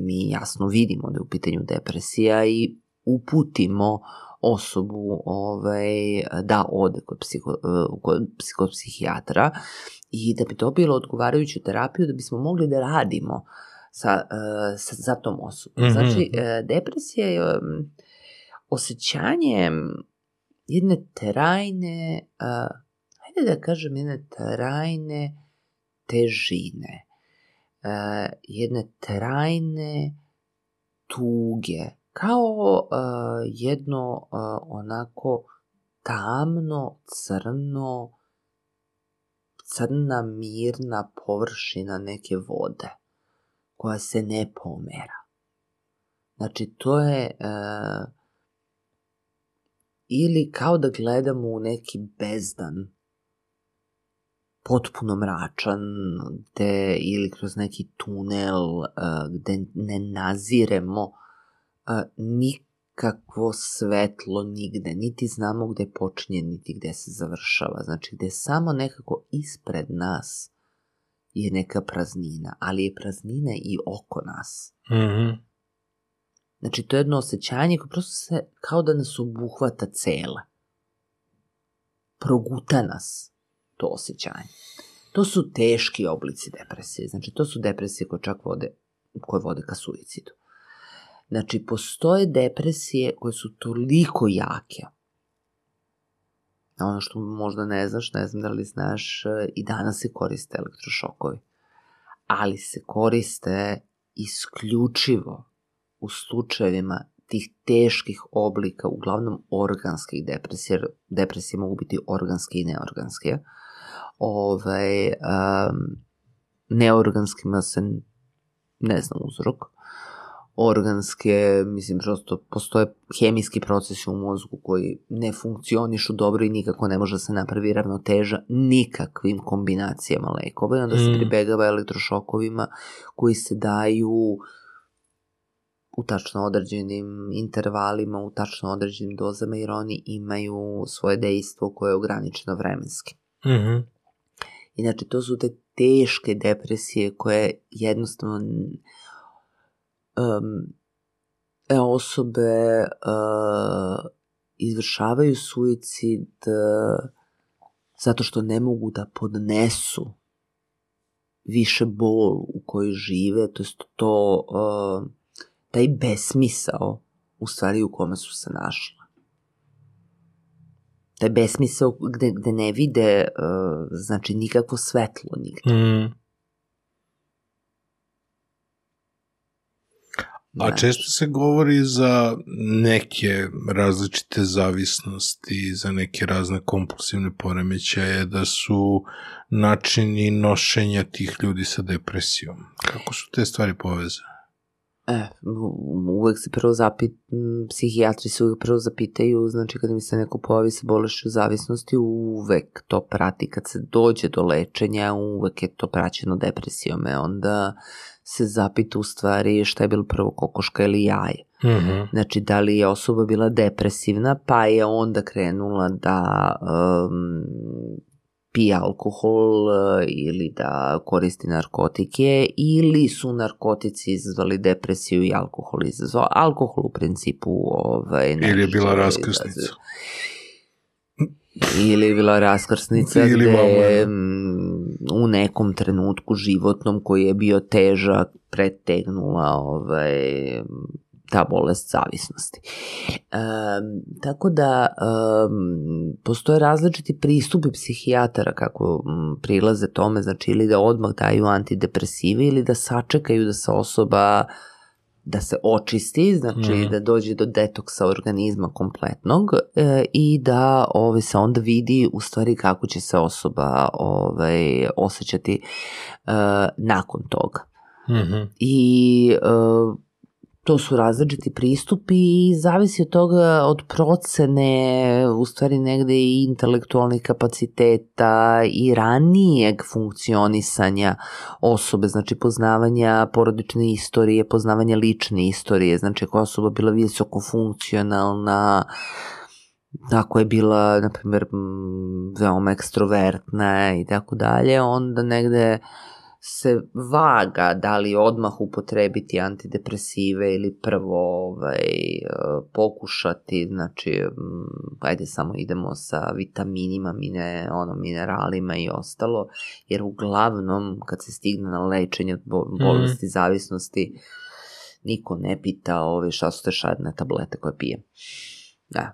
mi jasno vidimo da je u pitanju depresija i uputimo osobu ovaj, da ode kod, psiho, e, kod psihopsihijatra i da bi dobilo odgovarajuću terapiju da bismo mogli da radimo sa, e, sa, sa tom osobom. Mm-hmm. Znači, mhm. E, depresija je osjećanje jedne trajne, e, ajde da kažem jedne trajne težine, jedne trajne tuge, kao jedno onako tamno, crno, crna mirna površina neke vode koja se ne pomera. Znači to je uh, ili kao da gledamo u neki bezdan potpuno mračan gde, ili kroz neki tunel uh, gde ne naziremo uh, e, nikakve nikakvo svetlo nigde, niti znamo gde počinje, niti gde se završava. Znači, gde samo nekako ispred nas je neka praznina, ali je praznina i oko nas. Mm -hmm. Znači, to je jedno osjećanje koje prosto se, kao da nas obuhvata cela. Proguta nas to osjećanje. To su teški oblici depresije. Znači, to su depresije koje čak vode, koje vode ka suicidu. Znači, postoje depresije koje su toliko jake. Ono što možda ne znaš, ne znam da li znaš, i danas se koriste elektrošokovi. Ali se koriste isključivo u slučajevima tih teških oblika, uglavnom organskih depresija, depresije mogu biti organske i neorganske, ovaj, um, neorganskima se ne znam uzrok, organske, mislim prosto postoje hemijski proces u mozgu koji ne funkcionišu dobro i nikako ne može da se napravi ravnoteža nikakvim kombinacijama lekova i onda mm. se pribegava elektrošokovima koji se daju u tačno određenim intervalima, u tačno određenim dozama jer oni imaju svoje dejstvo koje je ograničeno vremenski. Mm -hmm. I to su te teške depresije koje jednostavno um, osobe uh, izvršavaju suicid e, zato što ne mogu da podnesu više bol u kojoj žive, to je to, taj besmisao u stvari u kome su se našla. Taj besmisao gde, gde ne vide znači nikakvo svetlo nigde. Mm. Da. A često se govori za neke različite zavisnosti, za neke razne kompulsivne poremećaje, da su načini nošenja tih ljudi sa depresijom. Kako su te stvari povezane? E, uvek se prvo zapit, psihijatri se uvek prvo zapitaju, znači kada mi se neko pojavi sa bolešću zavisnosti, uvek to prati. Kad se dođe do lečenja, uvek je to praćeno depresijome, onda se zapita u stvari šta je bilo prvo kokoška ili jaje. Mm -hmm. Znači, da li je osoba bila depresivna, pa je onda krenula da um, pije alkohol e, ili da koristi narkotike ili su narkotici izazvali depresiju i alkohol izazvao. Alkohol u principu... Ovaj, ili je bila raskrsnica. Ili je bila raskrsnica ili gde da. u nekom trenutku životnom koji je bio težak pretegnula ovaj, ta bolest zavisnosti. E, tako da e, postoje različiti pristupi psihijatara kako prilaze tome, znači ili da odmah daju antidepresive ili da sačekaju da se osoba da se očisti, znači mm. da dođe do detoksa organizma kompletnog e, i da ove ovaj, se onda vidi u stvari kako će se osoba ovaj, osećati e, nakon toga. Mhm. I e, to su različiti pristupi i zavisi od toga od procene, u stvari negde i intelektualnih kapaciteta i ranijeg funkcionisanja osobe, znači poznavanja porodične istorije, poznavanja lične istorije, znači ako osoba bila visoko funkcionalna, ako je bila, na primjer, veoma ekstrovertna i tako dalje, onda negde uh, se vaga da li odmah upotrebiti antidepresive ili prvo ovaj, pokušati, znači, mm, ajde samo idemo sa vitaminima, mine, ono, mineralima i ostalo, jer uglavnom kad se stigne na lečenje od mm. bolesti, mm. zavisnosti, niko ne pita ove ovaj, šta su te šarne tablete koje pijem. Da.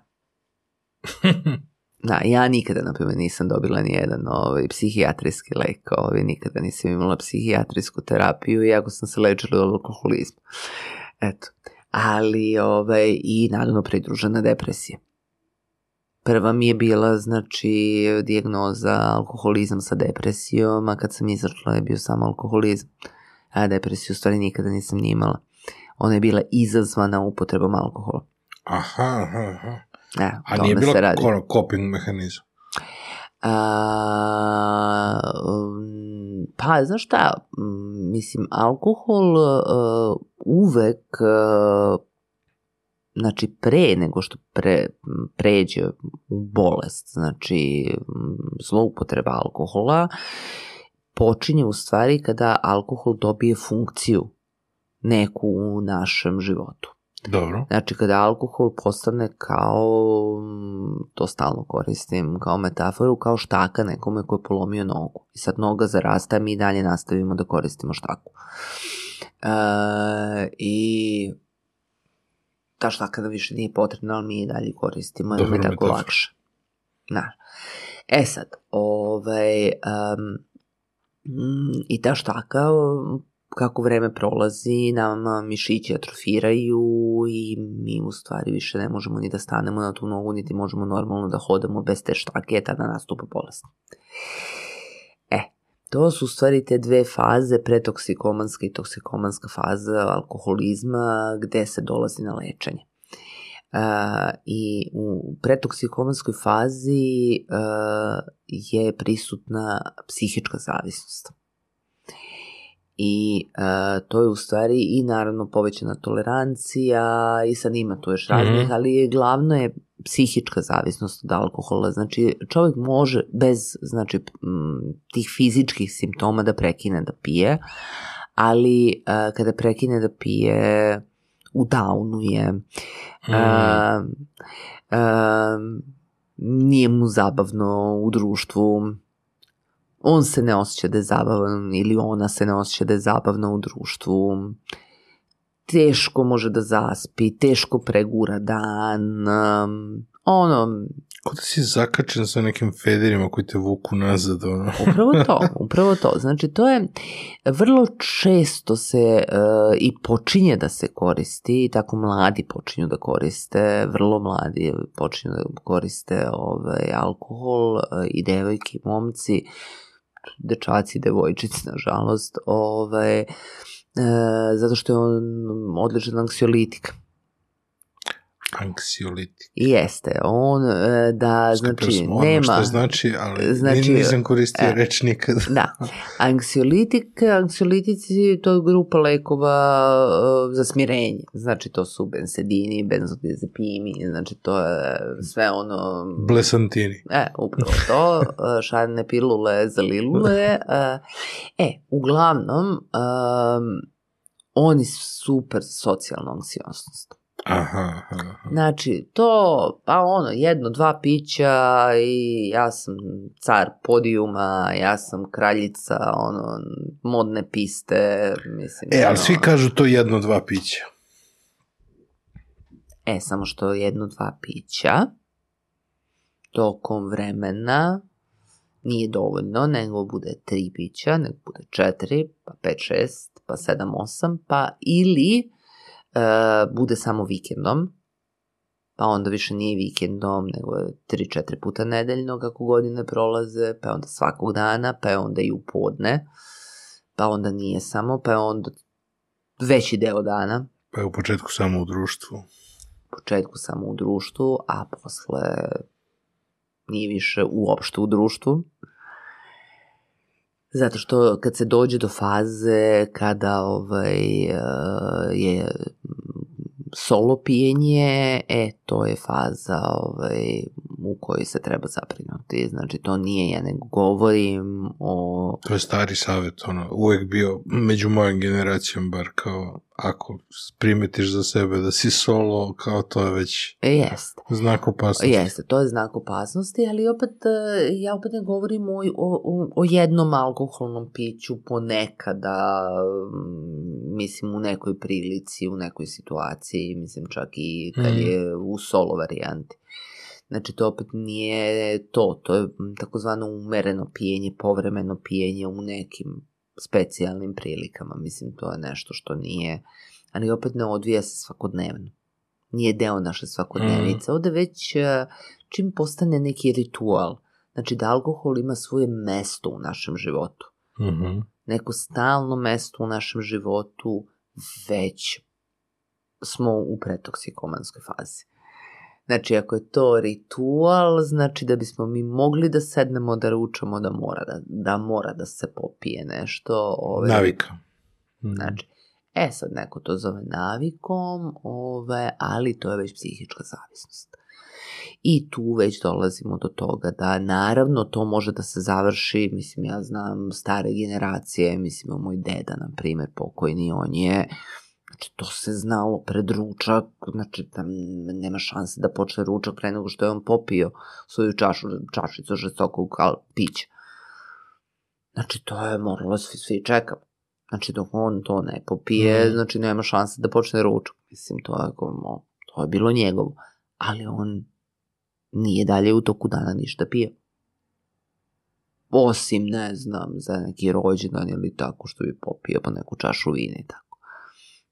Da, ja nikada, na primjer, nisam dobila ni jedan ovaj, psihijatrijski lek, ovaj, nikada nisam imala psihijatrijsku terapiju, iako sam se lečila od alkoholizma. Eto. Ali, ovaj, i naravno pridružena depresija. Prva mi je bila, znači, dijagnoza alkoholizam sa depresijom, a kad sam izračila je bio samo alkoholizam. A depresiju u stvari nikada nisam ni imala. Ona je bila izazvana upotrebom alkohola. Aha, aha, aha. E, A nije bilo se radi. coping mehanizam? A, mm, pa, znaš šta, mm, mislim, alkohol uh, uvek uh, znači pre nego što pre, pređe u bolest, znači mm, zloupotreba alkohola, počinje u stvari kada alkohol dobije funkciju neku u našem životu. Dobro. Znači, kada alkohol postane kao, to stalno koristim, kao metaforu, kao štaka nekome ko je polomio nogu. I sad noga zarasta, mi dalje nastavimo da koristimo štaku. E, I ta štaka da više nije potrebna, ali mi je dalje koristimo, jer mi je tako metafor. lakše. Da. E sad, ovaj, um, i ta štaka kako vreme prolazi, nama mišići atrofiraju i mi u stvari više ne možemo ni da stanemo na tu nogu, niti možemo normalno da hodamo bez te štake, tada nastupa bolest. E, to su u stvari te dve faze, pretoksikomanska i toksikomanska faza alkoholizma, gde se dolazi na lečenje. Uh, i u pretoksikomanskoj fazi uh, je prisutna psihička zavisnost i e, to je u stvari i naravno povećana tolerancija i sad ima tu još mhm. raznih, mm ali glavno je psihička zavisnost od alkohola. Znači čovjek može bez znači tih fizičkih simptoma da prekine da pije, ali e, kada prekine da pije u downu je. Mm. E, nije mu zabavno u društvu on se ne osjeća da je zabavan ili ona se ne osjeća da je zabavna u društvu, teško može da zaspi, teško pregura dan, um, ono... Kod da si zakačen sa nekim federima koji te vuku nazad, ono. upravo to, upravo to. Znači, to je, vrlo često se uh, i počinje da se koristi, tako mladi počinju da koriste, vrlo mladi počinju da koriste ovaj, alkohol uh, i devojke i momci, uh, dečaci i devojčici, nažalost, ove, e, zato što je on odličan anksiolitik. Anksiolitik. Jeste, on e, da, Skupio znači, ono nema... Što znači, ali znači, nisam e, koristio e, reč nikada. Da, anksiolitik, anksiolitici to je grupa lekova e, za smirenje, znači to su bensedini, benzodiazepini, znači to je sve ono... Blesantini. E, upravo to, šarne pilule za lilule. E, uglavnom, um, oni su super socijalna anksiosnost. Aha, aha, aha. Znači, to, pa ono, jedno, dva pića i ja sam car podijuma, ja sam kraljica, ono, modne piste, mislim. E, ali ono... svi kažu to jedno, dva pića. E, samo što jedno, dva pića tokom vremena nije dovoljno, nego bude tri pića, nego bude četiri, pa pet, šest, pa sedam, osam, pa ili e, bude samo vikendom, pa onda više nije vikendom, nego je 3-4 puta nedeljno kako godine prolaze, pa onda svakog dana, pa onda i u podne, pa onda nije samo, pa onda veći deo dana. Pa je u početku samo u društvu. U početku samo u društvu, a posle nije više uopšte u društvu. Zato što kad se dođe do faze kada ovaj, eh, je mm, solo pijenje, e, to je faza ovaj, u kojoj se treba zaprinuti. Znači, to nije, ja ne govorim o... To je stari savjet, ono, uvek bio među mojom generacijom, bar kao ako primetiš za sebe da si solo, kao to je već Jest. znak opasnosti. Jeste, to je znak opasnosti, ali opet, e, ja opet ne govorim o, o, o jednom alkoholnom piću ponekada, mm, mislim u nekoj prilici, u nekoj situaciji, mislim čak i kad mm. je u solo varijanti. Znači to opet nije to, to je takozvano umereno pijenje, povremeno pijenje u nekim specijalnim prilikama. Mislim, to je nešto što nije, ali opet ne odvija se svakodnevno. Nije deo naše svakodnevice, Mm. Ovde već e, čim postane neki ritual, znači da alkohol ima svoje mesto u našem životu. Mm -hmm. Neko stalno mesto u našem životu već smo u pretoksikomanskoj fazi. Znači, ako je to ritual, znači da bismo mi mogli da sednemo, da ručamo, da mora da, da, mora da se popije nešto. Ove, Navika. Mhm. Znači, e sad neko to zove navikom, ove, ali to je već psihička zavisnost. I tu već dolazimo do toga da naravno to može da se završi, mislim ja znam stare generacije, mislim moj deda na primer pokojni, on je Znači, to se znalo pred ručak, znači, tam nema šanse da počne ručak pre nego što je on popio svoju čašu, čašicu žestokog pića. Znači, to je moralo da svi, svi čekamo. Znači, dok on to ne popije, mm. znači, nema šanse da počne ručak. Mislim, to je, komo, to je bilo njegovo. Ali on nije dalje u toku dana ništa pio. Osim, ne znam, za neki rođendan ili tako što bi popio pa neku čašu vina i tako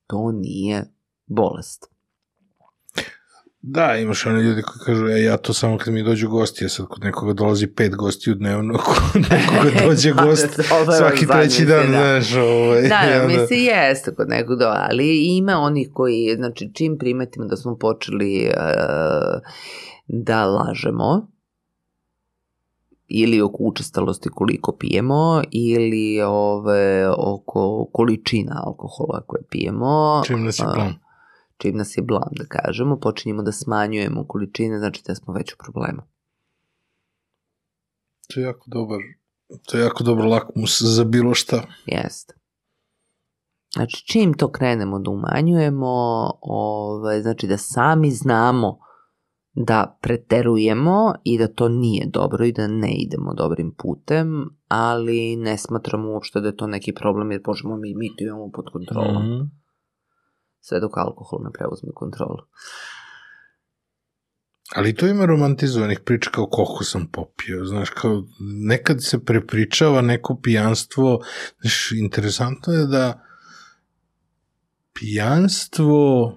to nije bolest. Da, imaš one ljudi koji kažu, e, ja to samo kad mi dođu gosti, ja sad kod nekoga dolazi pet gostiju dnevno, kod nekoga dođe da, gost svaki treći dan, da. znaš, ovaj. Da, da, onda... misli, jeste kod nekog do, ali ima onih koji, znači, čim primetimo da smo počeli uh, da lažemo, ili oko učestalosti koliko pijemo ili ove, oko količina alkohola koje pijemo. Čim nas je blam. Čim nas je blam, da kažemo. Počinjemo da smanjujemo količine, znači da smo već u problemu. To je jako dobar, to je jako dobar lakmus za bilo šta. Jeste. Znači, čim to krenemo da umanjujemo, ove, znači da sami znamo da preterujemo i da to nije dobro i da ne idemo dobrim putem, ali ne smatramo uopšte da je to neki problem jer možemo mi, mi to imamo pod kontrolom. Mm -hmm. Sve dok alkohol ne preuzme kontrolu. Ali to ima romantizovanih priča kao koliko sam popio, znaš, kao nekad se prepričava neko pijanstvo, znaš, interesantno je da pijanstvo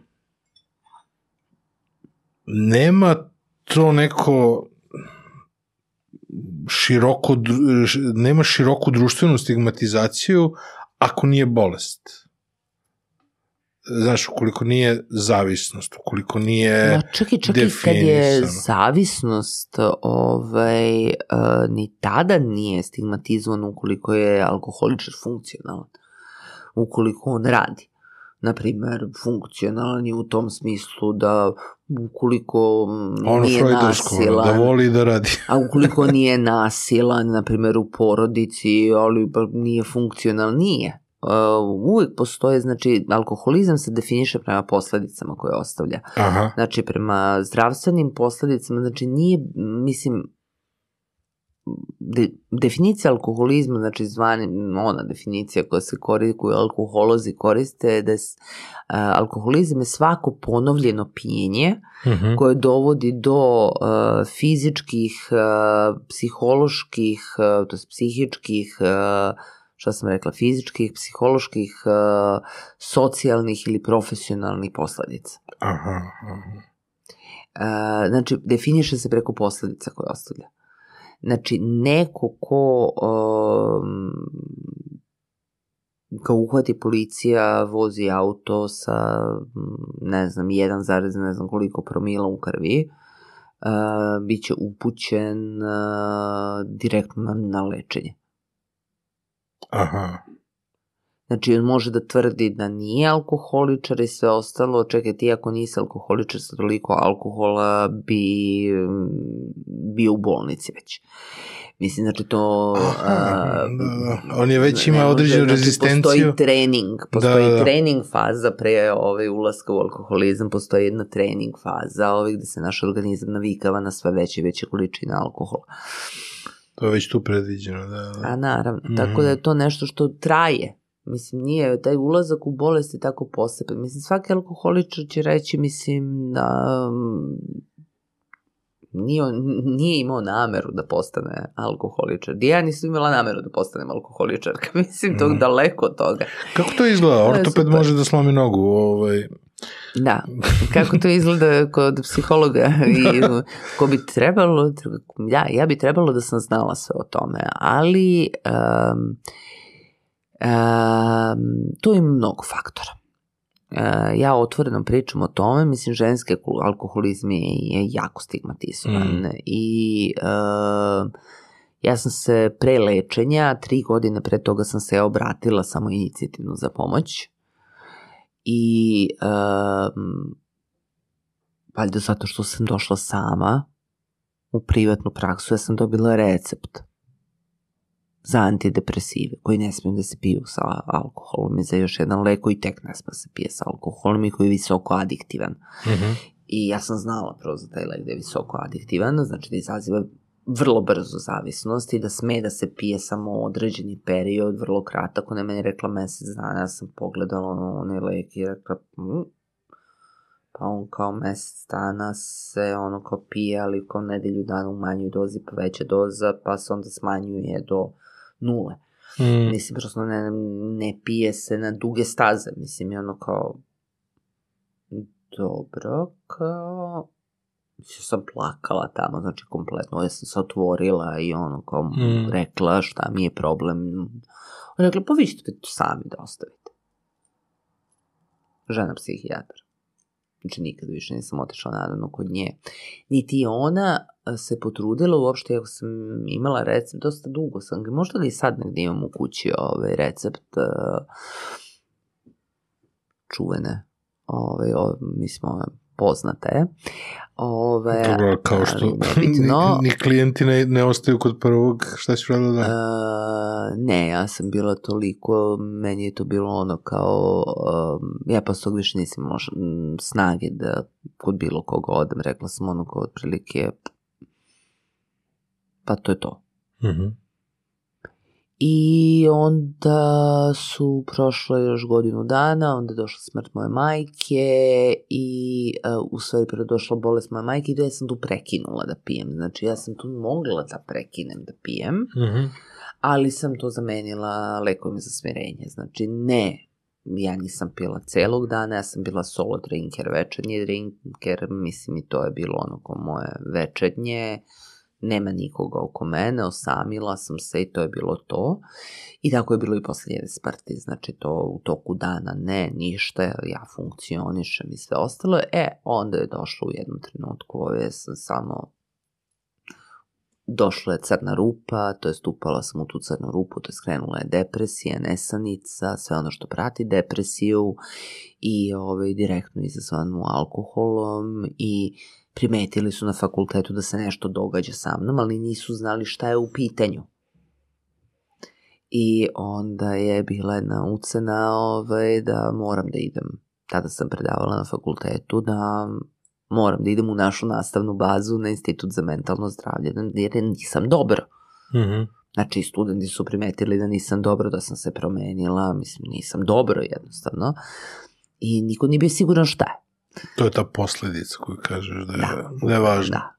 nema to neko široko, nema široku društvenu stigmatizaciju ako nije bolest. Znaš, ukoliko nije zavisnost, ukoliko nije no, čak i, čak i kad je zavisnost, ovaj, uh, ni tada nije stigmatizovan ukoliko je alkoholičar funkcionalan, ukoliko on radi na primer, funkcionalni u tom smislu da ukoliko ono nije da nasilan, da voli da radi. a ukoliko nije nasilan, na primjer u porodici, ali nije funkcionalan, nije. Uh, e, uvijek postoje, znači, alkoholizam se definiše prema posledicama koje ostavlja. Aha. Znači, prema zdravstvenim posledicama, znači, nije, mislim, de, definicija alkoholizma, znači zvani, ona definicija koja se koristi, koju alkoholozi koriste, da je, a, alkoholizam je svako ponovljeno pijenje mm-hmm. koje dovodi do a, fizičkih, a, psiholoških, a, to je psihičkih, a, šta sam rekla, fizičkih, psiholoških, a, socijalnih ili profesionalnih posledica. Aha, aha. A, znači, definiše se preko posledica koje ostavlja. Znači, neko ko um, ga uhvati policija, vozi auto sa, ne znam, 1, ne znam koliko promila u krvi, uh, bit će upućen uh, direktno na, na lečenje. Aha. Znači, on može da tvrdi da nije alkoholičar i sve ostalo, čekaj ti ako nisi alkoholičar sa toliko alkohola bi mm, bio u bolnici već. Mislim, znači to... A, da, da. on je već ima određenu znači, rezistenciju. Da, postoji trening, postoji da, da. trening faza pre ove ovaj, ulaska u alkoholizam, postoji jedna trening faza ovaj, gde se naš organizam navikava na sve veće i veće količine alkohola. To je već tu predviđeno, da. da. A naravno, mm -hmm. tako da je to nešto što traje Mislim, nije taj ulazak u bolest je tako poseban. Mislim, svaki alkoholičar će reći, mislim, da nije, nije imao nameru da postane alkoholičar. Ja nisam imala nameru da postanem alkoholičarka. Mislim, tog mm. daleko od toga. Kako to izgleda? Ortoped to može da slomi nogu. Ovaj... Da, kako to izgleda kod psihologa i ko bi trebalo, ja, ja bi trebalo da sam znala sve o tome, ali um, tu ima mnogo faktora. E, ja otvoreno pričam o tome, mislim ženske alkoholizam je jako stigmatizovan mm. i ja sam se pre lečenja, tri godine pre toga sam se obratila samo inicijativno za pomoć i um, valjda zato što sam došla sama u privatnu praksu, ja sam dobila recept za antidepresive koji ne smiju da se piju sa alkoholom i za još jedan lek koji tek ne smije da se pije sa alkoholom i koji je visoko adiktivan. Mm -hmm. I ja sam znala prvo za taj lek da je visoko adiktivan, znači da izaziva vrlo brzo zavisnost i da sme da se pije samo određeni period, vrlo kratak. Ona je meni rekla mesec dana, ja sam pogledala onaj lek i rekla, mm, pa on kao mesec dana se ono kao pije, ali kao nedelju dana u manjoj dozi, pa veća doza, pa se onda smanjuje do nule. Mm. Mislim, prosto ne, ne pije se na duge staze, mislim, i ono kao, dobro, kao, mislim, sam plakala tamo, znači, kompletno, ja sam se otvorila i ono, kao, mm. rekla šta mi je problem, rekla, pa vi ćete sami da ostavite. Žena psihijatar. Znači, nikad više nisam otišla naravno kod nje. Niti ona eh, se potrudila uopšte, ako sam imala recept, dosta dugo sam ga, možda li sad negdje imam u kući ovaj recept uh, čuvene, ovaj, ovaj, mislim, ovaj, poznata je. Ove, Toga, kao što no, ni, ni klijenti ne, ne ostaju kod prvog, šta ćeš radila da? Uh, e, ne, ja sam bila toliko, meni je to bilo ono kao, uh, ja pa tog više nisam mož, m, snage da kod bilo koga odem, rekla sam ono kao otprilike, pa to je to. Uh mhm. -huh. I onda su prošle još godinu dana, onda je došla smrt moje majke i uh, u stvari prvo došla bolest moje majke i da ja sam tu prekinula da pijem. Znači ja sam tu mogla da prekinem da pijem, mm-hmm. ali sam to zamenila lekovima za smirenje. Znači ne, ja nisam pila celog dana, ja sam bila solo drinker, večernji drinker, mislim i to je bilo ono ko moje večernje nema nikoga oko mene, osamila sam se i to je bilo to. I tako je bilo i poslije smrti, znači to u toku dana ne, ništa, ja funkcionišem i sve ostalo. E, onda je došlo u jednom trenutku, ove sam samo došla je crna rupa, to je stupala sam u tu crnu rupu, to je skrenula je depresija, nesanica, sve ono što prati depresiju i ove, direktno izazvanu alkoholom i primetili su na fakultetu da se nešto događa sa mnom, ali nisu znali šta je u pitanju. I onda je bila jedna ucena ovaj, da moram da idem. Tada sam predavala na fakultetu da moram da idem u našu nastavnu bazu na Institut za mentalno zdravlje, jer nisam dobro. Mm -hmm. Znači, studenti su primetili da nisam dobro, da sam se promenila, mislim, nisam dobro jednostavno. I niko nije bio siguran šta je. To je ta posledica koju kažeš da je, da, da je važna. Da.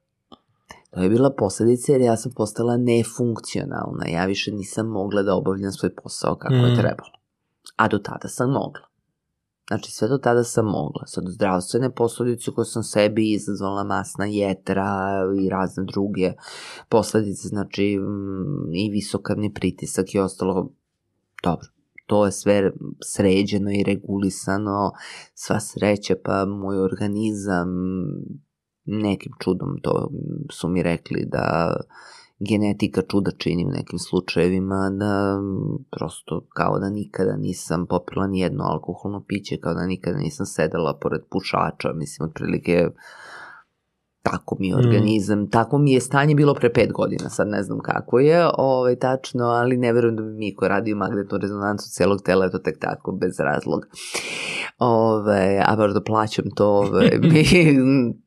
To je bila posledica jer ja sam postala nefunkcionalna. Ja više nisam mogla da obavljam svoj posao kako mm. je trebalo. A do tada sam mogla. Znači sve do tada sam mogla. Sad zdravstvene posledice koje sam sebi izazvala masna jetra i razne druge posledice, znači mm, i visokarni pritisak i ostalo dobro to je sve sređeno i regulisano, sva sreća, pa moj organizam, nekim čudom to su mi rekli da genetika čuda čini u nekim slučajevima da prosto kao da nikada nisam popila ni jedno alkoholno piće, kao da nikada nisam sedela pored pušača, mislim otprilike tako mi je organizam, mm. tako mi je stanje bilo pre pet godina, sad ne znam kako je, ovaj, tačno, ali ne verujem da bi mi Miko radio magnetnu rezonancu celog tela, to tek tako, bez razloga. Ove, a baš da plaćam to, ove, mi,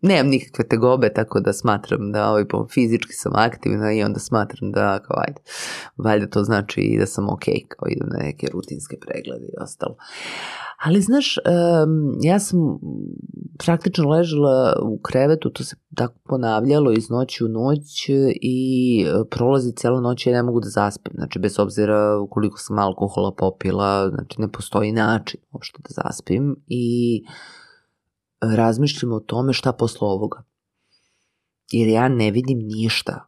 nemam nikakve tegobe, tako da smatram da ovaj, po, fizički sam aktivna i onda smatram da, kao ajde, valjda to znači i da sam ok, kao idem na neke rutinske preglede i ostalo. Ali znaš, ja sam praktično ležala u krevetu, to se tako ponavljalo iz noći u noć i e, prolazi cela noć i ja ne mogu da zaspim. Znači, bez obzira koliko sam alkohola popila, znači ne postoji način uopšte da zaspim i razmišljam o tome šta posle ovoga. Jer ja ne vidim ništa.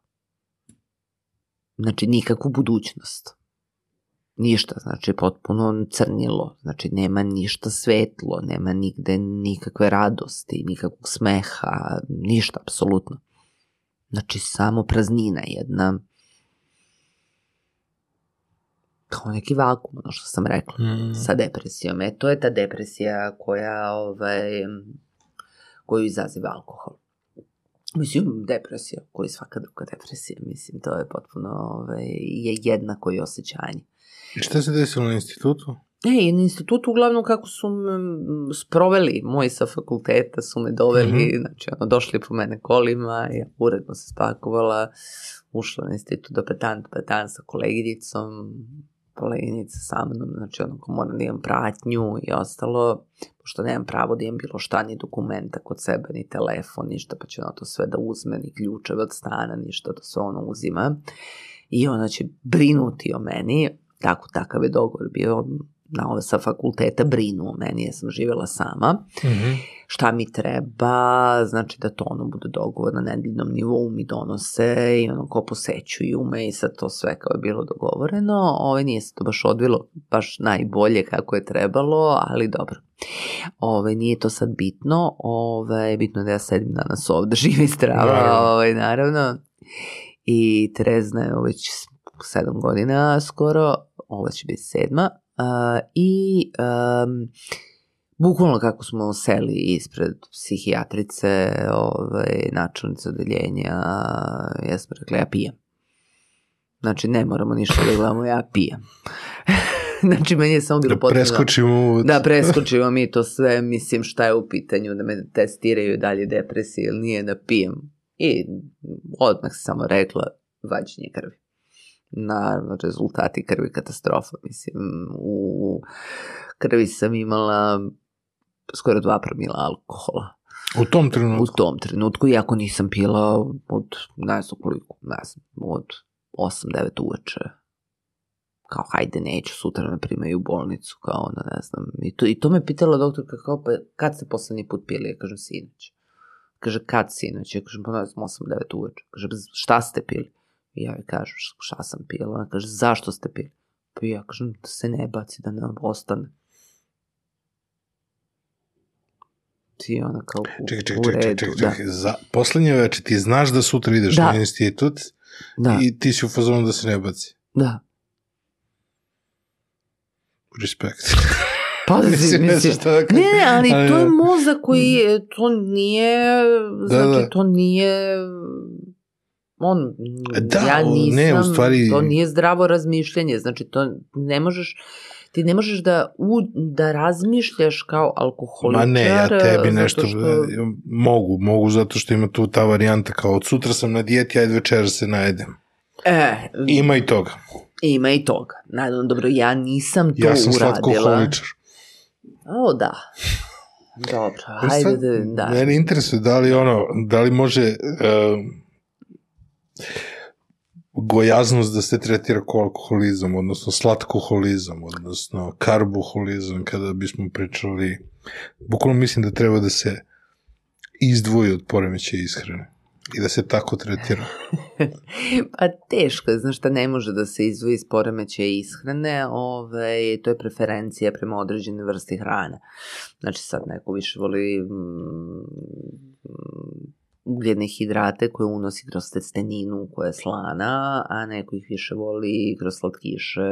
Znači, nikakvu budućnost ništa, znači potpuno crnilo, znači nema ništa svetlo, nema nigde nikakve radosti, nikakvog smeha, ništa apsolutno. Znači samo praznina jedna, kao neki vakum, ono što sam rekla, mm. sa depresijom. E, to je ta depresija koja, ovaj, koju izaziva alkohol. Mislim, depresija, koji svaka druga depresija, mislim, to je potpuno ovaj, je jednako i osjećanje. I šta se desilo na institutu? Ne, i na institutu uglavnom kako su me sproveli moji sa fakulteta, su me doveli, mm-hmm. znači ono, došli po mene kolima, ja uredno se spakovala, ušla na institut do petan, do petan sa koleginicom, koleginica sa mnom, znači ono ko moram da imam pratnju i ostalo, pošto nemam pravo da imam bilo šta, ni dokumenta kod sebe, ni telefon, ništa, pa će ono to sve da uzme, ni ključeve od stana, ništa, to sve ono uzima. I ona će brinuti o meni, tako takav je dogovor bio na ove sa fakulteta brinu o meni, ja sam živjela sama. Mm -hmm. Šta mi treba, znači da to ono bude dogovor na nedeljnom nivou, mi donose i ono ko posećuju me i sad to sve kao je bilo dogovoreno. Ove ovaj, nije se to baš odvilo baš najbolje kako je trebalo, ali dobro. Ove, ovaj, nije to sad bitno, ove, ovaj, bitno da ja sedim danas ovde, živi strava, naravno. Ove, naravno. I trezna je već sedam godina skoro, ovo će biti sedma, uh, i um, bukvalno kako smo seli ispred psihijatrice, ovaj, načelnice odeljenja, ja sam rekla, ja pijem. Znači, ne moramo ništa da gledamo, ja pijem. znači, meni je samo bilo da potrebno... da Preskočimo... Da, preskočimo mi to sve, mislim šta je u pitanju, da me testiraju dalje depresije ili nije, da pijem. I odmah sam samo rekla, vađenje krvi. Naravno, rezultati krvi katastrofa. Mislim, u krvi sam imala skoro dva promila alkohola. U tom trenutku? U tom trenutku, iako nisam pila od, ne znam koliko, ne znam, od 8-9 uveče. Kao, hajde, neću, sutra me primaju u bolnicu, kao ona, ne znam. I to, i to me pitala doktorka, kao, pa kad ste poslednji put pili? Ja kažem, sinoć. Kaže, kad sinoć? Ja kažem, pa ne znam, 8-9 uveče. Kaže, pa, šta ste pili? I ja joj kažem šta sam pila. Ona kaže zašto ste pili? Pa ja kažem da se ne baci, da nam ostane. ti ona kao u, ček, ček, u redu. Ček, ček, ček, Da. Za, poslednje veče ti znaš da sutra ideš da. na institut da. i ti si u fazonu da se ne baci. Da. Respekt. Pazi, mislim, mislim šta da ne, ne, ali, ali to je da. mozak koji, mhm. to nije, da, znači, da. to nije on, e da, ja nisam, ne, u stvari... to nije zdravo razmišljanje, znači to ne možeš, ti ne možeš da, u, da razmišljaš kao alkoholičar. Ma ne, ja tebi nešto što... E, mogu, mogu zato što ima tu ta varijanta kao od sutra sam na dijeti, ajde večera se najedem. E, ima i toga. Ima i toga. Nadam, dobro, ja nisam to uradila. Ja sam slatkoholičar. O, da. Dobro, ajde, sad, da, da. Mene interesuje da li ono, da li može... Uh, gojaznost da se tretira kao alkoholizam, odnosno slatkoholizam, odnosno karboholizam, kada bismo pričali, bukvalno mislim da treba da se izdvoji od poremeće ishrane i da se tako tretira. pa teško je, znaš šta, ne može da se izvoji iz poremeće ishrane, ovaj, to je preferencija prema određene vrsti hrane. Znači sad neko više voli mm, ugljene hidrate koje unosi kroz testeninu koja je slana, a neko ih više voli kroz slatkiše,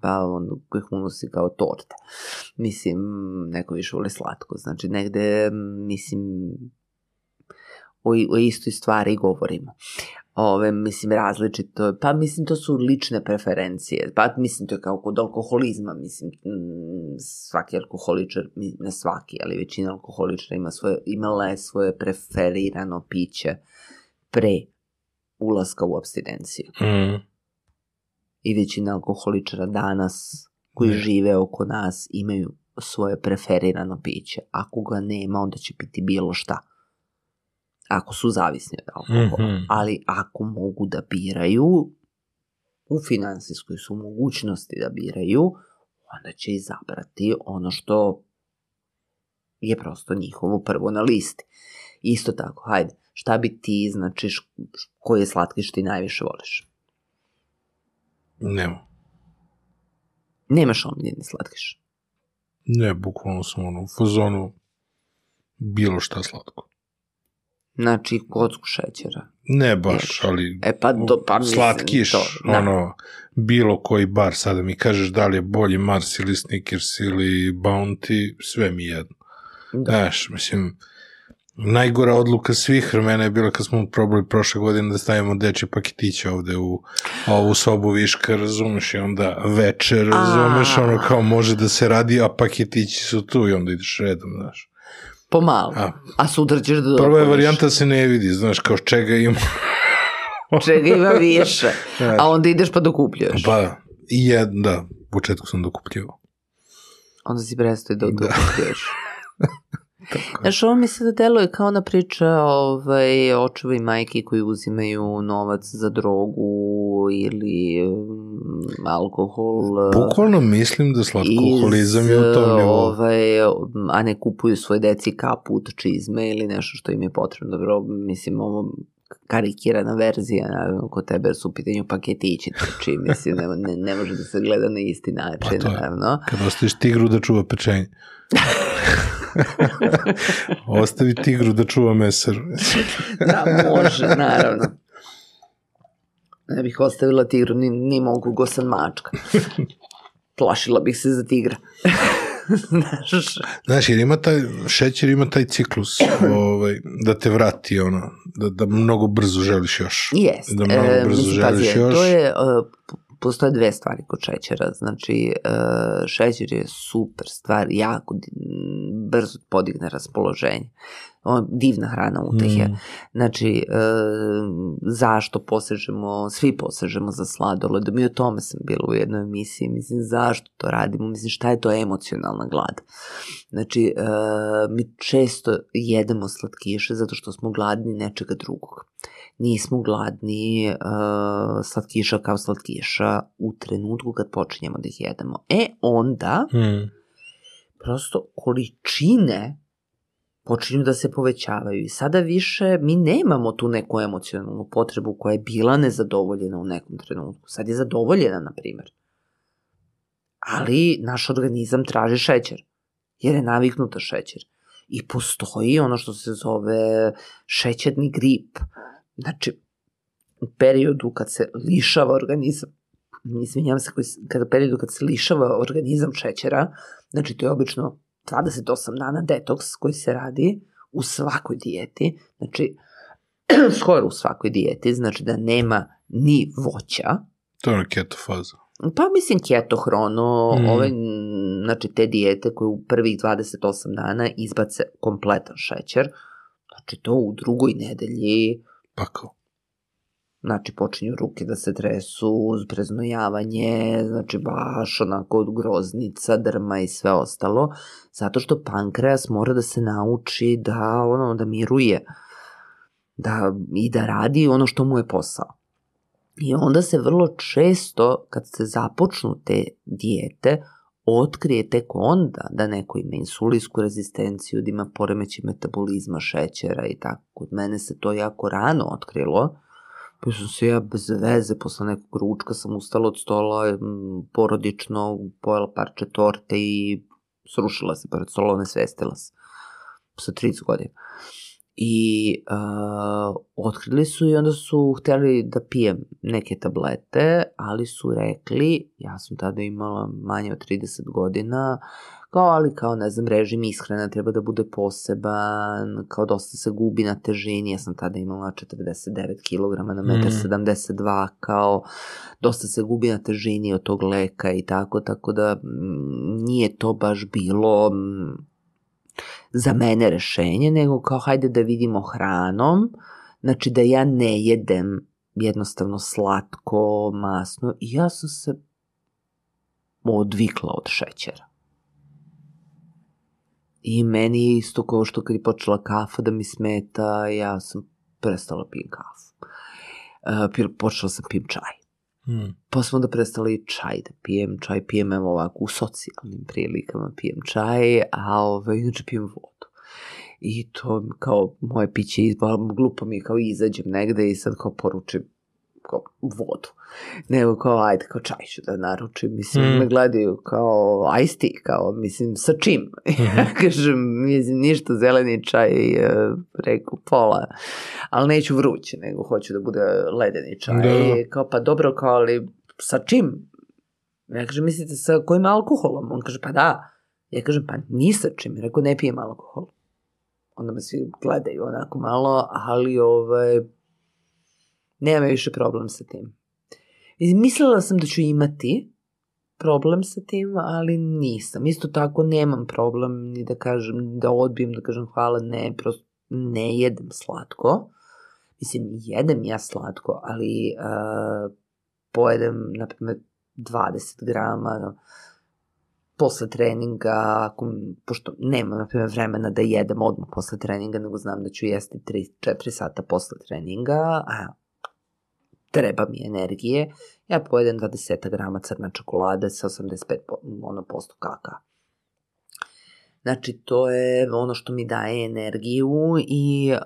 pa onda ih unosi kao torte. Mislim, neko više voli slatko. Znači, negde, mislim, o, o istoj stvari govorimo. Ove, mislim, različito, pa mislim, to su lične preferencije, pa mislim, to je kao kod alkoholizma, mislim, mm, svaki alkoholičar, ne svaki, ali većina alkoholičara ima svoje, imala je svoje preferirano piće pre ulaska u abstinenciju. Mm. I većina alkoholičara danas koji mm. žive oko nas imaju svoje preferirano piće. Ako ga nema, onda će piti bilo šta ako su zavisni od alkohola. Mm-hmm. Ali ako mogu da biraju, u finansijskoj su mogućnosti da biraju, onda će izabrati ono što je prosto njihovo prvo na listi. Isto tako, hajde, šta bi ti, znači, koji slatkiš ti najviše voliš? Nema. Nemaš omiljeni slatkiš? Ne, bukvalno sam ono u fazonu bilo šta slatko. Znači, kocku šećera. Ne baš, Jer, ali e, pa, do, pa, slatkiš, to, da. ono, bilo koji bar, sada mi kažeš da li je bolji Mars ili Snickers ili Bounty, sve mi jedno. Da. Znaš, mislim, najgora odluka svih vremena je bila kad smo probali prošle godine da stavimo deče paketiće ovde u ovu sobu viška, razumeš, i onda večer, razumeš, ono kao može da se radi, a paketići su tu i onda ideš redom, znaš. Pomalo. A, a sutra ćeš da Prva je varijanta da se ne vidi, znaš, kao čega ima. čega ima više. A onda ideš pa dokupljaš. Pa, i ja, da, u početku sam dokupljivao. Onda si prestao da dokupljaš. Da. Kako? Znaš, ovo mi se da deluje kao ona priča ovaj, očeva i majke koji uzimaju novac za drogu ili um, alkohol. E, Bukvalno mislim da slatkoholizam iz, je u tom nivou. Ovaj, a ne kupuju svoje deci kaput, čizme ili nešto što im je potrebno. Dobro, mislim, ovo karikirana verzija, naravno, kod tebe su u pitanju paketići, znači, mislim, ne, ne, ne može da se gleda na isti način, pa to je, naravno. Kad ostaviš tigru da čuva pečenje. Ostavi tigru da čuva mesar. da, može, naravno. Ne bih ostavila tigru, ni, ni mogu, go sam mačka. Plašila bih se za tigra. Znaš. Znaš, jer ima taj, šećer ima taj ciklus ovaj, da te vrati, ono, da, da mnogo brzo želiš još. Jest. Da mnogo e, brzo e, želiš pazi, još. To je uh, postoje dve stvari kod šećera. Znači, e, šećer je super stvar, jako brzo podigne raspoloženje. On, divna hrana utehe. Mm. Znači, e, zašto posežemo, svi posežemo za sladoledom Mi o tome sam bila u jednoj emisiji. Mislim, zašto to radimo? Mislim, šta je to emocionalna glad? Znači, e, mi često jedemo slatkiše zato što smo gladni nečega drugog nismo gladni uh, slatkiša kao slatkiša u trenutku kad počinjemo da ih jedemo. E onda, mm. prosto količine počinju da se povećavaju i sada više mi nemamo tu neku emocionalnu potrebu koja je bila nezadovoljena u nekom trenutku. Sad je zadovoljena, na primjer. Ali naš organizam traži šećer, jer je naviknuta šećer. I postoji ono što se zove šećerni grip, Znači, u periodu kad se lišava organizam, izvinjam se, kada u periodu kad se lišava organizam šećera, znači to je obično 28 dana detoks koji se radi u svakoj dijeti, znači skoro u svakoj dijeti, znači da nema ni voća. To je keto faza. Pa mislim ketohrono, mm. ove, ovaj, znači te dijete koje u prvih 28 dana izbace kompletan šećer, znači to u drugoj nedelji pakao. Znači, počinju ruke da se tresu uz preznojavanje, znači baš onako od groznica, drma i sve ostalo, zato što pankreas mora da se nauči da, ono, da miruje da, i da radi ono što mu je posao. I onda se vrlo često, kad se započnu te dijete, otkrije tek onda da neko ima insulinsku rezistenciju, da ima poremeće metabolizma, šećera i tako. Kod mene se to jako rano otkrilo, pa sam se ja bez veze posle nekog ručka sam ustala od stola porodično, pojela parče torte i srušila se pored stola, nesvestila se. Sa 30 godina i uh, otkrili su i onda su hteli da pijem neke tablete, ali su rekli, ja sam tada imala manje od 30 godina, kao ali kao ne znam režim ishrana treba da bude poseban, kao dosta se gubi na težini, ja sam tada imala 49 kg na 1,72 mm. kao dosta se gubi na težini od tog leka i tako, tako da m, mm, nije to baš bilo... M, mm, za mene rešenje, nego kao hajde da vidimo hranom, znači da ja ne jedem jednostavno slatko, masno i ja sam se odvikla od šećera. I meni je isto kao što kad je počela kafa da mi smeta, ja sam prestala da pijem kafu. Uh, počela sam da pijem čaj. Hmm. Pa smo onda prestali čaj da pijem, čaj pijem evo ovako u socijalnim prilikama pijem čaj, a ove, ovaj, inače pijem vodu. I to kao moje piće, glupo mi je kao izađem negde i sad kao poručim kao vodu. Nego kao, ajde, kao čaj ću da naručim. Mislim, mm. me gledaju kao iced tea, kao, mislim, sa čim? Ja mhm. kažem, mislim, ništa zeleni čaj preko e, pola, ali neću vrući, nego hoću da bude ledeni čaj. Da, da. Kao, pa dobro, kao, ali sa čim? Ja kažem, mislite, sa kojim alkoholom? On kaže, pa da. Ja kažem, pa ni sa čim. Rekao, ne pijem alkohol onda me svi gledaju onako malo, ali ovaj, Nema više problem sa tim. Mislila sam da ću imati problem sa tim, ali nisam. Isto tako nemam problem ni da kažem, da odbijem, da kažem hvala, ne, prosto ne jedem slatko. Mislim, jedem ja slatko, ali uh, pojedem, na primjer, 20 grama posle treninga, ako, pošto nema na primjer, vremena da jedem odmah posle treninga, nego znam da ću jesti 3-4 sata posle treninga, a treba mi energije, ja pojedem 20 grama crna čokolade sa 85% ono, posto kaka. Znači, to je ono što mi daje energiju i uh,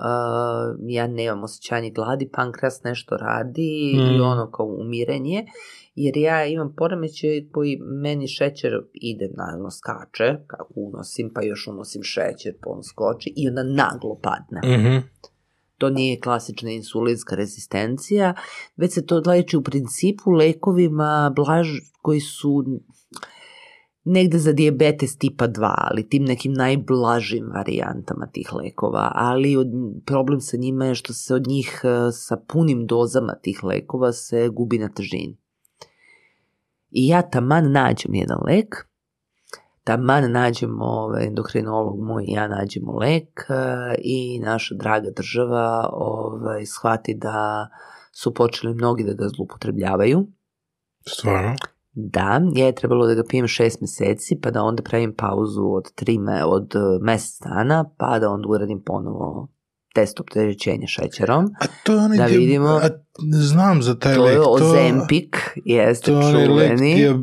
ja nemam osjećanje gladi, pankras nešto radi mm. i ono kao umirenje, jer ja imam poremećaj koji meni šećer ide, naravno skače, kako unosim, pa još unosim šećer, pa on skoči i onda naglo padne. Mm-hmm to nije klasična insulinska rezistencija, već se to leči u principu lekovima blaž, koji su negde za diabetes tipa 2, ali tim nekim najblažim varijantama tih lekova, ali od, problem sa njima je što se od njih e, sa punim dozama tih lekova se gubi na težini. I ja taman nađem jedan lek taman nađemo ovaj, endokrinolog moj i ja nađemo lek e, i naša draga država ovaj, shvati da su počeli mnogi da ga zlupotrebljavaju. Stvarno? Da, ja je trebalo da ga pijem šest meseci, pa da onda pravim pauzu od, tri me, od e, mesec dana, pa da onda uradim ponovo test opterećenja šećerom. A to je onaj da vidimo, a, znam za taj to lek. to je Ozempik, jeste to čuveni. To je lek dia,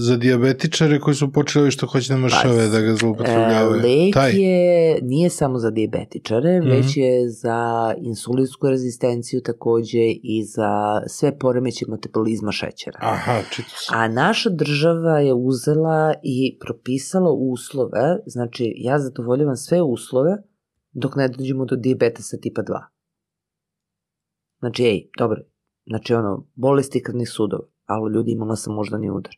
za diabetičare koji su počeli što hoće na da mršave pa, da ga zloupotrebljavaju. E, lek taj. je, nije samo za diabetičare, mm -hmm. već je za insulinsku rezistenciju takođe i za sve poremeće metabolizma šećera. Aha, čito sam. A naša država je uzela i propisala uslove, znači ja zadovoljavam sve uslove dok ne dođemo do diabetesa tipa 2. Znači, ej, dobro, znači ono, bolesti krvnih sudova, ali ljudi imala sam moždani udar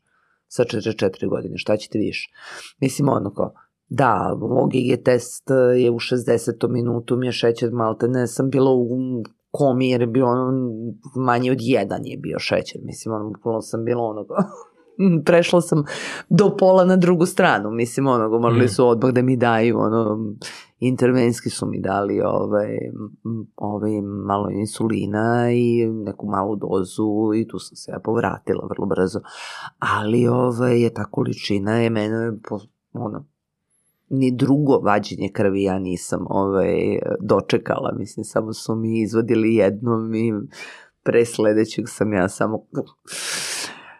sa 44 godine, šta ćete više? Mislim, ono kao, da, mog IG test e, je u 60. minutu, mi je šećer malte, ne sam bila u komi jer je bio ono, manje od jedan je bio šećer, mislim, ono, bukvalno sam bila ono kao, prešla sam do pola na drugu stranu, mislim, ono, morali mm. su odmah da mi daju, ono, intervenski su mi dali ovaj, ovaj malo insulina i neku malu dozu i tu sam se ja povratila vrlo brzo. Ali ovaj, je ta količina je mene ono, ni drugo vađenje krvi ja nisam ovaj, dočekala, mislim, samo su mi izvadili jednom i pre sledećeg sam ja samo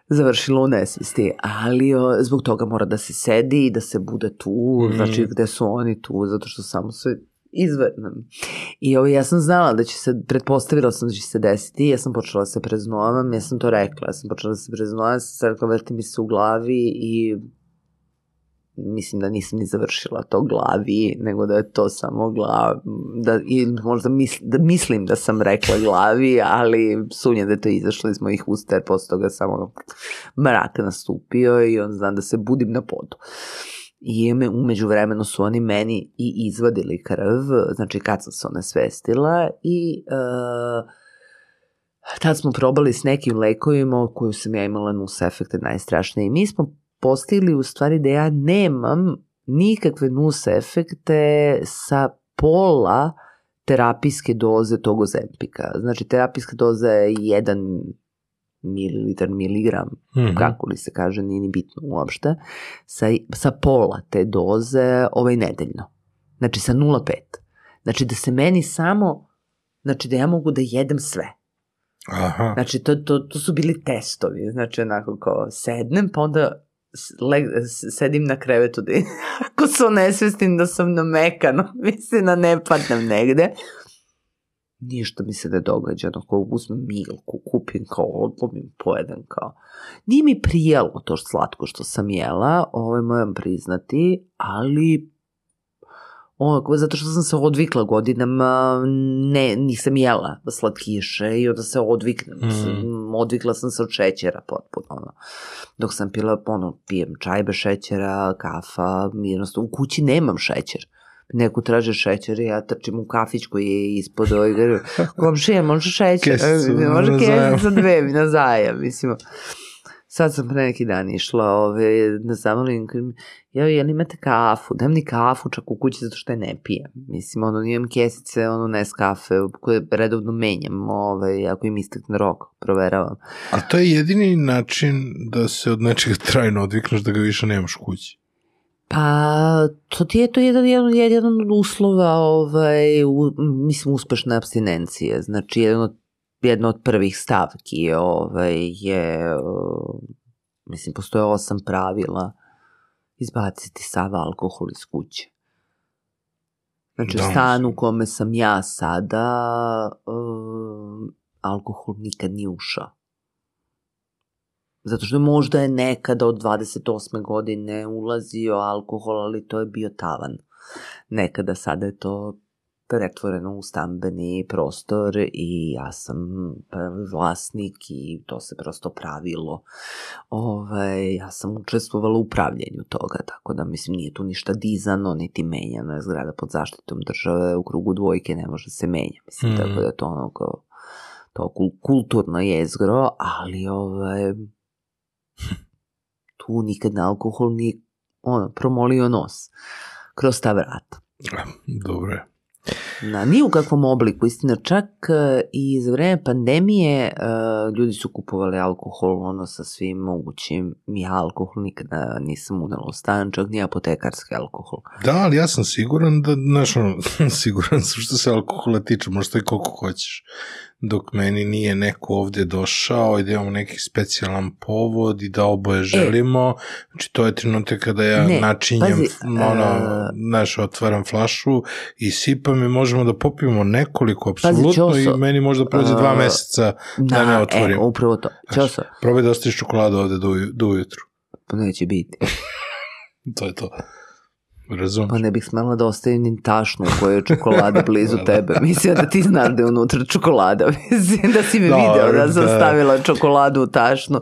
završila u nesvesti, ali o, zbog toga mora da se sedi i da se bude tu, mm. znači gde su oni tu, zato što samo se izvrnem. I ovo, ja sam znala da će se, pretpostavila sam da će se desiti, ja sam počela da se preznovam, ja sam to rekla, ja sam počela da se preznovam, ja sam rekla vrti mi se u glavi i mislim da nisam ni završila to glavi, nego da je to samo glav, da, i možda mis, da mislim da sam rekla glavi, ali sunje da je to izašlo iz mojih usta, jer posle toga samo mrak nastupio i on znam da se budim na podu. I me, umeđu vremenu su oni meni i izvadili krv, znači kad sam se ona svestila i... Uh, Tad smo probali s nekim lekovima koju sam ja imala nus efekte najstrašnije i mi smo postigli u stvari da ja nemam nikakve nus efekte sa pola terapijske doze tog ozempika. Znači terapijska doza je 1 mililitar, miligram, mm-hmm. kako li se kaže, nije ni bitno uopšte, sa, sa pola te doze ovaj nedeljno. Znači sa 0,5. Znači da se meni samo, znači da ja mogu da jedem sve. Aha. Znači to, to, to su bili testovi, znači onako kao sednem, pa onda leg, sedim na krevetu da, ako se onesvestim da sam namekano, mislim da ne padnem negde. Ništa mi se ne događa, onako uzmem milku, kupim kao odlomim, pojedem kao. Nije mi prijalo to što slatko što sam jela, ovo moram priznati, ali O, zato što sam se odvikla godinama, ne, nisam jela slatkiše i onda se odviknem. Mm. Odvikla sam se od šećera potpuno. Ono. Dok sam pila, ono, pijem čaj bez šećera, kafa, jednostavno u kući nemam šećer. Neko traže šećer i ja trčim u kafić koji je ispod ovaj, komšija, može šećer, može kesicu za dve, na zajem, mislim. Sad sam pre neki dan išla ove, na da zamolinu, ja, jel imate kafu? Daj mi kafu čak u kući zato što je ne pijem. Mislim, ono, imam kesice, ono, nes kafe, koje redovno menjam, ove, ako im istekne rok, proveravam. A to je jedini način da se od nečega trajno odvikneš da ga više nemaš u kući? Pa, to ti je to jedan, jedan, jedan od uslova, ovaj, u, mislim, uspešne abstinencije. Znači, jedan od jedna od prvih stavki ovaj, je eh, mislim, postoje osam pravila izbaciti sav alkohol iz kuće. Znači, da. stan u kome sam ja sada, um, alkohol nikad nije ušao. Zato što možda je nekada od 28. godine ulazio alkohol, ali to je bio tavan. Nekada sada je to pretvoreno u stambeni prostor i ja sam prvi pa, vlasnik i to se prosto pravilo. Ovaj, ja sam učestvovala u pravljenju toga, tako da mislim nije tu ništa dizano, niti menjano je zgrada pod zaštitom države u krugu dvojke, ne može se menja. Mislim, mm. tako da to ono kao to kulturno jezgro, ali ovaj, tu nikad na alkohol nije ono, promolio nos kroz ta vrata. Dobro je. Na, ni u kakvom obliku, istina, čak e, i za vreme pandemije e, ljudi su kupovali alkohol ono sa svim mogućim, ja alkohol nikada e, nisam unela u stan, čak ni apotekarski alkohol. Da, ali ja sam siguran da, znaš, ono, siguran sam što se alkohola tiče, možeš i koliko hoćeš dok meni nije neko ovde došao i da imamo neki specijalan povod i da oboje e. želimo. E, znači, to je trenutak kada ja ne, načinjem, pazi, ono, znaš, otvaram flašu i sipam i možemo da popijemo nekoliko, apsolutno, pazi, čoso, i meni možda prođe a, dva meseca da, ne da, e, otvorim. E, upravo to, čoso. Znači, probaj da ostaviš čokoladu ovde do, do ujutru. Pa neće biti. to je to. Razumem. Pa ne bih smela da ostavim ni tašnu u kojoj je čokolada blizu da, da. tebe. Mislim da ti znaš da je unutra čokolada. Mislim da si mi no, video da sam da... stavila čokoladu u tašnu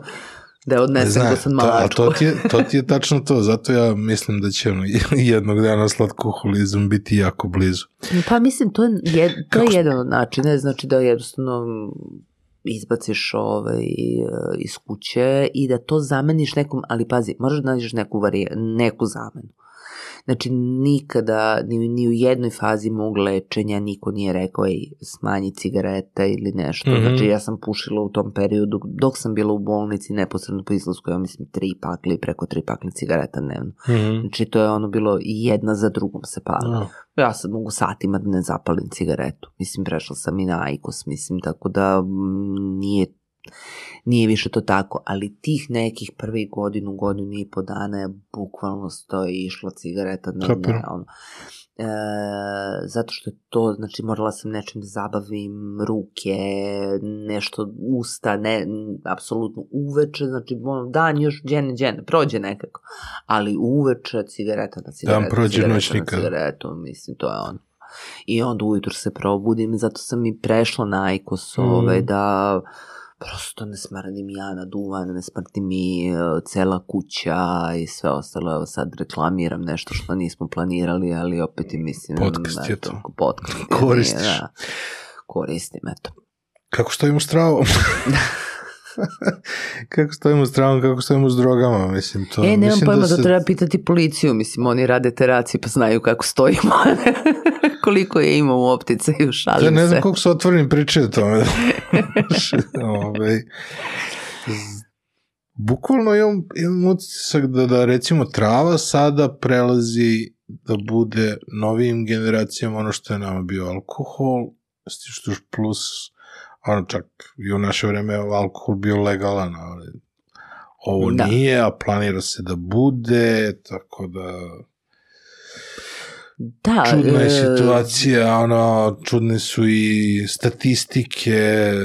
da je odnesem Zna, ko sam malačku. To, a to ti, to ti je tačno to, zato ja mislim da će jednog dana slatkoholizam biti jako blizu. Pa mislim, to je, jed, to je jedan od načina, znači da jednostavno izbaciš ovaj, iz kuće i da to zameniš nekom, ali pazi, moraš da nađeš neku, varije, neku zamenu. Znači, nikada, ni, ni u jednoj fazi mog lečenja niko nije rekao, ej, smanji cigareta ili nešto. Mm -hmm. Znači, ja sam pušila u tom periodu, dok sam bila u bolnici, neposredno po izlasku, ja mislim, tri pakli, preko tri pakli cigareta dnevno. Mm -hmm. Znači, to je ono bilo jedna za drugom se pala. Da. No. Ja sad mogu satima da ne zapalim cigaretu. Mislim, prešla sam i na Aikos, mislim, tako da m, mm, nije nije više to tako, ali tih nekih prvih godinu, godinu i po dana je bukvalno stoji išla cigareta na ne, ono. E, zato što je to, znači morala sam nečim da zabavim ruke, nešto usta, ne, apsolutno uveče, znači dan još džene, džene, prođe nekako, ali uveče cigareta na cigaretu, dan prođe cigareta na cigaretu, mislim, to je ono. I onda ujutro se probudim, zato sam i prešla na Aikos, mm. ovaj, da prosto ne smrdi ja na duvan, ne smrdi mi e, cela kuća i sve ostalo. Evo sad reklamiram nešto što nismo planirali, ali opet i mislim... Podcast da je to. Podcast. Koristiš. Da, da, koristim, eto. Kako stojimo u stravu? kako stojimo s travom, kako stojimo s drogama, mislim to. E, nemam pojma da, se... da treba pitati policiju, mislim, oni rade teracije pa znaju kako stojimo. koliko je imao u opticaju, šalim ja, ne znam koliko su otvoreni priče o tome. Ove, ovaj, bukvalno imam, imam utisak da, da recimo trava sada prelazi da bude novim generacijama ono što je nama bio alkohol, što plus, ono čak i u naše vreme alkohol bio legalan, ali ovo da. nije, a planira se da bude, tako da Da, čudna je e, situacija, ono, čudne su i statistike,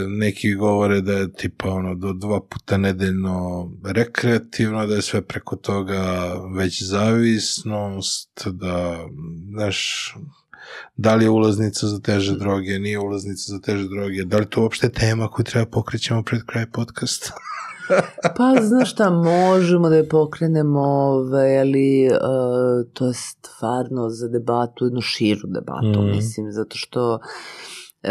neki govore da je tipa ono, do dva puta nedeljno rekreativno, da je sve preko toga već zavisnost, da, znaš, da li je ulaznica za teže droge, nije ulaznica za teže droge, da li to uopšte tema koju treba pokrećemo pred kraj podcasta? pa, znaš šta, možemo da je pokrenemo, ovaj, ali uh, to je stvarno za debatu, jednu širu debatu, mm. mislim, zato što Uh,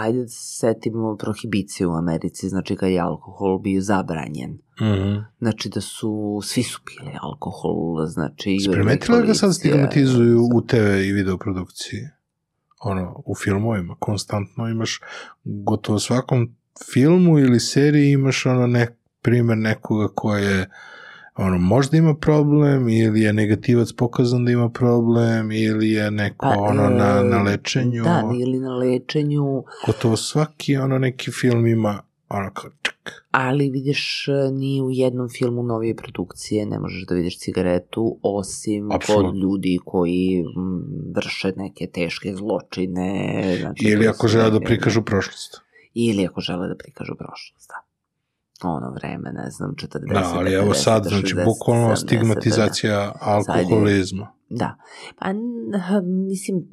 ajde da setimo prohibiciju u Americi, znači kad je alkohol bio zabranjen. Mm -hmm. Znači da su, svi su pili alkohol, znači... Spremetila da sad e, stigmatizuju u TV i videoprodukciji? Ono, u filmovima, konstantno imaš gotovo svakom filmu ili seriji imaš ono nek, primer nekoga ko je ono, možda ima problem ili je negativac pokazan da ima problem ili je neko pa, ono na, e, na lečenju. Da, ili na lečenju. Gotovo svaki ono neki film ima ono kao čak. Ali vidiš, e, ni u jednom filmu novije produkcije ne možeš da vidiš cigaretu, osim Absolut. kod ljudi koji vrše neke teške zločine. Znači, ili ako žele da prikažu prošlost. Ili ako žele da prikažu prošlost, da. Ono vreme, ne znam, 40, da, ali 50, evo sad, 60, znači, bukvalno stigmatizacija da. da. alkoholizma. Da. Pa, mislim,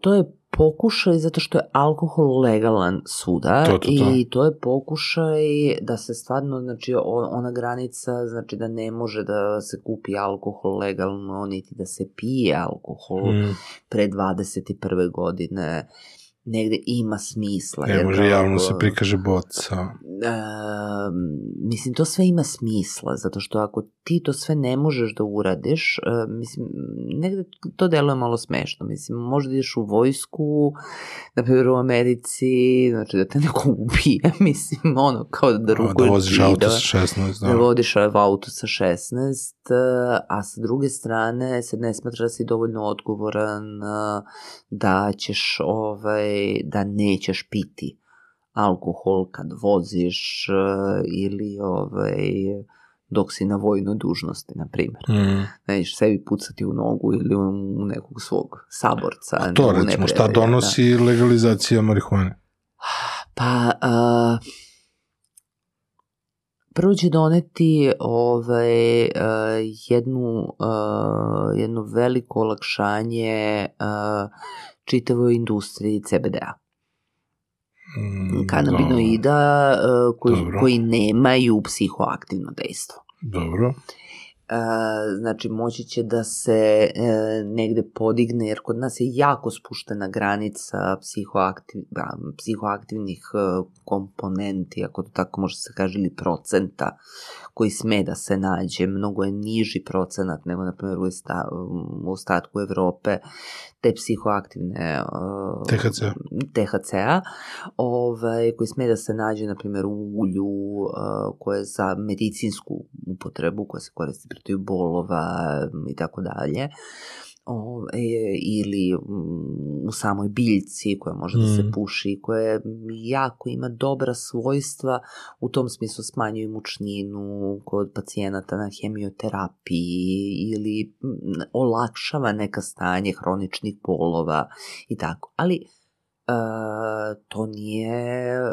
to je pokušaj zato što je alkohol legalan svuda to, to, to. i to je pokušaj da se stvarno znači ona granica znači da ne može da se kupi alkohol legalno niti da se pije alkohol mm. pre 21. godine negde ima smisla. Ne može kao, javno se prikaže boca. Uh, mislim, to sve ima smisla, zato što ako ti to sve ne možeš da uradiš, uh, mislim, negde to deluje malo smešno. Mislim, možda da ideš u vojsku, na primjer u Americi, znači da te neko ubije, mislim, ono, kao da rukuješ. Da voziš auto sa 16, da. Da vodiš auto sa 16, a sa druge strane se ne smatra da si dovoljno odgovoran da ćeš ovaj, da nećeš piti alkohol kad voziš e, ili ovaj, dok si na vojnoj dužnosti, na primjer. Mm. Nećeš sebi pucati u nogu ili u nekog svog saborca. A to recimo, nebrede, šta da. donosi da. legalizacija marihuane? Pa, uh, prvo će doneti ovaj, a, e, jednu, a, jedno veliko olakšanje uh, čitavoj industriji CBD-a. Mm, kanabinoida da. e, dobro. koji, koji nemaju psihoaktivno dejstvo. Dobro znači moći će da se e, negde podigne, jer kod nas je jako spuštena granica psihoaktiv, psihoaktivnih e, komponenti, ako to tako može da se kaže, ili procenta koji sme da se nađe. Mnogo je niži procenat nego, na primjer, u ostatku Evrope te psihoaktivne e, THC. THC-a ovaj, koji sme da se nađe, na primjer, u ulju koje je za medicinsku upotrebu, koja se koristi pri smrti, bolova mm, i tako dalje. ili mm, u samoj biljci koja može da se mm. puši koja jako ima dobra svojstva u tom smislu smanjuje mučninu kod pacijenata na hemioterapiji ili olakšava neka stanje hroničnih bolova i tako. Ali E, to nije e,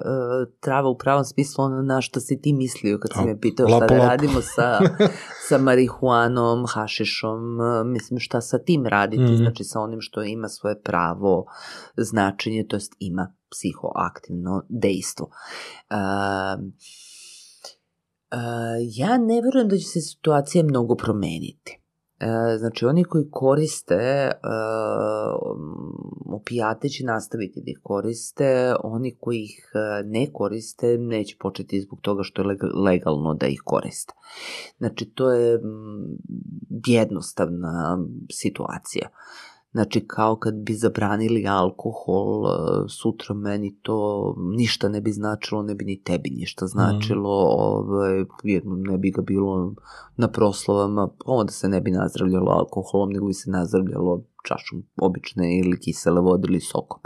trava u pravom smislu ono na što si ti mislio kad si me pitao šta da radimo sa, sa marihuanom, hašišom, e, mislim šta sa tim raditi, mm znači sa onim što ima svoje pravo značenje, to jest ima psihoaktivno dejstvo. Uh, uh, ja ne verujem da će se situacija mnogo promeniti. E, znači, oni koji koriste e, opijate će nastaviti da ih koriste, oni koji ih e, ne koriste neće početi zbog toga što je legalno da ih koriste. Znači, to je jednostavna situacija. Znači, kao kad bi zabranili alkohol, e, sutra meni to ništa ne bi značilo, ne bi ni tebi ništa mhm. značilo, mm. ovaj, ne bi ga bilo na proslovama, onda se ne bi nazdravljalo alkoholom, nego bi se nazdravljalo čašom obične ili kisele vode ili sokom.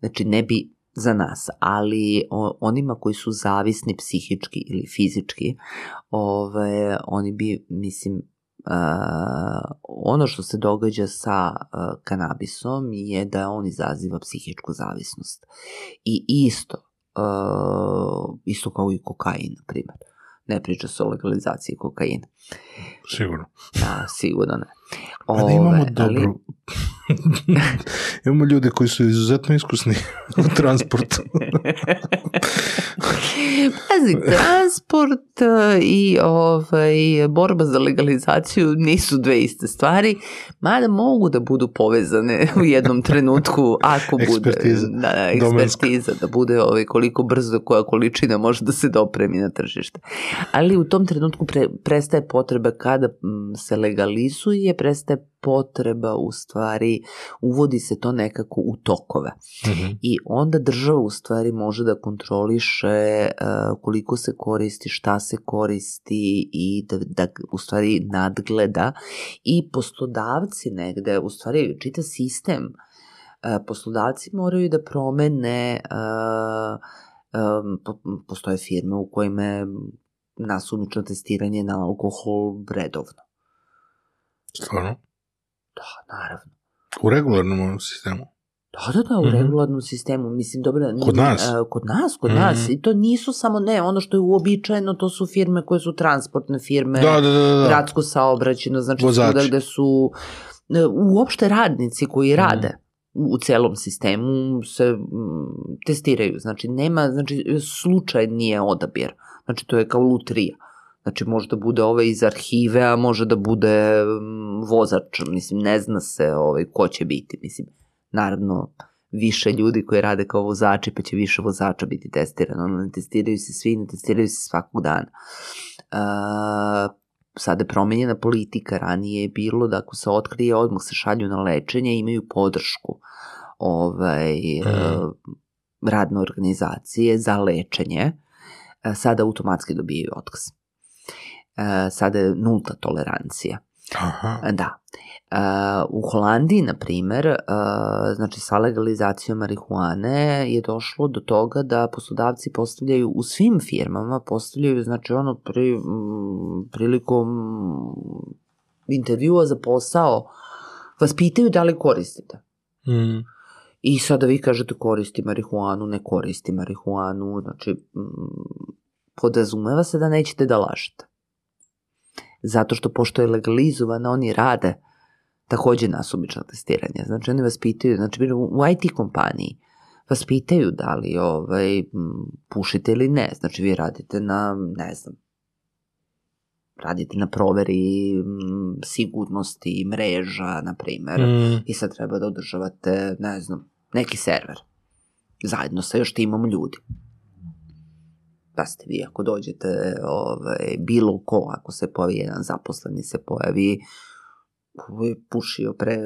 Znači, ne bi za nas, ali onima koji su zavisni psihički ili fizički, ovaj, oni bi, mislim, Uh, ono što se događa sa uh, kanabisom je da on izaziva psihičku zavisnost. I isto, uh, isto kao i kokain, na primjer. Ne priča se o legalizaciji kokaina. Sigurno. Da, sigurno ne. Ove, pa da imamo dobru... Ali... imamo ljude koji su izuzetno iskusni u transportu. Pazi, transport e, i ovaj, borba za legalizaciju nisu dve iste stvari, mada mogu da budu povezane u jednom trenutku ako bude da, da ekspertiza, da bude ovaj, koliko brzo koja količina može da se dopremi na tržište. Ali u tom trenutku pre, prestaje potreba kada mm, se legalizuje, prestaje potreba u stvari, uvodi se to nekako u tokove. Mm -hmm. I onda država u stvari može da kontroliše uh, koliko se koristi, šta se koristi i da, da u stvari nadgleda i poslodavci negde, u stvari čita sistem, uh, poslodavci moraju da promene uh, um, postoje firme u kojima je nasumično testiranje na alkohol redovno. Stvarno? Da, naravno. U regularnom sistemu? Da, da, da, u mm-hmm. regularnom sistemu, mislim, dobro... Kod nas? Uh, kod nas, kod mm-hmm. nas, i to nisu samo, ne, ono što je uobičajeno, to su firme koje su transportne firme, da, da, da, da. da. gradsko saobraćeno, znači svuda gde su uh, uopšte radnici koji mhm. rade. Mm-hmm u celom sistemu se testiraju, znači nema, znači slučaj nije odabir, znači to je kao lutrija. Mm Znači, može da bude ovaj iz arhive, a može da bude mm, vozač, mislim, ne zna se ovaj, ko će biti, mislim. Naravno, više ljudi koji rade kao vozači, pa će više vozača biti testirano. Ono, ne testiraju se svi, ne testiraju se svakog dana. Uh, sada je promenjena politika, ranije je bilo da ako se otkrije, odmah se šalju na lečenje, imaju podršku ovaj, mm. radne organizacije za lečenje, eh, sada automatski dobijaju otkaz. Mm E, sada je nulta tolerancija. Aha. E, da. Uh, u Holandiji, na primer, uh, znači sa legalizacijom marihuane je došlo do toga da poslodavci postavljaju u svim firmama, postavljaju znači ono pri, prilikom intervjua za posao, vas pitaju da li koristite. Mm. I sada vi kažete koristi marihuanu, ne koristi marihuanu, znači podazumeva se da nećete da lažete zato što pošto je legalizovana oni rade takođe nasumično testiranje. Znači oni vas pitaju, znači u IT kompaniji vas pitaju da li ovaj, pušite ili ne. Znači vi radite na, ne znam, radite na proveri sigurnosti mreža, na primer, mm. i sad treba da održavate, ne znam, neki server zajedno sa još timom ljudi da ste vi ako dođete ovaj, bilo ko, ako se pojavi jedan zaposleni se pojavi je pušio pre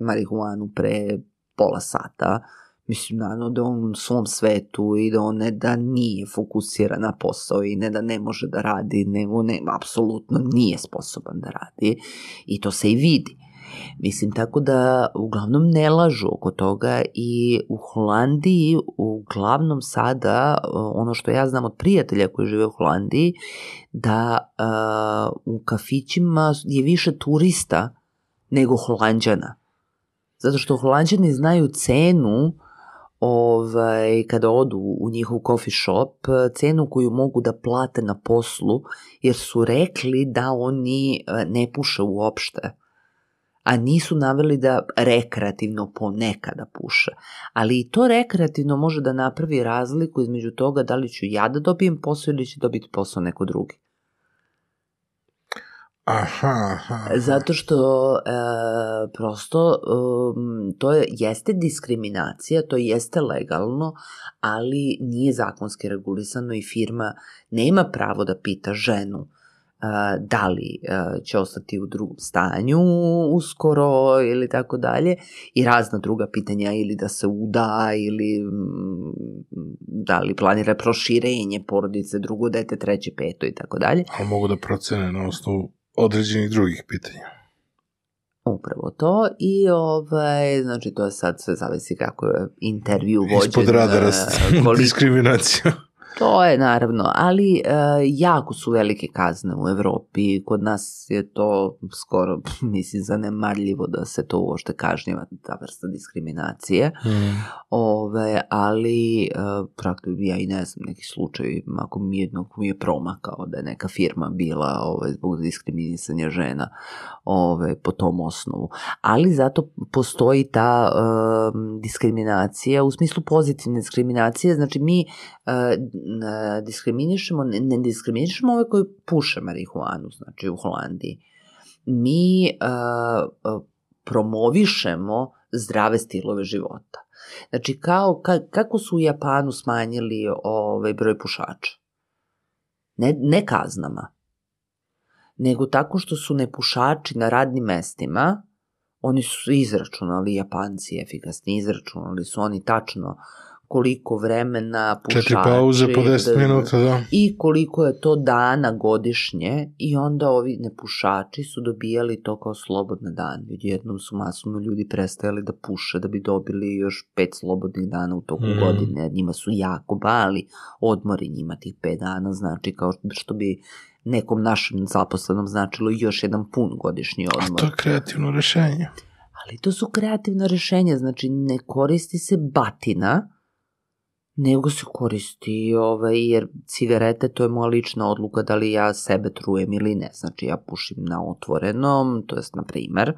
marihuanu pre pola sata mislim naravno da on u svom svetu i da on ne da nije fokusiran na posao i ne da ne može da radi nego ne, apsolutno nije sposoban da radi i to se i vidi Mislim, tako da uglavnom ne lažu oko toga i u Holandiji uglavnom sada, ono što ja znam od prijatelja koji žive u Holandiji, da uh, u kafićima je više turista nego holanđana. Zato što holanđani znaju cenu ovaj, kada odu u njihov coffee shop, cenu koju mogu da plate na poslu, jer su rekli da oni e, ne puše uopšte a nisu naveli da rekreativno ponekada puše. Ali i to rekreativno može da napravi razliku između toga da li ću ja da dobijem posao ili će dobiti posao neko drugi. Aha, aha, Zato što e, prosto e, to je, jeste diskriminacija, to jeste legalno, ali nije zakonski regulisano i firma nema pravo da pita ženu da li će ostati u drugom stanju uskoro ili tako dalje i razna druga pitanja ili da se uda ili mm, da li planira proširenje porodice, drugo dete, treće, peto i tako dalje. A mogu da procene na osnovu određenih drugih pitanja. Upravo to i ovaj, znači to sad sve zavisi kako je intervju vođen. Ispod radara e, koliko... diskriminacija. To je naravno, ali uh, jako su velike kazne u Evropi, kod nas je to skoro, mislim, zanemarljivo da se to uošte kažnjeva ta vrsta diskriminacije, mm. Ove, ali uh, e, praktično ja i ne znam neki slučaj, ako mi jednog mi je promakao da je neka firma bila ove, zbog diskriminisanja žena ove, po tom osnovu, ali zato postoji ta uh, diskriminacija u smislu pozitivne diskriminacije, znači mi diskriminišemo, ne, ne diskriminišemo ove koji puše marihuanu, znači u Holandiji. Mi uh, promovišemo zdrave stilove života. Znači, kao, ka, kako su u Japanu smanjili ovaj broj pušača? Ne, ne kaznama, nego tako što su nepušači na radnim mestima, oni su izračunali, Japanci efikasni, izračunali su oni tačno uh, koliko vremena pušači. Četiri pauze po 10 da, da, da. minuta, da. I koliko je to dana godišnje i onda ovi nepušači su dobijali to kao slobodne dane. Jednom su masovno ljudi prestajali da puše da bi dobili još pet slobodnih dana u toku mm. godine. Njima su jako bali odmori njima tih pet dana, znači kao što bi nekom našem zaposlenom značilo još jedan pun godišnji odmor. A to je kreativno rešenje. Ali to su kreativna rešenje, znači ne koristi se batina, nego se koristi ovaj, jer cigarete to je moja lična odluka da li ja sebe trujem ili ne. Znači ja pušim na otvorenom, to jest na primer,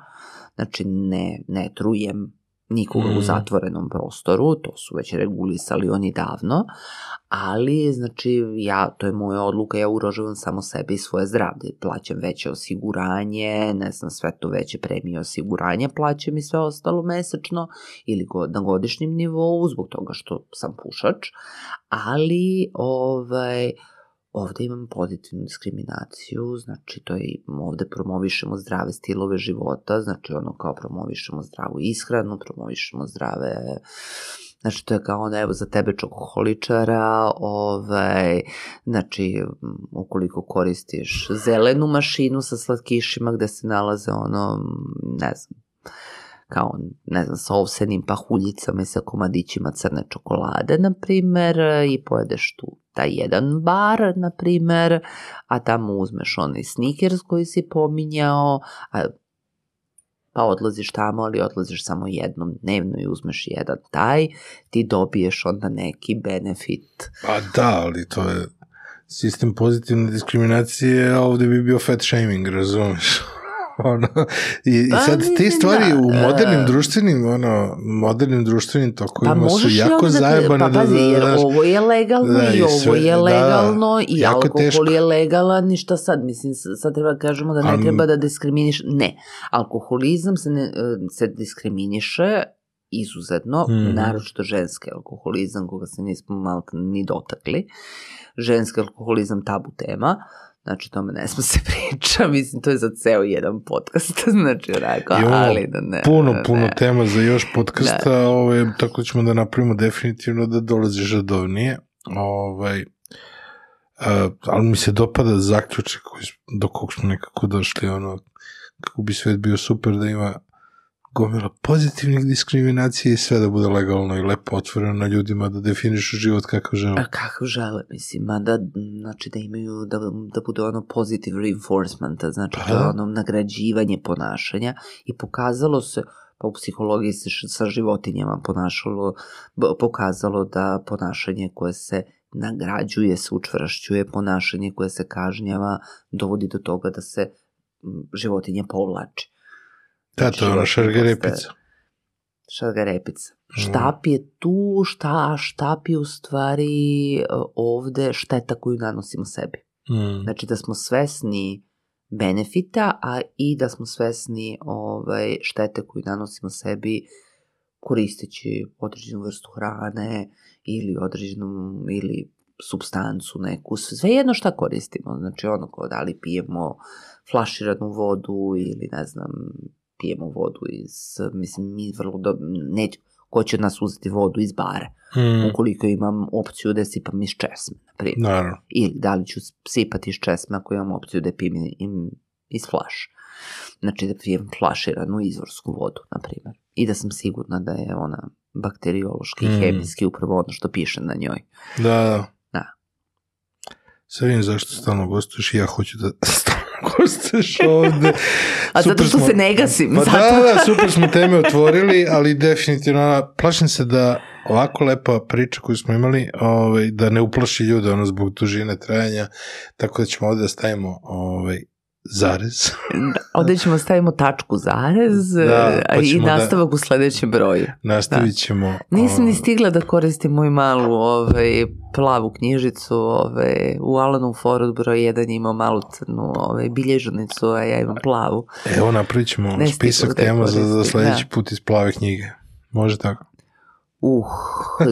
znači ne, ne trujem nikoga mm. u zatvorenom prostoru, to su već regulisali oni davno, ali znači ja, to je moja odluka, ja urožavam samo sebe i svoje zdravlje, plaćam veće osiguranje, ne znam, sve to veće premije osiguranja plaćam i sve ostalo mesečno ili god, na godišnjem nivou zbog toga što sam pušač, ali ovaj, Ovde imamo pozitivnu diskriminaciju, znači to je, ovde promovišemo zdrave stilove života, znači ono kao promovišemo zdravu ishranu, promovišemo zdrave Znači, to je kao onda, evo, za tebe čokoholičara, ovaj, znači, mm, ukoliko koristiš zelenu mašinu sa slatkišima gde se nalaze, ono, ne znam, kao, ne znam, sa ovsenim pahuljicama i sa komadićima crne čokolade, na primer, i pojedeš tu taj jedan bar, na primer, a tamo uzmeš onaj sneakers koji si pominjao, a, pa odlaziš tamo, ali odlaziš samo jednom dnevno i uzmeš jedan taj, ti dobiješ onda neki benefit. Pa da, ali to je sistem pozitivne diskriminacije, a ovde bi bio fat shaming, razumeš? ono, i, i pa, sad te da, stvari u e, modernim društvenim, ono, modernim društvenim tokovima pa su jako ja da- zajebane. Pa da, pazi, da, da, ovo je legalno da, i, ovo je legalno i alkohol teško. je legalan ništa sad, mislim, sad treba kažemo da ne Am, treba da diskriminiš, ne, alkoholizam se, ne, e, se diskriminiše izuzetno, mm. naročito ženski alkoholizam, koga se nismo malo ni dotakli, ženski alkoholizam tabu tema, uh, Znači, tome ne smo se priča, mislim, to je za ceo jedan podcast, znači, onako, ali da ne. Puno, da ne. puno tema za još podcasta, da. ovaj, tako ćemo da napravimo definitivno da dolazi žadovnije, ovaj, uh, ali mi se dopada zaključak koji, do kog smo nekako došli, ono, kako bi svet bio super da ima gomila pozitivnih diskriminacija i sve da bude legalno i lepo otvoreno na ljudima da definišu život kako žele. A kako žele, mislim, da, znači da imaju, da, da bude ono pozitiv reinforcement, znači pa? to da. ono nagrađivanje ponašanja i pokazalo se pa u psihologiji se sa životinjama ponašalo, pokazalo da ponašanje koje se nagrađuje, se učvršćuje, ponašanje koje se kažnjava dovodi do toga da se životinje povlači. Da, to je ono šargarepica. Šargarepica. Mm. Štap je tu, šta, štap je u stvari e, ovde šteta koju nanosimo sebi. Mm. Znači da smo svesni benefita, a i da smo svesni ovaj, štete koju nanosimo sebi koristeći određenu vrstu hrane ili određenu ili substancu neku, sve jedno šta koristimo, znači ono kao da li pijemo flaširanu vodu ili ne znam pijemo vodu iz, mislim, mi vrlo do, neće, ko će nas uzeti vodu iz bara, hmm. ukoliko imam opciju da sipam iz česme, na primjer. Naravno. Ili da li ću sipati iz česme ako imam opciju da pijem im iz flaša. Znači da pijem flaširanu izvorsku vodu, na primjer. I da sam sigurna da je ona bakteriološki i hmm. hemijski upravo ono što piše na njoj. Da, da. da. Sve vidim zašto stalno gostuješ i ja hoću da gosteš ovde. A super zato što smo, se ne gasim. Pa da, da, super smo teme otvorili, ali definitivno, plašim se da ovako lepa priča koju smo imali, ovaj, da ne uplaši ljude ono, zbog dužine trajanja, tako da ćemo ovde da stavimo ovaj, zarez. Ovde ćemo da stavimo tačku zarez da, pa i da- nastavak da, u sledećem broju. Nastavit da. ćemo. Da. Nisam ni ovaj- stigla da koristim moju malu ovaj, plavu knjižicu. Ovaj, u Alanu Ford broj 1 imao malu crnu ovaj, bilježnicu, a ja imam plavu. Evo napravit ćemo spisak tema za, za sledeći da. put iz plave knjige. Može tako? Uh,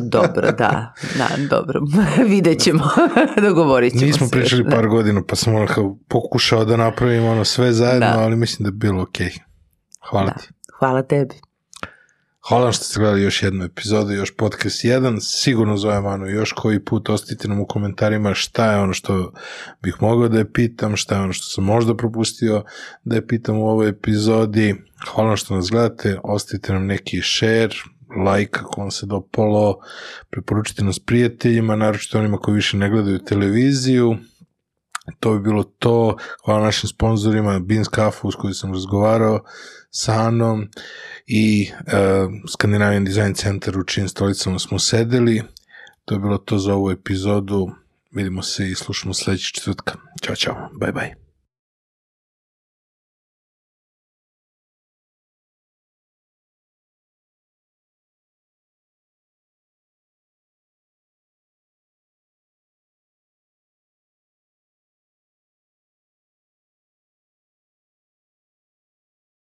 dobro, da, da, dobro, vidjet ćemo, dogovorit ćemo Nismo se. pričali par da. godina, pa sam onako pokušao da napravim ono sve zajedno, da. ali mislim da je bilo okej. Okay. Hvala da. ti. Hvala tebi. Hvala što ste gledali još jednu epizodu, još podcast jedan, Sigurno zovem Anu još koji put, ostavite nam u komentarima šta je ono što bih mogao da je pitam, šta je ono što sam možda propustio da je pitam u ovoj epizodi. Hvala što nas gledate, ostavite nam neki share, like, ako vam se dopalo, preporučite nas prijateljima, naročito onima koji više ne gledaju televiziju. To bi bilo to. Hvala našim sponzorima, Beans Cafe, s kojim sam razgovarao sa Anom i e, Scandinavian Design Center u čijim stolicama smo sedeli. To je bilo to za ovu epizodu. Vidimo se i slušamo sledećeg četvrtka. Ćao, čao. Bye, bye.